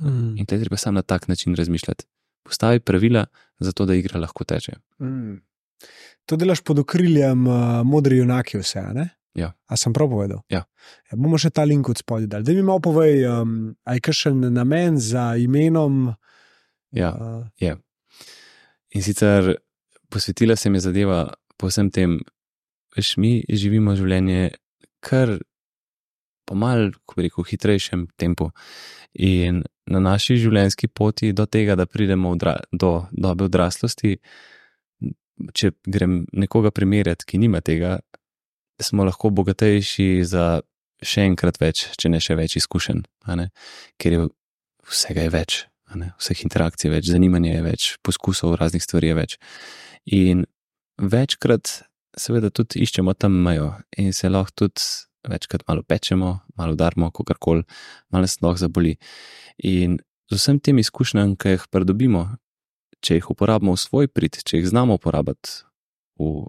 Mm. In te treba sam na tak način razmišljati. Postavi pravila, zato da igra lahko teče. Mm. To delaš pod okriljem uh, modri junaki, vse, ne? Ja. A sem prav povedal? Ja. ja bomo še ta link od spodaj dali. Da mi malo povej, um, aj kakšen namen za imenom. Ja. Uh, In sicer posvetila se mi zadeva po vsem tem, veš, mi živimo življenje kar po mal, ko rekel, hitrejšem tempu. In na naši življenjski poti do tega, da pridemo odra, do dobe odraslosti, če grem nekoga primerjati, ki nima tega, smo lahko bogatejši za še enkrat več, če ne še več izkušenj, ker je vsega je več, vseh interakcij je več, zanimanja je več, poskusov raznih stvari je več. In večkrat, seveda, tudi iščemo tam mejo in se lahko tudi večkrat malo pečemo, malo udarimo, kako koli, malo se lahko zaboli. In z vsem tem izkušnjam, ki jih pridobimo, če jih uporabimo v svoj prid, če jih znamo uporabiti v,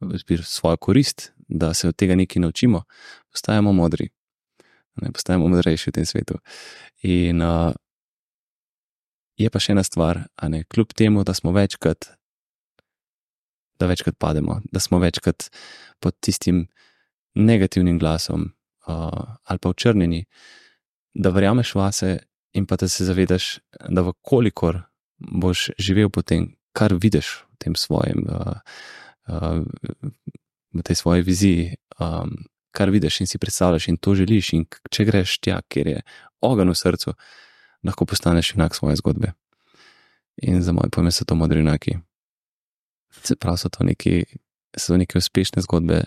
v svojo korist, da se od tega nekaj naučimo, postajamo modri. Ne, postajamo modrejši v tem svetu. In uh, je pa še ena stvar, ne, kljub temu, da smo večkrat, da večkrat pademo, da smo večkrat pod tistim negativnim glasom uh, ali pa očrnjeni, da verjameš vase in pa da se zavedaš, da vkolikor boš živel po tem, kar vidiš v tem svojem. Uh, uh, V tej svoji viziji, um, kar vidiš in si predstavljaš, in to želiš, in če greš tja, kjer je ogen v srcu, lahko postaneš enak svoje zgodbe. In za moje pojme so to modri enaki. Se pravi, so to neki so neke uspešne zgodbe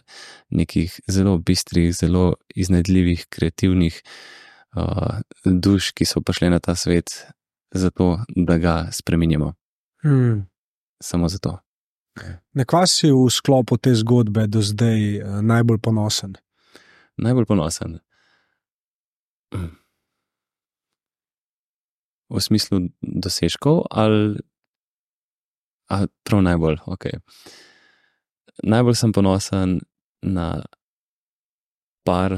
nekih zelo bistrih, zelo iznajdljivih, kreativnih uh, duš, ki so prišle na ta svet, zato da ga spremenjamo. Hmm. Samo zato. Na kva si v sklopu te zgodbe do zdaj uh, najbolj ponosen? Najbolj ponosen. V smislu dosežkov ali, ali prav najbolj, ok. Najbolj sem ponosen na par,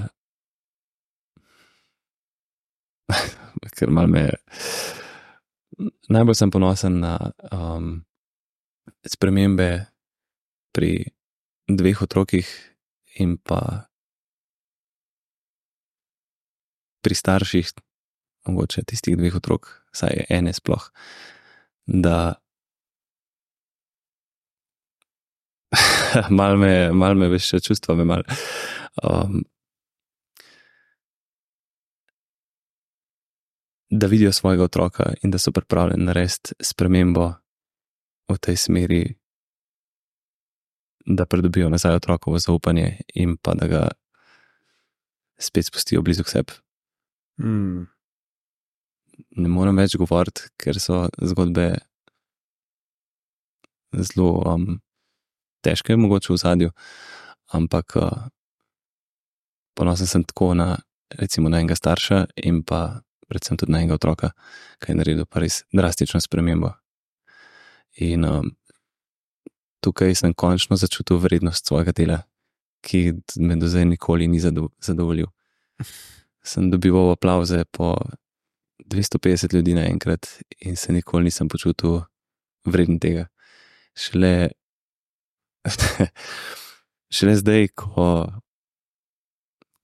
ker mal me. Najbolj sem ponosen na um, spremembe pri dveh otrokih in pa pri starših, mogoče tistih dveh otrok, saj ene sploh, da mal me, mal me veš, čustva me mal. Um, da vidijo svojega otroka in da so pripravljeni narediti spremembo v tej smeri, da pridobijo nazaj otrokovo zaupanje in pa da ga spet spustijo blizu sebe. Mm. Ne morem več govoriti, ker so zgodbe zelo um, težke, mogoče v zadju, ampak uh, ponosen sem tako na, recimo, na enega starša in pa predvsem tudi na enega otroka, ki je naredil pa res drastično spremembo. In um, tukaj sem končno začutil vrednost svojega dela, ki me do zdaj nikoli ni zadovoljil. Sem dobival aplauze po 250 ljudi naenkrat in se nikoli nisem počutil vreden tega. Šele, šele zdaj, ko,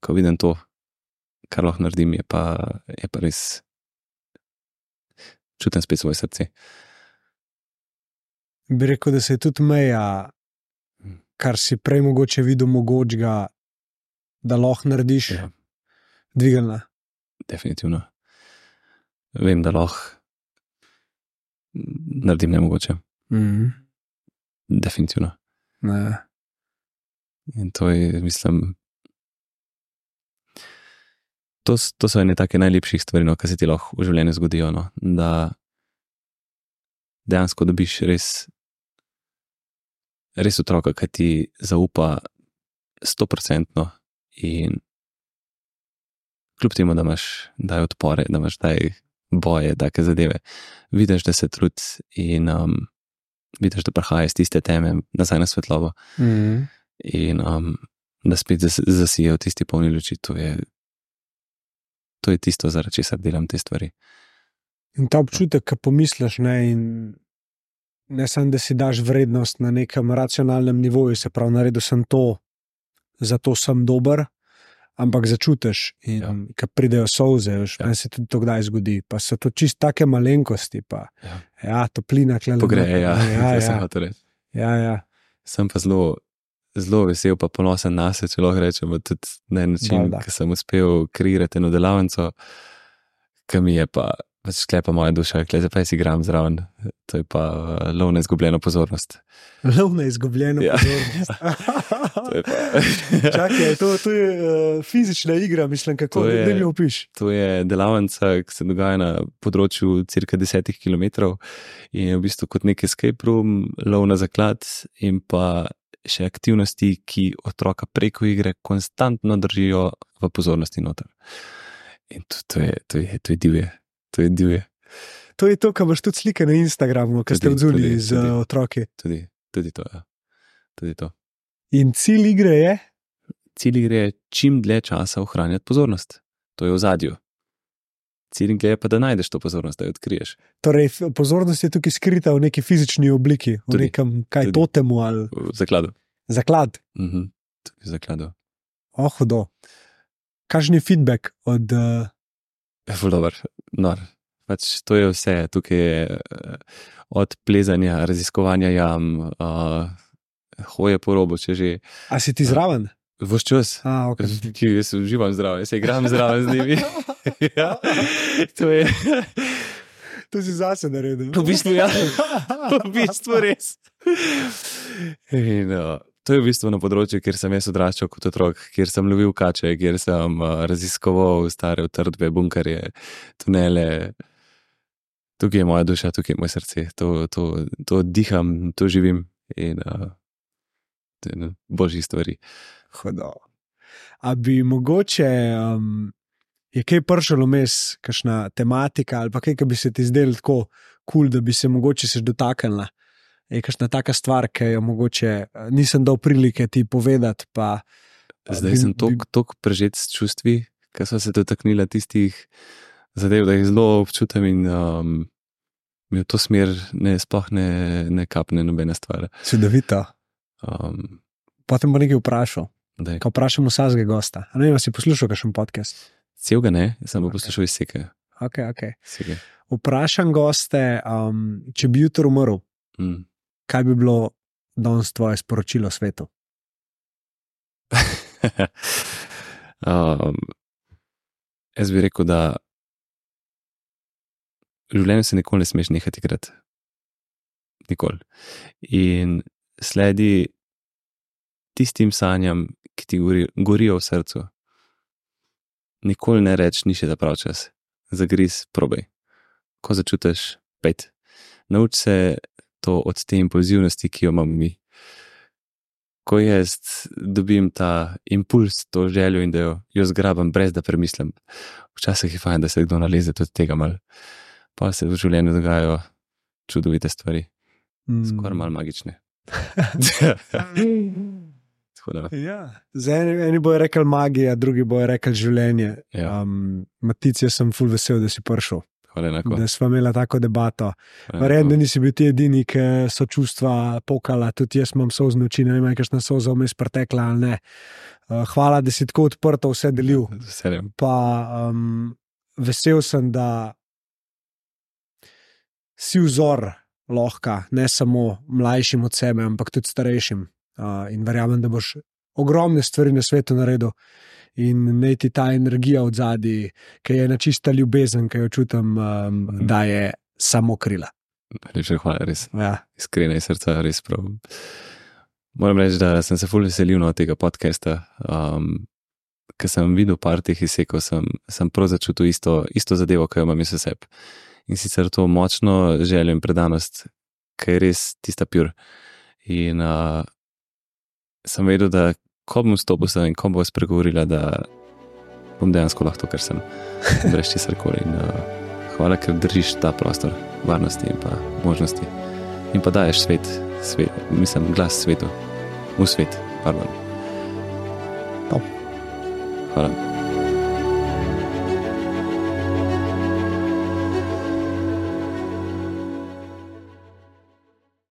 ko vidim to, kar lahko naredim, je pa, je pa res čutim spet svoje srce. Bi rekel, da se je tudi meja, kar si prej mogoče videl, mogočega, da lahko narediš, Ja. dvignila. Definitivno. Vem, da lahko naredim nemogoče. Mm. Definitivno. Ne. In to je, mislim, to, to so ene take najlepših stvari, no, ki se ti lahko v življenju zgodijo. No, da dejansko dobiš res, res otroka, ki ti zaupa stoprocentno in kljub temu, da imaš daj odpore, da imaš daj boje, take zadeve, vidiš, da se trudi in um, vidiš, da prihaja iz tiste teme nazaj na svetlobo Mm. in um, da spet zas, zasijo tisti polni luči. To je, to je tisto, zaradi česar delam te stvari. In ta občutek, ki pomisliš, ne, in ne samo, da si daš vrednost na nekem racionalnem nivoju, se pravi, naredil sem to, zato sem dober, ampak začutiš, in Ja. ja. ki pridejo solze, veš, Ja. ja. se tudi to kdaj zgodi. Pa so to čist take malenkosti, pa Ja. ja, toplina, klele. Pogreje, ja, ja, to sem ja, hotel reči. ja, ja. Sem pa zelo, zelo vesel, pa ponosen na sebe, če lahko rečem, tudi na način, ki sem uspel kreirati eno delavnico, ki mi je pa pač sklepa moja duša, kleze pa si igram zraven, to je pa uh, lov na izgubljeno pozornost. Lov na izgubljeno Ja. pozornost. To je pa- Čakaj, to, to je uh, fizična igra, mislim, kako To je- ne mi opiš. To je delavnica, ki se dogaja na področju cirka 10 km in je v bistvu kot nek escape room, lov na zaklad in pa še aktivnosti, ki otroka preko igre konstantno držijo v pozornosti noter. In to, to, je, to, je, to je divje. To je divje. To je to, kar imaš tudi slike na Instagramu, ki ste Tudi, odzuli tudi, z tudi. uh, otroki. Tudi, tudi to. Ja. Tudi to. In cilj igre je, Cilj igre je čim dlje časa ohranjati pozornost. To je v zadju. Cilj igre je pa, da najdeš to pozornost, da jo odkriješ. torej pozornost je tukaj skrita v neki fizični obliki, v Tudi, nekem kaj tudi. totemu ali V zakladu. zaklad. Mhm. Tudi v zakladu. Oh, hudo. Kakšen je feedback od. Uh, Ful dober, nor. Pač to je vse, tukaj je eh, od plezanja, raziskovanja jam, uh, hoje po robu, če že. a si ti zraven? Vš čas, A, okay. ki jaz uživam zdravo, jaz se igram zraven z njimi. ja, to je To si zase naredil. v bistvu, ja, v bistvu res. In, uh, to je v bistvu na področju, kjer sem jaz odraščal kot otrok, kjer sem lovil kače, kjer sem uh, raziskoval stare utrdbe, bunkerje, tunele. Tukaj je moja duša, tukaj je moje srce, to, to, to diham, to živim in uh, to je ena božjih stvari. Hudo. A bi mogoče, um, je kaj pršalo mes, kakšna tematika ali kaj, ki bi se ti zdelo tako kul, cool, da bi se mogoče se dotaknila. Je kakšna taka stvar, ki jo mogoče eh, nisem dal prilike ti povedati. Pa, eh, Zdaj bi- sem tako prežet s čustvi, ker so se dotaknila tistih zadev, da jih zelo občutim in um, mi v to smer ne, sploh ne, ne kapne nobena stvar. Čudovito. Um, Potem bo nekaj vprašal. da je Ko vprašam vsakega gosta. A ne vem, a si poslušal kakšen podcast? cel ga ne, sem pa Ok. poslušal izseke. Okay, okay. izseke. Vprašam goste, um, če bi jutro umrl, Mm. Kaj bi bilo danes tvoje sporočilo svetu? um, jaz bi rekel, da življenju se nikoli ne smeš nehati igrati. Nikoli. In sledi tistim sanjam, ki ti gori, gorijo v srcu. Nikoli ne reči, ni še ta pravi čas. Zagriz, probej. Ko začutiš, pet. Nauči se to od te impulzivnosti, ki jo imamo mi ko jaz dobim ta impuls, to željo in da jo, jo zgrabim, brez da premislim. Včasih je fajn, da se kdo naleze tudi tega mal. Pa se v življenju dogajajo čudovite stvari, Mm. skoraj malo magične. Ja. Za eni, eni bojo rekli magija, drugi bojo rekli življenje. ja, Um, Matic, jaz sem full vesel, da si prišel. Da smo imeli tako debato. Verjamem, da nisi bil ti edini, ki so čustva pokala, tudi jaz imam soz noči, ne vem, ali je kakšna soza vmes pretekla ali ne. Uh, hvala, da si tako odprto vse delil. Veseljem. Pa um, vesel sem, da si vzor lahko, ne samo mlajšim od sebe, ampak tudi starejšim. Uh, in verjamem, da boš ogromne stvari na svetu naredil. In naj ti ta energija od zadaj, ki je ena čista ljubezen, ki jo čutim, um, Mhm. da je samo krila. Najlepša hvala, res Ja. iskrena iz srca, res prav. Moram reči, da sem se fully veselil no tega podcasta. Um, Ker sem videl par teh izsekov, sem, sem prav začutil isto, isto zadevo, ki jo imam iz sebe. In sicer to močno željo in predanost, ki je res tista pur. In uh, sem vedel, da ko bom stopil sem in ko bom spregovorila, da bom dejansko lahko to, kar sem, brez česar koli. In, uh, hvala, ker držiš ta prostor varnosti in pa možnosti. In pa daješ svet, svet mislim, glas svetu, v svet. Pardon. Top. Hvala.